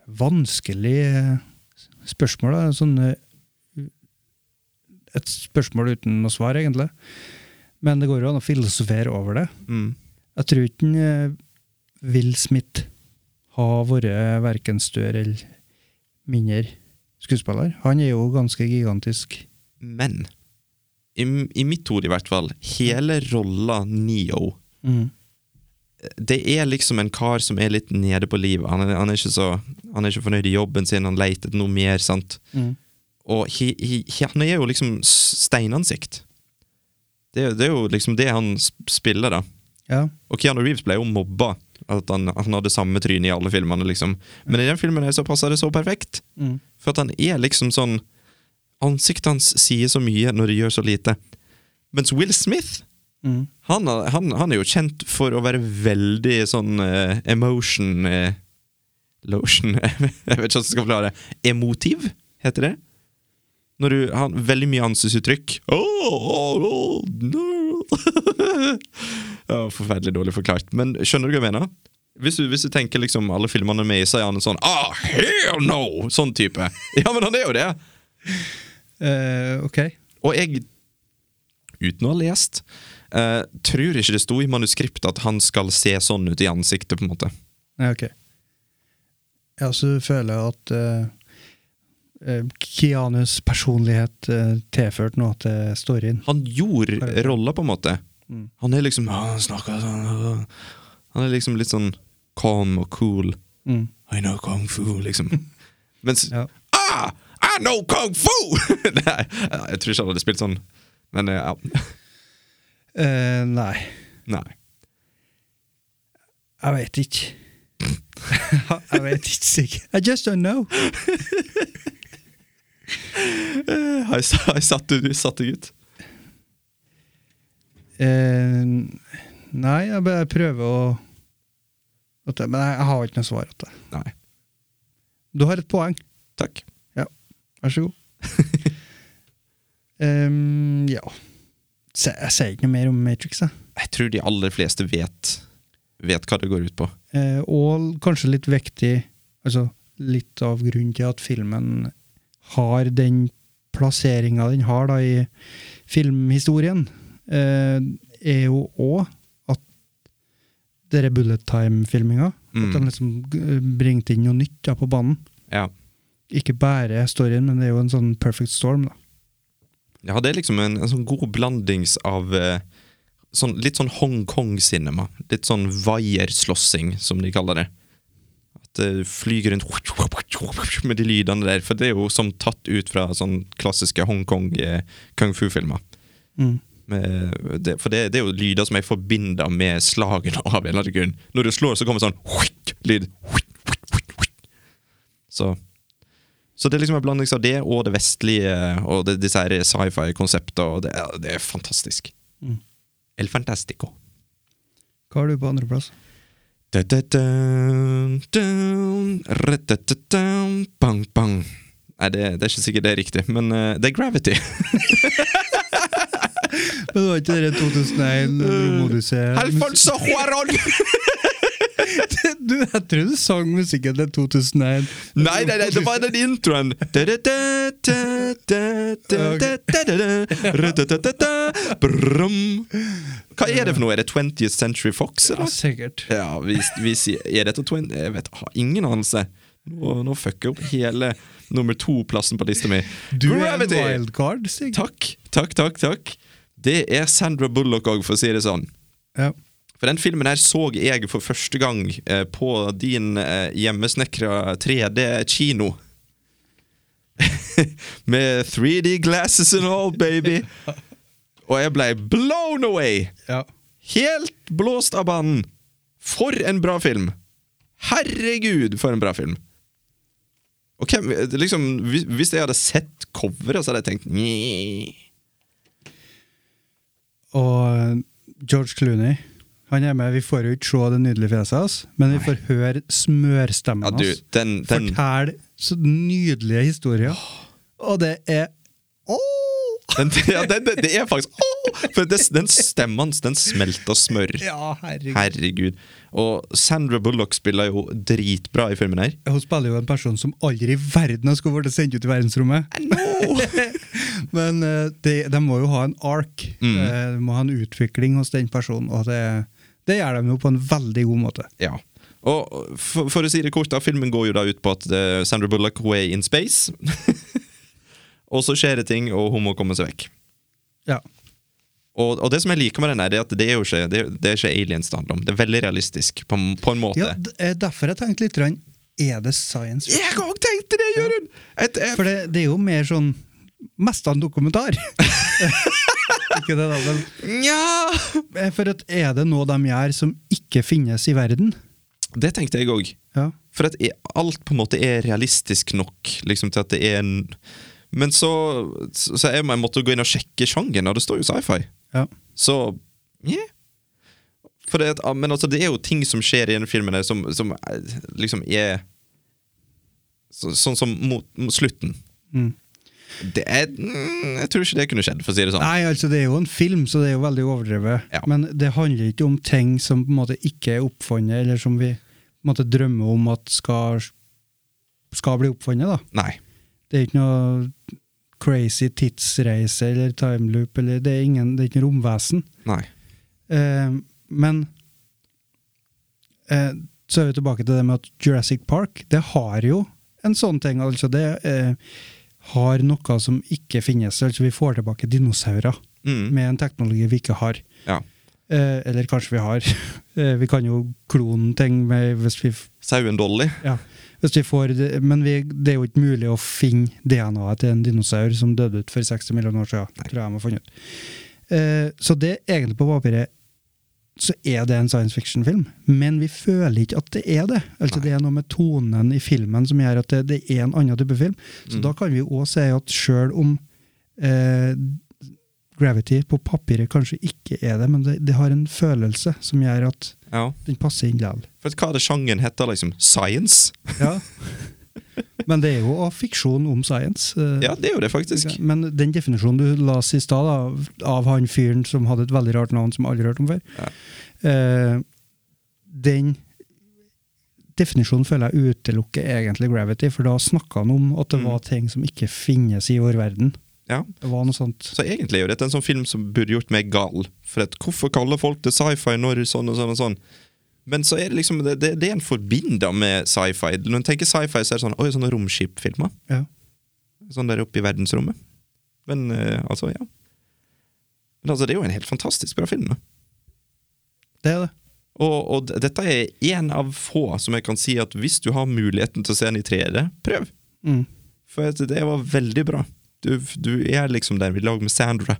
Vanskelig eh, spørsmål, da. Sånn eh, Et spørsmål uten noe svar, egentlig. Men det går jo an å filosofere over det.
Mm.
Jeg tror ikke eh, Will Smith har vært verken større eller mindre skuespiller. Han er jo ganske gigantisk.
Men i, i mitt hode, i hvert fall, hele rolla Neo
Mm.
Det er liksom en kar som er litt nede på livet. Han han er, ikke, så, han er ikke fornøyd i jobben sin, han leter etter noe mer. sant?
Mm.
Og he, he, han er jo liksom steinansikt. Det, det er jo liksom det han spiller, da.
Ja.
Og Keanu Reeves ble jo mobba. At han, han hadde samme tryne i alle filmene, liksom. Men i den filmen her så passer det så perfekt.
Mm.
For at han er liksom sånn Ansiktet hans sier så mye når det gjør så lite. Mens Will Smith
Mm.
han, han, han er jo kjent for å være veldig sånn uh, emotion uh, Lotion <laughs> Jeg vet ikke hvordan jeg skal forklare det. Emotiv, heter det? Når du har veldig mye ansiktsuttrykk. Oh, oh, oh, no. oh, forferdelig dårlig forklart. Men skjønner du hva jeg mener? Hvis du, hvis du tenker liksom alle filmene med, så er han en sånn ah, hell no! Sånn type. Ja, men han er jo det!
Eh, ok.
Og jeg, uten å ha lest, uh, tror ikke det sto i manuskriptet at han skal se sånn ut i ansiktet, på en måte.
Nei, ok. Ja, så føler jeg at uh, Kianus Keanus personlighet uh, tilførte noe til storyen.
Han gjorde rolla, på en måte.
Mm.
Han er liksom Han snakker sånn ah. Han er liksom litt sånn calm og cool.
Mm.
I know kung fu, liksom. <laughs> Mens
Ja.
ah, I know kung fu! <laughs> Nei, jeg tror ikke han hadde spilt sånn. Men eh, ja.
Eh, nei,
Nei.
jeg vet ikke. <laughs> jeg vet ikke sikkert. I just don't know.
Eh, Har jeg, satt, du satt deg ut?
Eh, nei, jeg bare prøver å Men jeg, har ikke noe svar til det.
Nei.
Du har et poeng.
Takk.
Vær så god. <laughs> um, ja. Se, jeg sier ikke noe mer om Matrix, jeg.
Jeg tror de aller fleste vet, vet hva det går ut på.
Uh, og kanskje litt viktig Altså litt av grunnen til at filmen har den plasseringa den har da i filmhistorien, uh, er jo òg at denne bullet time-filminga
Mm.
At de liksom bringte inn noe nytt da på banen.
Ja.
Ikke bare storyen, men det er jo en sånn perfect storm, da.
Ja, det er liksom en, en sånn god blandings av eh, sånn, litt sånn Hongkong-cinema. Litt sånn vaierslåssing, som de kaller det. At det flyger rundt <laughs> med de lydene der. For det er jo som tatt ut fra sånn klassiske Hongkong eh, fu-filmer.
Mm.
Med det, for det, det er jo lyder som jeg forbinder med slagene av en eller annen grunn. Når du slår, så kommer sånn <laughs> lyd. <laughs> Så så det er liksom en blanding av det og det vestlige og det, disse sci-fi-konseptene. det, det er fantastisk.
Mm.
El fantastico.
Hva har du på andreplass?
Bang, bang. Nei, det, det er ikke sikkert det er riktig, men uh, det er Gravity. <laughs>
Men det var ikke det 2001 <laughs> Romodyssé
Alfonso Juaron! <laughs> <laughs>
du, jeg tror du sang musikken til 2001.
Nei, nei, nei, det var den introen! Hva er det for noe? Er det 20th Century Fox? Eller?
Ja, sikkert.
Ja, vi, vi sier, Er dette 20... Jeg vet, har ingen anelse. Nå, nå fucker jeg opp hele nummer to-plassen på lista mi.
Du er en wildcard, Stig.
Takk, takk, takk. takk. Det er Sandra Bullock òg, for å si det sånn.
Ja.
For den filmen her så jeg for første gang eh, på din eh, hjemmesnekra 3D-kino. <laughs> Med 3D glasses and all, baby! <laughs> Og jeg ble blown away!
ja.
Helt blåst av banen! For en bra film! Herregud, for en bra film! Og hvem, liksom, hvis- Hvis jeg hadde sett coveret, så hadde jeg tenkt Nye.
Og George Clooney Han er med, Vi får jo ikke se det nydelige fjeset hans, men vi får høre smørstemmen hans
Ja, den
fortelle så nydelige historier. Og det er Åh!
Den, ja, den, det, er faktisk Åh! For det, Den stemmen hans, den smelter smør.
Ja, herregud.
Herregud. Og Sandra Bullock spiller jo dritbra i filmen her.
Hun spiller jo en person som aldri i verden skulle vært sendt ut i verdensrommet. <laughs> Men eh, de, de må jo ha en ark.
Mm.
Eh, De må ha en utvikling hos den personen, og det, det gjør de jo på en veldig god måte.
Ja. Og for, for å si det kort, da, filmen går jo da ut på at eh, Sandra Bullock hun er in space. <laughs> og så skjer det ting, og hun må komme seg vekk.
Ja.
Og, og det som jeg liker med den, det er at det er jo ikke, det det er ikke aliens det handler om. Det er veldig realistisk, på, på en måte.
ja eh, derfor jeg tenkte litt Er det science fiction?
Jeg òg tenkte det, Jørund! Et-
For det, det er jo mer sånn Mest av en dokumentar. <laughs> ikke det, da, men
Nja
eh, For at er det noe de gjør som ikke finnes i verden?
Det tenkte jeg òg.
Ja.
For at alt på en måte er realistisk nok liksom til at det er en Men så, så jeg, måtte gå inn og sjekke sjangeren, og det står jo sci-fi.
ja.
Så yeah. Det, men altså, det er jo ting som skjer i denne filmen som, som eh, liksom er så, Sånn som mot, mot slutten.
Mm.
Det er mm, Jeg tror ikke det kunne skjedd, for å si det sånn.
Nei, altså det er jo en film, så det er jo veldig overdrevet.
Ja.
Men det handler ikke om ting som på en måte ikke er oppfunnet, eller som vi på en måte drømmer om at skal, skal bli oppfunnet. da.
Nei.
Det er ikke noe crazy tidsreise eller timeloop, eller det er, ingen, det er ikke noe romvesen.
Nei.
Eh, men eh, så er vi tilbake til det med at Jurassic Park, det har jo en sånn ting. altså Det eh, har noe som ikke finnes. altså Vi får tilbake dinosaurer
Mm.
med en teknologi vi ikke har.
Ja.
Eh, eller kanskje vi har. <laughs> Eh, vi kan jo klone ting med, hvis vi
Sauen Dolly.
ja, hvis vi får det, Men vi, det er jo ikke mulig å finne DNA-et til en dinosaur som døde ut for 60 millioner år siden. tror jeg de har funnet ut. Eh, så det egentlig på papiret så er det en science fiction-film, men vi føler ikke at det er det. Altså Det er noe med tonen i filmen som gjør at det, det er en annen type film. Så da kan vi òg si at sjøl om eh, Gravity på papiret kanskje ikke er det, men det, det har en følelse som gjør at
Ja.
den passer inn likevel.
Hva er det sjangen heter, liksom? Science?
Ja. <laughs> Men det er jo fiksjon om science. eh,
Ja, det er jo det, faktisk.
Men den definisjonen du la i stad, av han fyren som hadde et veldig rart navn som alle har hørt om før,
Ja.
eh, den definisjonen føler jeg utelukker egentlig Gravity, for da snakka han om at det
Mm.
var ting som ikke finnes i vår verden.
Ja.
Det var noe sånt.
Så egentlig er jo dette en sånn film som burde gjort meg gal. For at hvorfor kaller folk det sci-fi når sånn og sånn og sånn? Men så er det liksom det, det, det en forbinder med sci-fi. Når en tenker sci-fi, så er det sånn Oi, sånne romskipfilmer.
Ja.
Sånn der oppe i verdensrommet. Men eh, altså, ja. Men altså, det er jo en helt fantastisk bra film. Da.
Det er det.
Og, og dette er en av få som jeg kan si at hvis du har muligheten til å se den i 3D, prøv.
Mm.
For det var veldig bra. Du, du er liksom der i lag med Sandra.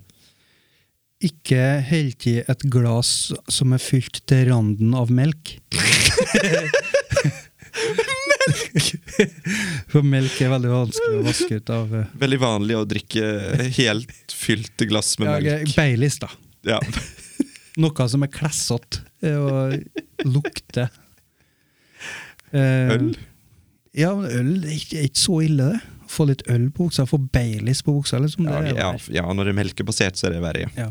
Ikke helt i et glass som er fylt til randen av melk. melk! For melk er veldig vanskelig å vaske ut av eh,
Veldig vanlig å drikke helt fylte glass med
ja,
melk.
Baileys, da.
Ja.
Noe som er klessete eh, og lukter. Eh,
Øl?
Ja, øl er ikke så ille, det. Få litt øl på buksa, få Baileys på buksa, liksom.
Ja,
det
ja, ja, når det er melkebasert, så er det verre. Ja.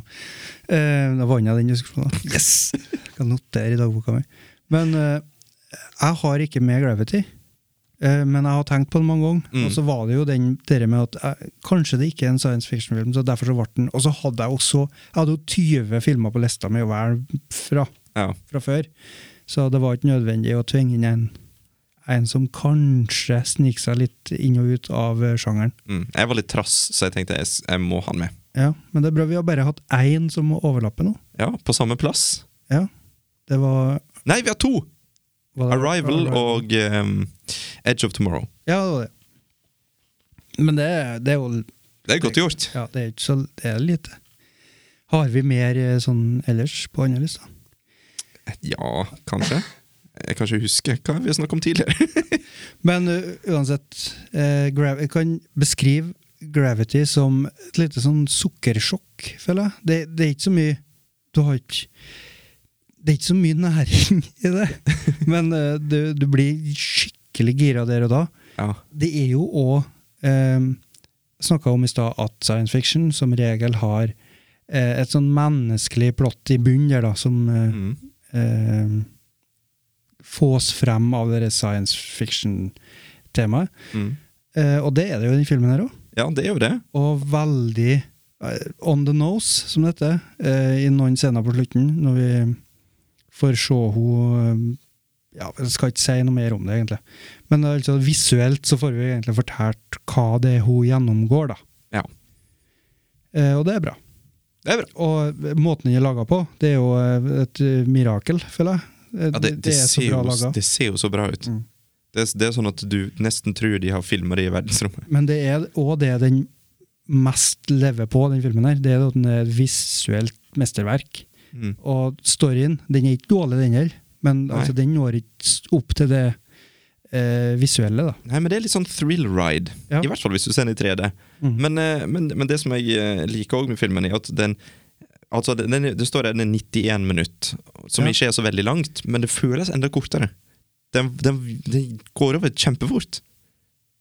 Eh, da vant jeg den diskusjonen. <laughs> Yes! Jeg kan notere i dagboka mi. Men eh, jeg har ikke med Gravity. Eh, men jeg har tenkt på det mange ganger.
Mm.
Og så var det jo den det med at jeg, kanskje det ikke er en science fiction-film, så derfor så ble den Og så hadde jeg også Jeg hadde jo 20 filmer på lista mi å velge fra, fra før. Så det var ikke nødvendig å tvinge inn en, en som kanskje sniker seg litt inn og ut av eh, sjangeren.
Mm. Jeg var litt trass, så jeg tenkte jeg, jeg må ha den med.
Ja, Men det er bra vi har bare hatt én som må overlappe nå.
Ja, På samme plass.
Ja. Det var,
Nei, vi har to! Arrival og um, Edge of Tomorrow.
Ja, det var det. Men det, det er jo
Det er godt gjort.
Ja, det er ikke så det er lite. Har vi mer eh, sånn ellers på andre lista?
Ja, kanskje. Jeg kan ikke huske hva vi har snakket om tidligere. <laughs>
Men uh, uansett, eh, jeg kan beskrive Gravity som et lite sånn sukkersjokk, føler jeg. Det, det er ikke så mye Du har ikke Det er ikke så mye næring <laughs> i det, men uh, du, du blir skikkelig gira der og da.
Ja.
Det er jo òg eh, Snakka om i stad at science fiction som regel har eh, et sånn menneskelig plott i bunnen der, da, som eh,
Mm.
Eh, fås frem av det science fiction-temaet.
Mm.
Eh, og det er det jo i den filmen her òg.
ja, det er jo det.
Og veldig uh, on the nose, som det heter, eh, i noen scener på slutten, når vi får se henne ja, Jeg skal ikke si noe mer om det, egentlig. Men altså, visuelt så får vi egentlig fortalt hva det er hun gjennomgår, da.
Ja.
Eh, og det er bra.
Det er bra.
Og måten den er laga på, det er jo eh, et eh, mirakel, føler jeg. Eh,
Ja, det, det,
er så
ser
bra
jo, det ser jo så bra ut.
Mm.
Det, det er sånn at du nesten tror de har filma det i verdensrommet.
Men det er òg det den mest lever på, den filmen her. Det er at den er et visuelt mesterverk.
Mm.
Og storyen, den er ikke dårlig, den heller. Men altså, den når ikke opp til det eh, visuelle, da.
Nei, men det er litt sånn thrill ride.
Ja.
I hvert fall hvis du ser den i 3D.
Mm.
Men, eh, men, men det som jeg eh, liker også med filmen, er at den Altså, den, det står her den er 91 minutt, som
Ja.
ikke er så veldig langt, men det føles enda kortere. Den, den, den går over kjempefort.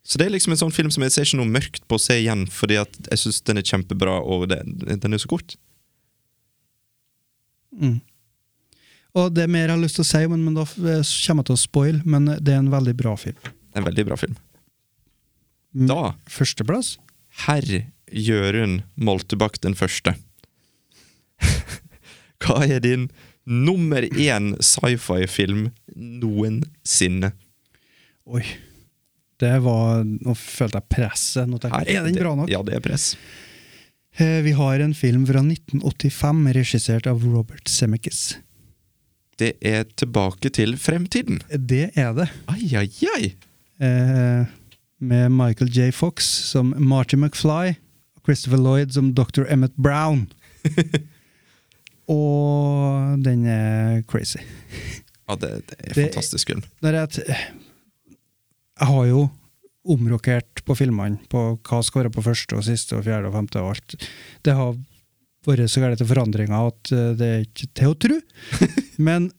Så det er liksom en sånn film som jeg ser ikke noe mørkt på å se igjen, fordi at jeg syns den er kjempebra, og det, den er så kort.
Mm. Og det er mer jeg har lyst til å si, men, men da eh, kommer jeg til å spoil, men det er en veldig bra film.
En veldig bra film.
Mm.
Da,
Førsteplass?
herr Jørund Moltebakk den første. Hva er din nummer én sci-fi-film noensinne?
Oi. Det var Nå følte jeg presset. Nå tenkte jeg, er den bra nok?
Ja, det er press.
Eh, Vi har en film fra 1985 regissert av Robert Zemeckis.
Det er Tilbake til fremtiden.
Det er det.
Ai, ai, ai!
Eh, med Michael J. Fox som Marty McFly og Christopher Lloyd som Dr. Emmett Brown. <laughs> og den er crazy.
Ja, det, det er
Det-
fantastisk film.
Jeg, jeg har jo omrokert på filmene på hva skal være på første og siste og fjerde og femte og alt. Det har vært så gærent til forandringer at eh, det er ikke til å tro. <laughs> Men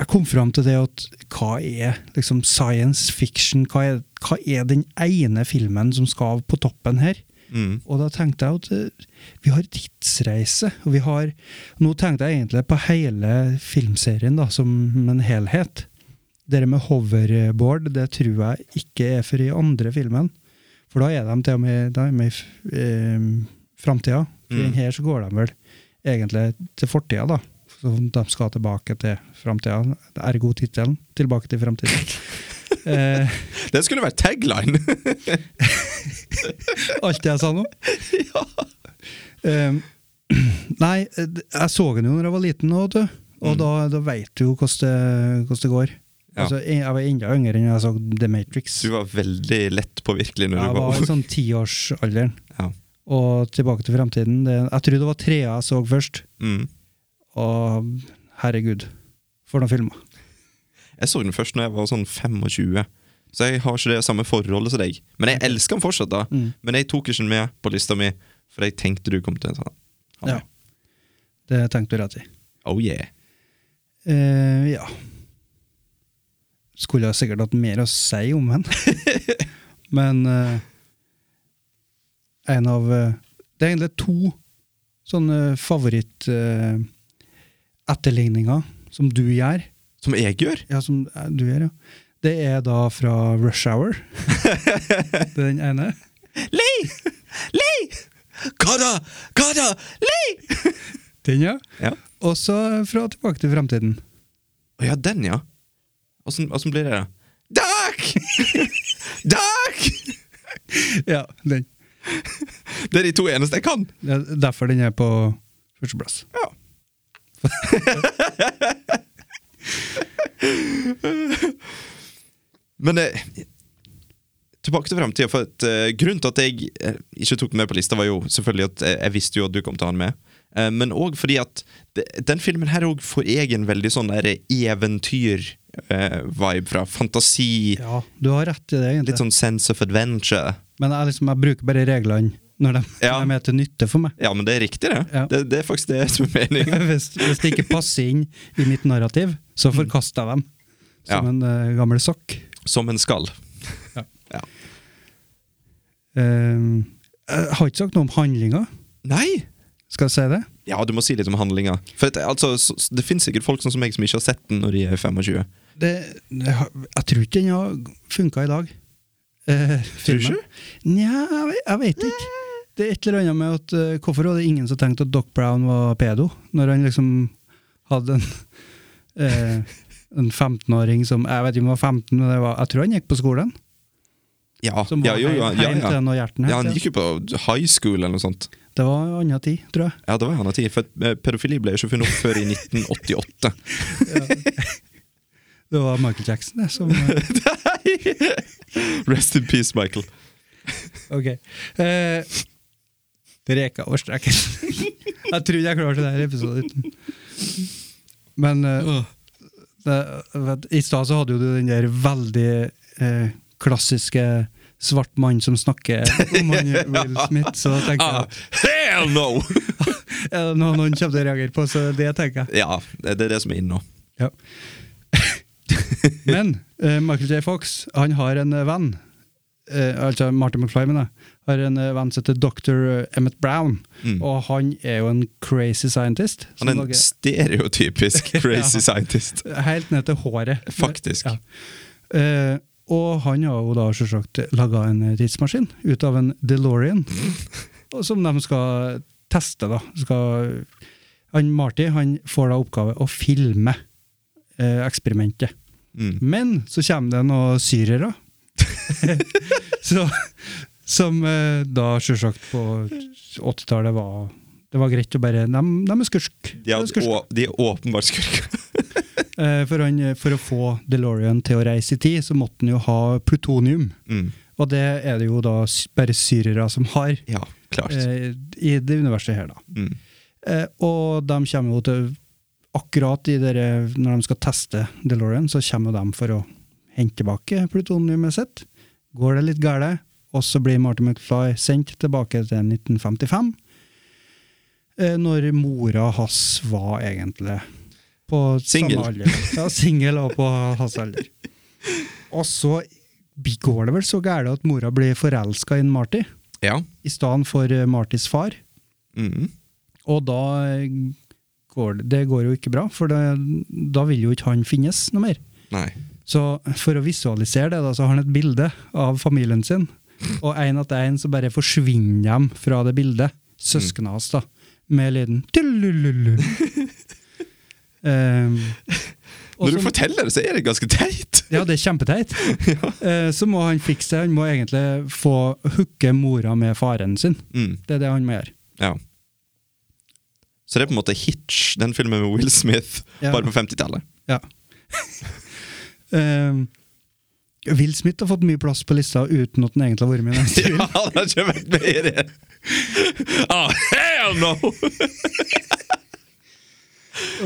jeg kom fram til det at hva er liksom science fiction? Hva er, hva er den ene filmen som skal på toppen her?
Mm.
Og da tenkte jeg at eh, vi har tidsreise, og vi har Nå tenkte jeg egentlig på hele filmserien da, som en helhet. Det med hoverboard, det tror jeg ikke er for i andre filmen. For da er de til og med, er i eh, framtida. For
Mm.
her så går de vel egentlig til fortida, da. Så de skal tilbake til framtida. Ergo tittelen 'Tilbake til framtiden'. <laughs> eh, <laughs>
Det skulle vært tagline! <laughs>
Alt det jeg sa nå? <laughs> Um, <clears throat> nei, eh, jeg så den jo når jeg var liten, og, og
Mm.
da, da veit du jo hvordan det, går.
Ja.
Altså, jeg jeg var enda yngre enn jeg så The Matrix.
Du var veldig lett påvirkelig når
jeg
du
var
var
i sånn tiårsalderen.
Ja.
Og Tilbake til fremtiden. Det, jeg tror det var trea jeg så først.
mm.
Og herregud, for noen filmer.
Jeg så den først når jeg var sånn 25, så jeg har ikke det samme forholdet som deg. Men jeg elsker den fortsatt, da.
Mm.
Men jeg tok ikke den med på lista mi, for jeg tenkte du kom til en sånn.
Ja. Det tenkte du rett i.
Oh yeah.
Uh, ja. Skulle jeg sikkert hatt mer å si om den. <laughs> Men uh, en av uh, Det er egentlig to sånne favoritt-etterligninger som du gjør.
Som jeg gjør?
Ja, som eh, du gjør, ja. Det er da fra Rush Hour. det <laughs> er den ene.
Lee! Lee! Kada! Kada! Lee!
Den, ja.
Ja.
Og så fra Tilbake til fremtiden.
Å ja, den, ja. Åssen blir det, da? Duck! <laughs> Duck!
Ja, den.
Det er de to eneste jeg kan.
Er derfor den er på førsteplass.
Ja. <laughs> Men eh, tilbake til framtida. For at, eh, grunnen til at jeg eh, ikke tok den med på lista, var jo selvfølgelig at eh, jeg visste jo at du kom til å ha den med. Eh, men òg fordi at det, den filmen her òg får jeg en veldig sånn eventyr-vibe fra. Fantasi.
Ja, du har rett i det, egentlig.
Litt sånn sense of adventure.
Men jeg, liksom, jeg bruker bare reglene når de,
Ja.
de er til nytte for meg.
Ja, men det er riktig, det.
Ja.
Det, det er faktisk det som er meningen. <laughs>
Hvis, hvis det ikke passer inn i mitt narrativ, så forkasta jeg dem. Som
Ja.
en uh, gammel sokk.
Som en skal.
Uh, jeg har ikke sagt noe om handlinga.
Nei!
Skal jeg si det?
Ja, du må si litt om handlinga. For at, altså, det finnes sikkert folk sånn som meg som ikke har sett den når de er 25.
det, det jeg tror ikke den har funka i dag. Eh,
Tror du
ikke? Nja, jeg, jeg vet ikke. Det er et eller annet med at uh, Hvorfor var det ingen som tenkte at Doc Brown var pedo? Når han liksom hadde en eh, En 15-åring som Jeg vet ikke om han var 15, men det var, jeg tror han gikk på skolen.
Ja,
Som
ja, jo, ja, ja, ja.
til når hjerten
ja, han gikk jo på high school eller noe sånt.
Det var en annen tid, tror jeg.
Ja, det var en annen tid. For eh, pedofili ble jo ikke funnet opp før i 1988.
Det var Michael Jackson, det, som eh, <laughs>
Rest in peace, Michael.
Ok. Eh, Reka over streken. <laughs> jeg trodde jeg klarte det her episoden uten. Men uh, det, vet, i stad så hadde jo du den der veldig uh, klassiske svart mann som snakker om <laughs> han Will Smith, så da tenker
Ah,
jeg
hell no! <laughs>
er det noe noen kommer til å reagere på, så det tenker jeg.
ja, det er det som er inne nå.
Ja. <laughs> Men uh, Michael J. Fox han har en venn, uh, altså Martin McFly, mener jeg, har en eh, venn som heter Dr. Emmett Brown.
Mm.
Og han er jo en crazy scientist.
Han er en
lager-
stereotypisk <laughs> crazy
Ja.
scientist.
Helt ned til håret.
Faktisk.
Ja. Uh, og han har jo da selvsagt laga en eh, tidsmaskin ut av en DeLorean, <laughs> som de skal teste, da. Skal, han Marty han får da oppgave å filme eh, eksperimentet.
Mm.
Men så kommer det noen syrere, <laughs> så, som eh, da selvsagt på 80-tallet var Det var greit å bare De, de er skurk.
De, er,
skurk.
å, de er åpenbart skurk. <laughs>
Eh, for, han, for å få DeLorean til å reise i tid, så måtte han jo ha plutonium.
Mm.
Og det er det jo da bare syrere som har
Ja, klart.
eh, i det universet her, da.
Mm.
Eh, og de kommer jo til Akkurat i dere, når de skal teste DeLorean, så kommer de for å hente tilbake plutoniumet sitt. Går det litt galt, og så blir Martin McFly sendt tilbake til 1955. Eh, når mora hans var egentlig på
single.
samme alder. Ja, singel og på hans alder. Og så går det vel så gærent at mora blir forelska i Marty,
Ja.
i stedet for eh, Martys far.
Mm.
Og da eh, går det, det går jo ikke bra, for det, da vil jo ikke han finnes noe mer.
Nei.
Så for å visualisere det, da, så har han et bilde av familien sin, og en etter en så bare forsvinner de fra det bildet. Søsknene hans, da, med lyden um, <laughs>
Når du
så-
forteller det, så er det ganske teit.
ja, det er kjempeteit. <laughs> Uh, så må han fikse det. Han må egentlig få hooke mora med faren sin.
Mm.
Det er det han må gjøre.
Ja. Så det er på en måte Hitch, den filmen med Will Smith,
Ja.
bare på 50-tallet.
Ja. um, <laughs> Will Smith har fått mye plass på lista uten at han egentlig har vært med i den <laughs>
Ja, han har ikke vært med i det! Ah, hell no!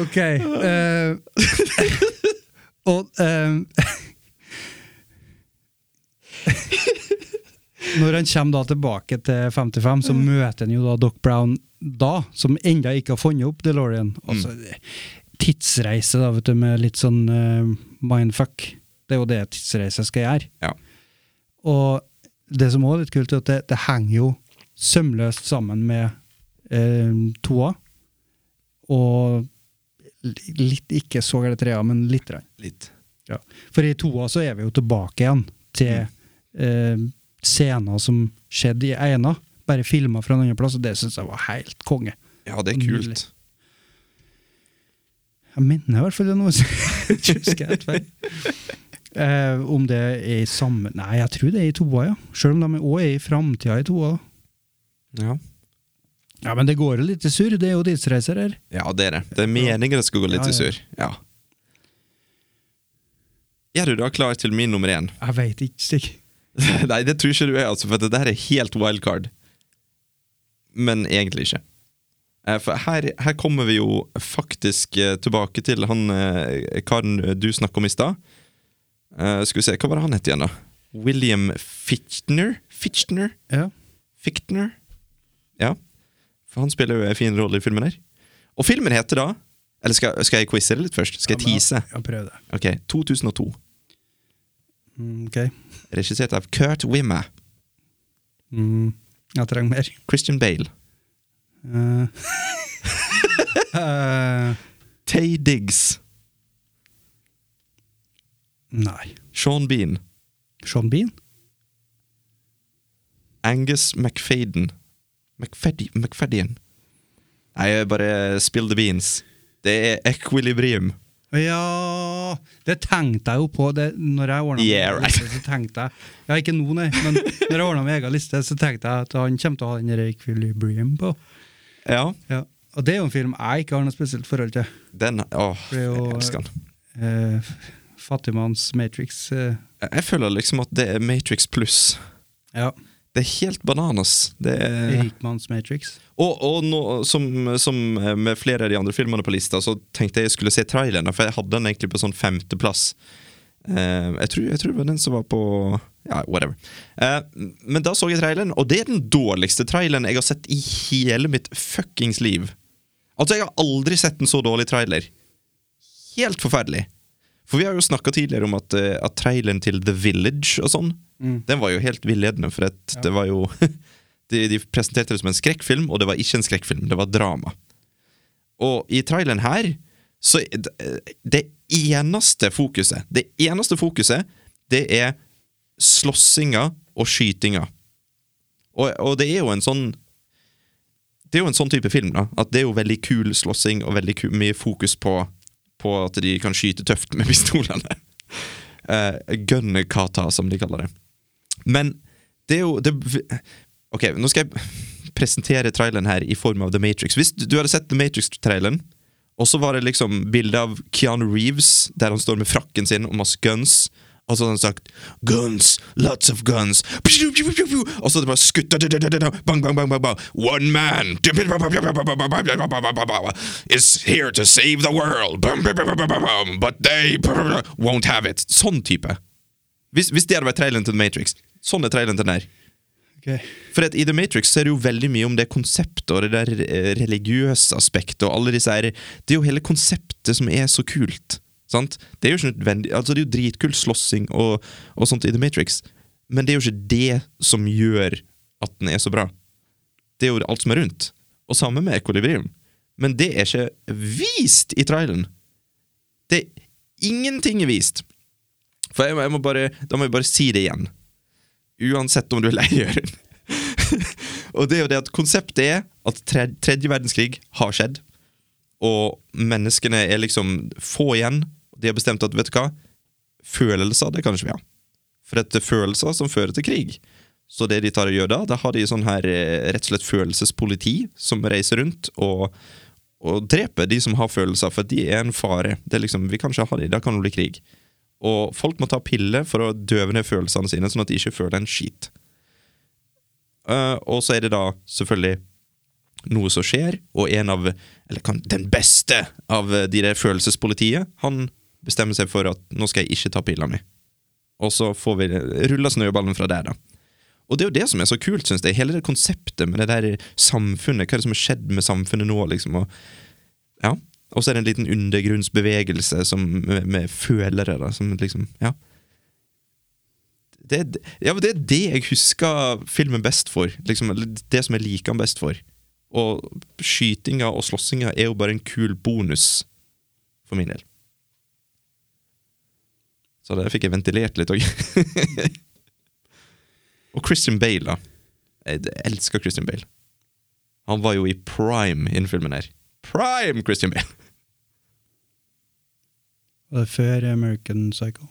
Ok. Uh, og uh, Når han kommer da tilbake til 55, så møter han jo da Doc Brown da, som enda ikke har funnet opp DeLorean. Altså, tidsreise, da, vet du, med litt sånn uh, mindfuck. Det er jo det tidsreise skal gjøre.
Ja.
Og det som også er litt kult, er at det, det henger jo sømløst sammen med eh, toa. Og litt, ikke så gærent trea, men litt.
Litt.
Ja. For i toa så er vi jo tilbake igjen til eh, scener som skjedde i Eina. Bare filma fra en annen plass, og det syns jeg var helt konge.
Ja, det er kult.
Jeg minner i hvert fall det <laughs> er Eh, om det er i samme Nei, jeg tror det er i toa, ja. Selv om de òg er i framtida i toa.
Ja.
Ja, men det går jo litt i surr. Det er jo tidsreiser her.
ja, det er det. Det er meningen det skal gå litt
Ja,
i
ja.
surr. Ja. Er du da klar til min nummer én?
Jeg veit ikke, Stig. <laughs>
Nei, det tror ikke du er, altså, for det der er helt wildcard. Men egentlig ikke. Eh, For her, her kommer vi jo faktisk eh, tilbake til han eh, karen du snakka om i stad. Eh, Skal vi se, hva var det han het igjen, da? William Fichtner? Fichtner?
Ja.
Fichtner? Ja, for han spiller jo en fin rolle i filmen her. Og filmen heter da Eller skal, skal jeg quize det litt først? Skal jeg tease?
Ja, prøv det.
Ok, 2002.
Mm, ok.
Regissert av Kurt Wimmer.
Mm, jeg trenger mer.
Christian Bale.
Uh, uh. <laughs>
Tay Diggs.
Nei.
Sean Bean.
Sean Bean?
Angus McFadden. McFadden? McFadden. Nei, jeg bare spill the beans. Det er Equilibrium.
Ja Det tenkte jeg jo på det, når jeg ordna
Yeah, right.
liste. Så tenkte jeg Ja, ikke nå, nei, men når jeg ordna meg egen liste, så tenkte jeg at han kommer til å ha den Equilibrium på.
Ja,
Ja. Og det er jo en film jeg ikke har noe spesielt forhold til.
den Åh,
jo-
jeg elsker den.
Eh, Fattigmanns Matrix. Eh,
Jeg føler liksom at det er Matrix pluss.
ja.
Det er helt bananas. Det er
Rikmanns Matrix.
Og, og nå, som, som med flere av de andre filmene på lista, så tenkte jeg jeg skulle se traileren, for jeg hadde den egentlig på sånn femteplass. Uh, jeg, tror, jeg tror det var den som var på Ja, whatever. Uh, men da så jeg traileren, og det er den dårligste traileren jeg har sett i hele mitt fuckings liv. Altså, jeg har aldri sett en så dårlig trailer. Helt forferdelig. For vi har jo snakka tidligere om at, eh, at traileren til The Village og sånn, den var jo helt villedende, for at det var jo <laughs> de, de presenterte det som en skrekkfilm, og det var ikke en skrekkfilm, det var drama. Og i traileren her så det- Det eneste fokuset Det eneste fokuset, det er slåssinga og skytinga. Og, og det er jo en sånn Det er jo en sånn type film, da. At det er jo veldig kul slåssing og veldig kul, mye fokus på, på at de kan skyte tøft med pistolene. <laughs> Uh, Gunner-kata, som de kaller det. Men det er jo det, Ok, nå skal jeg <laughs> presentere traileren her i form av The Matrix. Hvis du, du hadde sett The Matrix-traileren, og så var det liksom bilde av Keanu Reeves der han står med frakken sin og masse guns, og så hadde han sagt 'Guns! Lots of guns!' Og så hadde det bare skutt Bang, bang, bang, bang, bang. One man is here to save the world, but they won't have it. Sånn type. Hvis, hvis det hadde vært traileren til The Matrix. Sånn er traileren til den her.
Okay.
For at I The Matrix så er det jo veldig mye om det konseptet og det der eh, religiøse aspektet. og alle disse her, Det er jo hele konseptet som er så kult. Sant? Det er jo ikke nødvendig, altså det er jo dritkult slåssing og, og sånt i The Matrix, men det er jo ikke det som gjør at den er så bra. Det er jo alt som er rundt. Og samme med ekolibrium. Men det er ikke vist i traileren. Det Ingenting er vist. For jeg, jeg må bare, Da må jeg bare si det igjen. Uansett om du er lei, <laughs> Jørund. og det er jo det at konseptet er at tre, tredje verdenskrig har skjedd, og menneskene er liksom få igjen. De har bestemt at, vet du hva, følelser, det kan ikke vi ha. For det er følelser som fører til krig. Så det de tar og gjør da, da har de sånn her eh, rett og slett følelsespoliti som reiser rundt og, og dreper de som har følelser, for de er en fare. Det er liksom, Vi kan ikke ha de, da kan det bli krig. Og folk må ta piller for å døve ned følelsene sine, sånn at de ikke føler en skit. Uh, og så er det da selvfølgelig noe som skjer, og en av Eller den beste av de der følelsespolitiet, han bestemmer seg for at nå skal jeg ikke ta pila mi. Og så får vi rulla snøballen fra der, da. Og det er jo det som er så kult, syns jeg. Hele det konseptet med det der samfunnet. Hva er det som har skjedd med samfunnet nå, liksom? Og, ja. Og så er det en liten undergrunnsbevegelse som, med, med følere, da, som liksom Ja. Det, ja, det er det jeg husker filmen best for. Liksom, det som jeg liker den best for. Og skytinga og slåssinga er jo bare en kul bonus for min del. Så det fikk jeg ventilert litt òg. <laughs> og Christian Bale, da. Jeg elsker Christian Bale. Han var jo i prime i filmen her. Prime Christian Bale! <laughs>
Var det før American Psycho?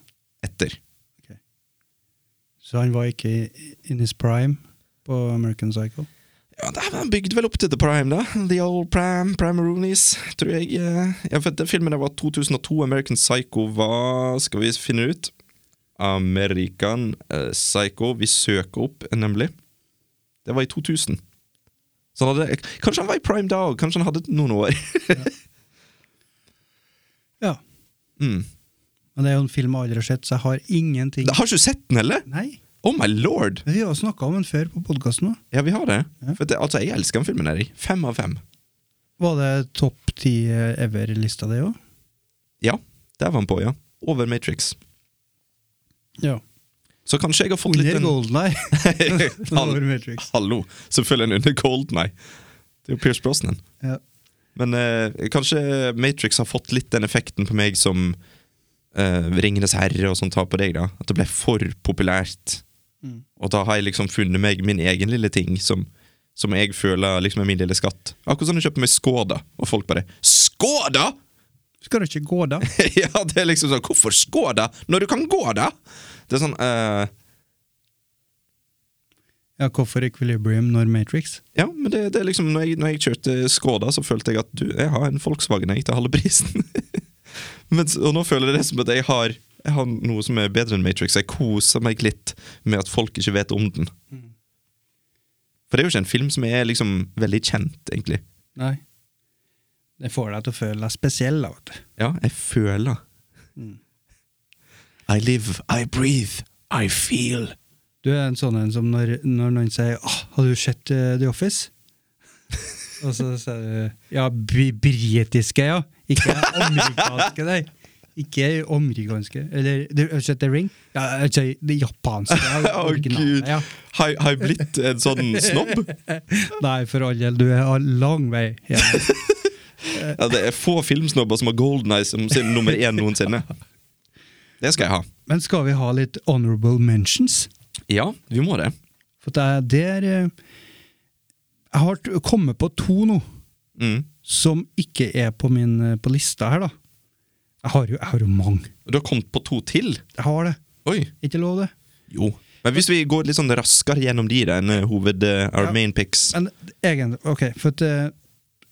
Etter.
Så han var ikke in his prime på American Psycho?
Ja, det er bygd vel opp til The Prime, da. The Old Prime, Primaroonies, tror jeg. jeg Ja, for den filmen der var 2002. American Psycho var Skal vi finne ut? American eh, Psycho. Vi søker opp, nemlig. Det var i 2000. Så han hadde, kanskje han var i prime da òg? Kanskje han hadde noen år? <laughs>
Ja.
mm.
Men det er jo en film jeg aldri har sett, så jeg har ingenting
Har ikke du sett den heller?
Nei.
Oh my lord!
Vi har snakka om den før på podkasten.
Ja, vi har det. For det, altså, Jeg elsker den filmen. Erik. Fem av fem.
Var det topp ti ever-lista di òg?
Ja, der var han på, ja. Over Matrix.
Ja.
Så kanskje jeg har fått litt
Under
en-
Golden Eye. <laughs> Over Matrix.
Hallo! Selvfølgelig en under Golden Eye. Det er jo Pierce Brosnan.
Ja.
Men eh, kanskje Matrix har fått litt den effekten på meg som eh, Ringenes herre og sånt har på deg. da At det ble for populært.
Mm.
Og da har jeg liksom funnet meg min egen lille ting som, som jeg føler liksom er min lille skatt. Akkurat som jeg kjøper meg Skoda, og folk bare 'Skoda?!'
Skal du ikke gå, da? <laughs>
ja, det er liksom sånn Hvorfor Skoda når du kan gå, da? Det er sånn uh...
Ja, hvorfor Equilibrium når Matrix?
Ja, men det, det er liksom når jeg, når jeg kjørte Skoda, så følte jeg at du, jeg har en Volkswagen jeg til halve prisen. <laughs> men, og nå føler jeg det som at jeg har, jeg har noe som er bedre enn Matrix. Jeg koser meg litt med at folk ikke vet om den. For det er jo ikke en film som er liksom veldig kjent, egentlig.
Nei. Det får deg til å føle deg spesiell, da, vet du.
Ja, jeg føler. I live, I breathe, I feel.
Du er en sånn en som når, når noen sier oh, 'Har du sett uh, The Office?' <laughs> Og så sier du Ja, bri- britiske, ja. Ikke amerikanske, nei. Ikke amerikanske. Eller The, The Ring? Ja, sorry, det japanske. <laughs>
Å,
oh,
Gud.
ja.
Har har jeg blitt en sånn snobb? <laughs>
Nei, for all del, du er lang vei Ja. <laughs>
Ja, det er få filmsnobber som har Golden Eye som sin nummer én noensinne. Det skal jeg ha.
Men skal vi ha litt honorable mentions?
Ja, vi må det.
For det er der eh, Jeg har kommet på to nå,
Mm.
som ikke er på min eh, på lista her, da. Jeg har jo, jeg har jo mange.
Du har kommet på to til?
Jeg har det.
Oi.
Ikke lov, det.
Jo. Men hvis vi går litt sånn raskere gjennom de, enn eh, hoved... uh, our
Ja.
main picks.
Men egentlig, ok, for at eh,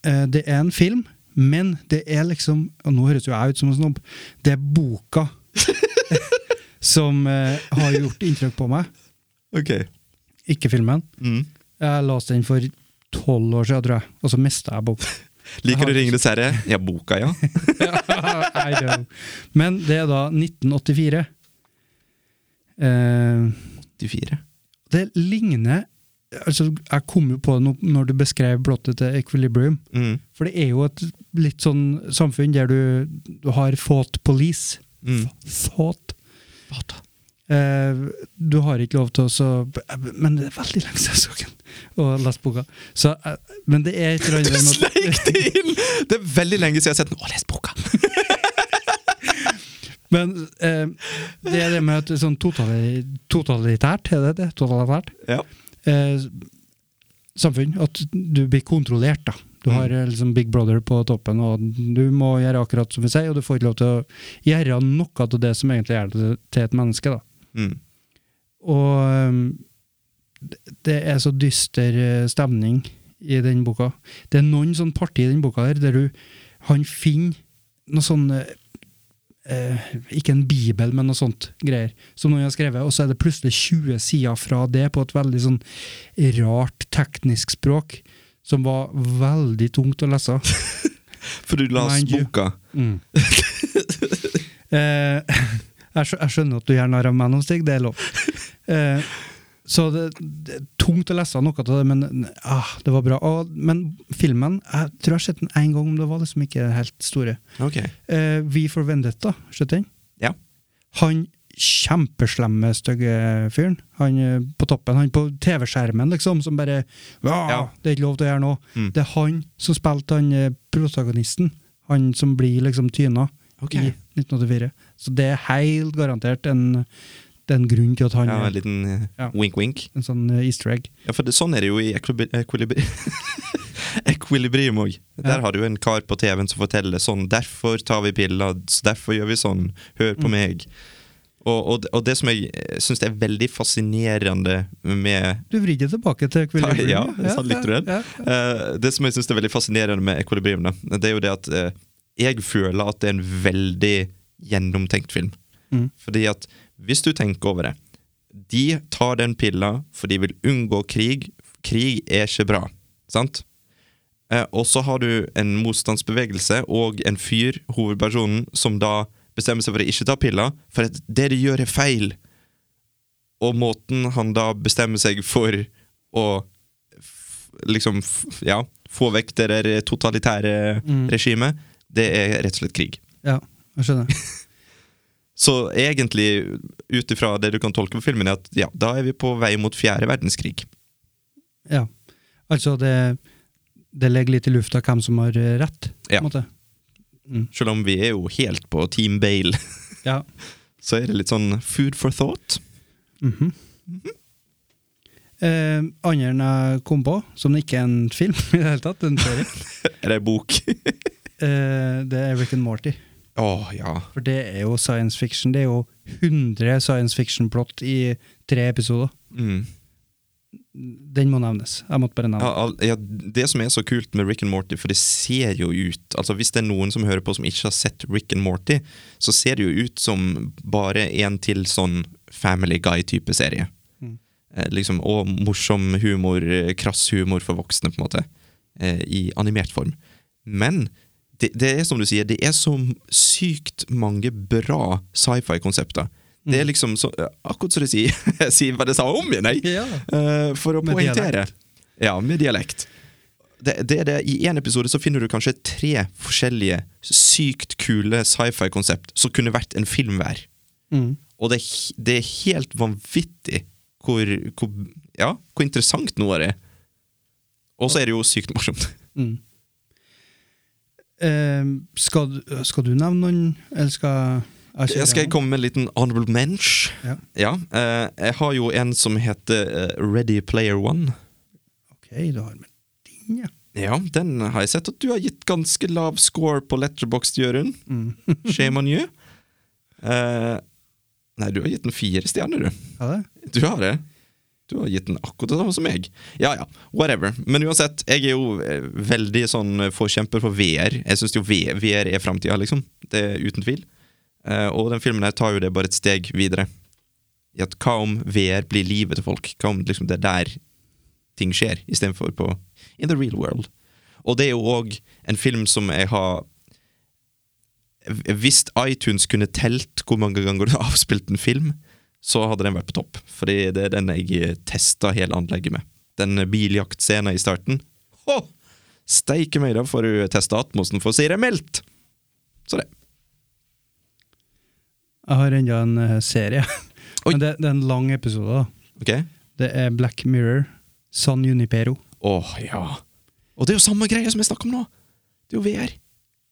eh, det er en film, men det er liksom Og nå høres jo jeg ut som en snobb. Det er boka <laughs> som uh, har gjort inntrykk på meg,
Ok.
ikke filmen.
Mm.
Jeg leste den for tolv år siden, tror jeg, og så mista jeg boka.
Liker du Ringenes herre? Ja, boka, ja. <laughs>
Men det er da 1984. Eh,
84.
det ligner altså Jeg kom jo på det når du beskrev blottet til Equilibrium.
Mm.
For det er jo et litt sånn samfunn der du, du har thought police.
Mm.
Thought. Eh, du har ikke lov til å så Men det er veldig lenge siden jeg så den og leste boka. Så, eh, men det er et eller
Du
annet
sleik det inn! Det er veldig lenge siden jeg har sett den. Å, lest boka! <laughs>
Men eh, det er det med at sånn totali, totalitært, er det det? Totalitært?
Ja.
Eh, samfunn. At du blir kontrollert, da. Du har eh, liksom Big Brother på toppen, og du må gjøre akkurat som vi sier, og du får ikke lov til å gjøre noe av det som egentlig er det til et menneske, da.
Mm.
Og um, det- er så dyster eh, stemning i den boka. Det er noen sånn parti i den boka der, der du Han finner noe sånn eh, eh, Ikke en bibel, men noe sånt greier, som noen har skrevet, og så er det plutselig 20 sider fra det på et veldig sånn rart teknisk språk, som var veldig tungt å lese. <laughs>
For du
leste
boka.
Mm. <laughs> eh, <laughs> jeg, jeg skjønner at du gjør narr av meg nå, Stig. Det er lov. <laughs> Eh, så det, det er tungt å lese noe av det, men ah, det var bra. Og, men filmen Jeg tror jeg har sett den én gang, men det var liksom ikke helt store.
Okay.
Eh, Vi for Vendetta, sett den?
Ja.
Han kjempeslemme, stygge fyren. Han eh, på toppen, han på TV-skjermen, liksom, som bare ja. Det er ikke lov til å gjøre noe.
Mm.
Det er han som spilte han eh, protagonisten. Han som blir liksom tyna
Ok.
i 1984. Så det er helt garantert en, en grunn til at han
Ja, en liten wink-wink?
Ja, en sånn eh, easter egg.
Ja, for det, sånn er det jo i Equilibri Equilibri <laughs> Equilibrium òg. Der
Ja.
har du en kar på TV-en som forteller sånn 'Derfor tar vi piller, derfor gjør vi sånn. Hør på
Mm.
meg'. Og, og, det- og det som jeg syns er veldig fascinerende med
Du vrir det tilbake til Equilibrium.
Ja, ja?
Ja, ja.
Eh, det som jeg syns er veldig fascinerende med Equilibrium, det er jo det at eh, jeg føler at det er en veldig gjennomtenkt film.
Mm.
Fordi at hvis du tenker over det De tar den pilla for de vil unngå krig. Krig er ikke bra, sant? Eh, og så har du en motstandsbevegelse og en fyr, hovedpersonen, som da bestemmer seg for å ikke ta pilla, for at det de gjør, er feil. og måten han da bestemmer seg for å liksom ja, få vekk det der totalitære
Mm.
regimet, det er rett og slett krig.
Ja, jeg skjønner. <laughs>
Så egentlig, ut ifra det du kan tolke på filmen, er at ja, da er vi på vei mot fjerde verdenskrig.
Ja. Altså, det, det ligger litt i lufta hvem som har eh, rett, på
Ja.
måte. Mm.
Selv om vi er jo helt på Team Bale,
Ja. <laughs>
så er det litt sånn food for thought.
Mhm. Eh, andre enn jeg kom på, som ikke er en film <laughs> i det hele tatt, en serie,
Eller det en bok?
eh, det er Rick and Morty.
Å, ja.
For det er jo science fiction. Det er jo 100 science fiction-plott i tre episoder.
Mm.
Den må nevnes. Jeg måtte bare nevne
Ja, ja, det som er så kult med Rick and Morty, for det ser jo ut Altså Hvis det er noen som hører på som ikke har sett Rick and Morty, så ser det jo ut som bare en til sånn Family Guy-type serie.
Mm.
Eh, liksom, og morsom humor, eh, krass humor for voksne, på en måte. Eh, I animert form. Men det, det er som du sier, det er så sykt mange bra sci-fi-konsepter. Det er liksom så, akkurat som du sier. <laughs> Jeg sier hva det sa om igjen, jeg!
Ja.
Uh, for å
Med
poengtere. Ja, med dialekt. Det, det, det, I én episode så finner du kanskje tre forskjellige sykt kule sci-fi-konsept som kunne vært en film hver.
Mm.
Og det, det er helt vanvittig hvor, hvor, ja, hvor interessant noe er. Og så er det jo sykt morsomt.
Mm. Eh, skal, skal du nevne noen, eller skal jeg
Jeg skal
jeg
komme med en liten honorable mensch.
Ja.
eh, jeg har jo en som heter eh, Ready Player One.
Ok, du har med din, ja.
Ja, den har jeg sett at du har gitt ganske lav score på Letterboxd, Jørund.
Mm. <laughs>
Shame on you. Uh, nei, du har gitt den fire stjerner, du.
Ja, det?
Du har det. Du har gitt den akkurat det samme som meg. Ja ja, whatever. Men uansett, jeg er jo eh, veldig sånn eh, forkjemper for VR. Jeg syns jo VR er framtida, liksom. Det er uten tvil. Eh, og den filmen her tar jo det bare et steg videre. I at hva om VR blir livet til folk? Hva om liksom det er der ting skjer, istedenfor på in the real world? Og det er jo òg en film som jeg har Hvis iTunes kunne telt hvor mange ganger du har avspilt en film, så hadde den vært på topp. Fordi det er den jeg testa hele anlegget med. Den biljaktscenen i starten. Å! Steike meg, da får du testa atmosen, for å si det mildt! Så det.
Jeg har enda en eh, serie. Men det, det er en lang episode. da.
Ok?
Det er Black Mirror, San Junipero.
Åh, ja. Og det er jo samme greie som jeg snakker om nå! Det er jo VR.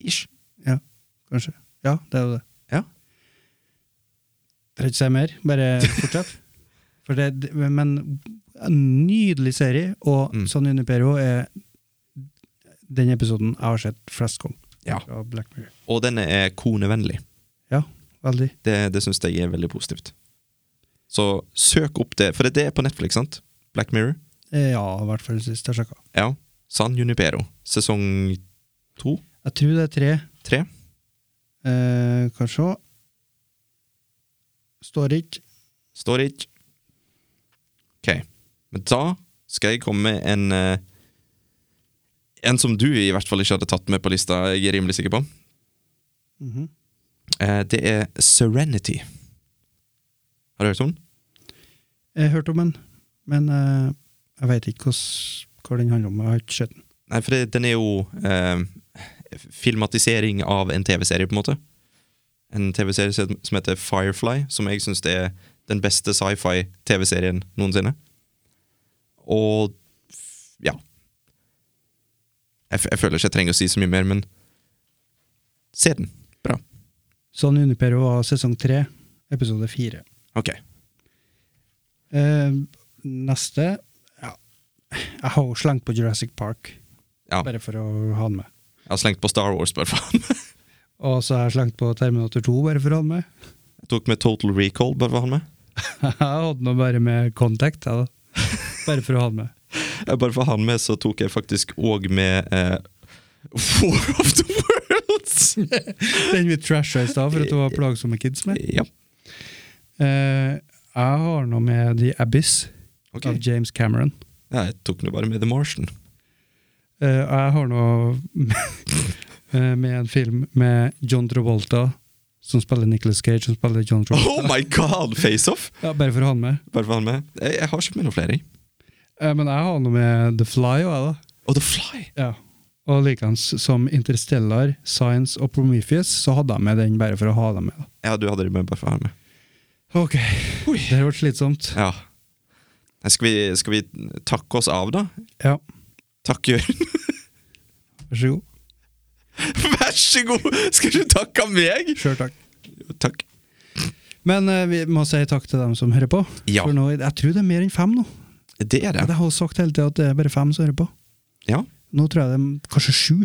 Ish.
Ja, kanskje. Ja, det er jo det. Trenger ikke si mer, bare <laughs> fortsett. For det, men en nydelig serie, og
Mm.
San Junipero er den episoden jeg har sett flest ganger.
Ja. Og den er konevennlig.
Ja, veldig.
Det, det syns jeg er veldig positivt. Så søk opp det, for det er på Netflix, sant? Black Mirror?
Eh, Ja, i hvert fall sist jeg sjekka.
Ja. San Junipero. Sesong to?
Jeg tror det er tre.
Tre?
Eh, kanskje se. Står ikke.
Står ikke. Ok. Men da skal jeg komme med en eh, En som du i hvert fall ikke hadde tatt med på lista, jeg er rimelig sikker på.
Mm
-hmm. det er Serenity. Har du hørt om den?
Jeg har hørt om den, men eh, jeg veit ikke hva den handler om. Jeg har ikke sett den.
Nei, for det, den er jo eh, filmatisering av en TV-serie, på en måte. En TV-serie som heter Firefly, som jeg syns er den beste sci-fi-TV-serien noensinne. Og ja. Jeg, jeg føler ikke jeg trenger å si så mye mer, men se den. Bra.
Sånn Unipero var sesong tre, episode fire.
Ok.
Eh, neste ja. Jeg har jo slengt på Jurassic Park,
Ja.
bare for å ha den med.
Jeg har slengt på Star Wars, bare faen. <laughs>
Og så har jeg slengt på Terminator 2, bare for å ha den med.
Jeg tok med Total Recall, bare for å ha den med. <laughs>
Jeg hadde nå bare med Contact, jeg, da. Bare for å ha den med. <laughs>
Jeg Bare for å ha den med, så tok jeg faktisk òg med eh, War of the Worlds! <laughs>
Den vi trasha i stad for at det var plagsomme kids med.
ja.
Eh, jeg har nå med The Abyss
okay.
av James Cameron.
Jeg tok nå bare med The Martian.
Eh, jeg har nå eh, med en film med John Travolta som spiller Nicholas Cage, som spiller John Travolta.
Oh my god! Face-off!
Ja, bare for å ha den med.
Bare for å ha den med. Jeg, jeg har ikke med noen flere.
Eh, Men jeg har noe med The Fly òg, da.
Oh, The Fly!
Ja. Og likeens som Interstellar, Science og Prometheus, så hadde jeg med den bare for å ha dem med. da.
Ja, du hadde det med bare for å ha den med.
Ok, det har vært slitsomt.
Ja. Skal vi, skal vi takke oss av, da?
Ja,
Takk, Jørn. <laughs>
vær så god. <laughs>
Vær så god! Skal du takke meg?
Sjøl takk.
Takk.
Men uh, vi må si takk til dem som hører på.
Ja.
For nå, jeg tror det er mer enn fem nå.
Det er det.
Jeg har sagt hele tida at det er bare fem som hører på.
Ja,
Nå tror jeg det er kanskje sju.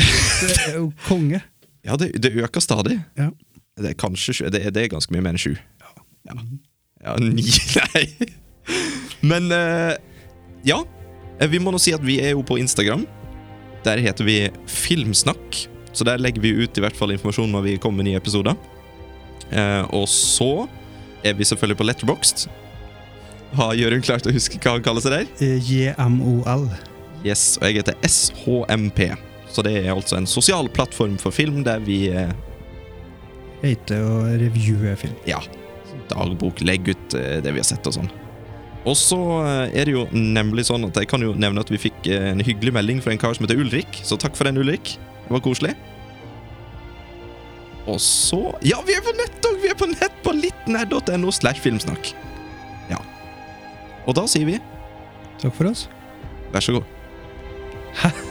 <laughs> Det er jo konge.
ja det, det øker stadig.
Ja.
Det er kanskje. Det det er ganske mye mer enn sju. Ja. ja ni <laughs> Nei. Men uh, ja. Eh, Vi må nå si at vi er jo på Instagram. Der heter vi Filmsnakk. Så der legger vi ut i hvert fall informasjon når vi kommer med nye episoder. Eh, og så er vi selvfølgelig på Letterboxd. Har Jørund klart å huske hva han kaller seg der?
Eh, JMOL.
Yes, og jeg heter SHMP. Så det er altså en sosial plattform for film der vi eh,
Heter å reviewe film.
ja, dagbok, legg ut eh, det vi har sett og sånn. Og så eh, er det jo nemlig sånn at jeg kan jo nevne at vi fikk eh, en hyggelig melding fra en kar som heter Ulrik, så takk for den, Ulrik. Det var koselig. Og så Ja, vi er på nett òg! Vi er på nett på littnerd.no slash filmsnakk. Ja. Og da sier vi
Takk for oss.
vær så god.
Hæ? <laughs>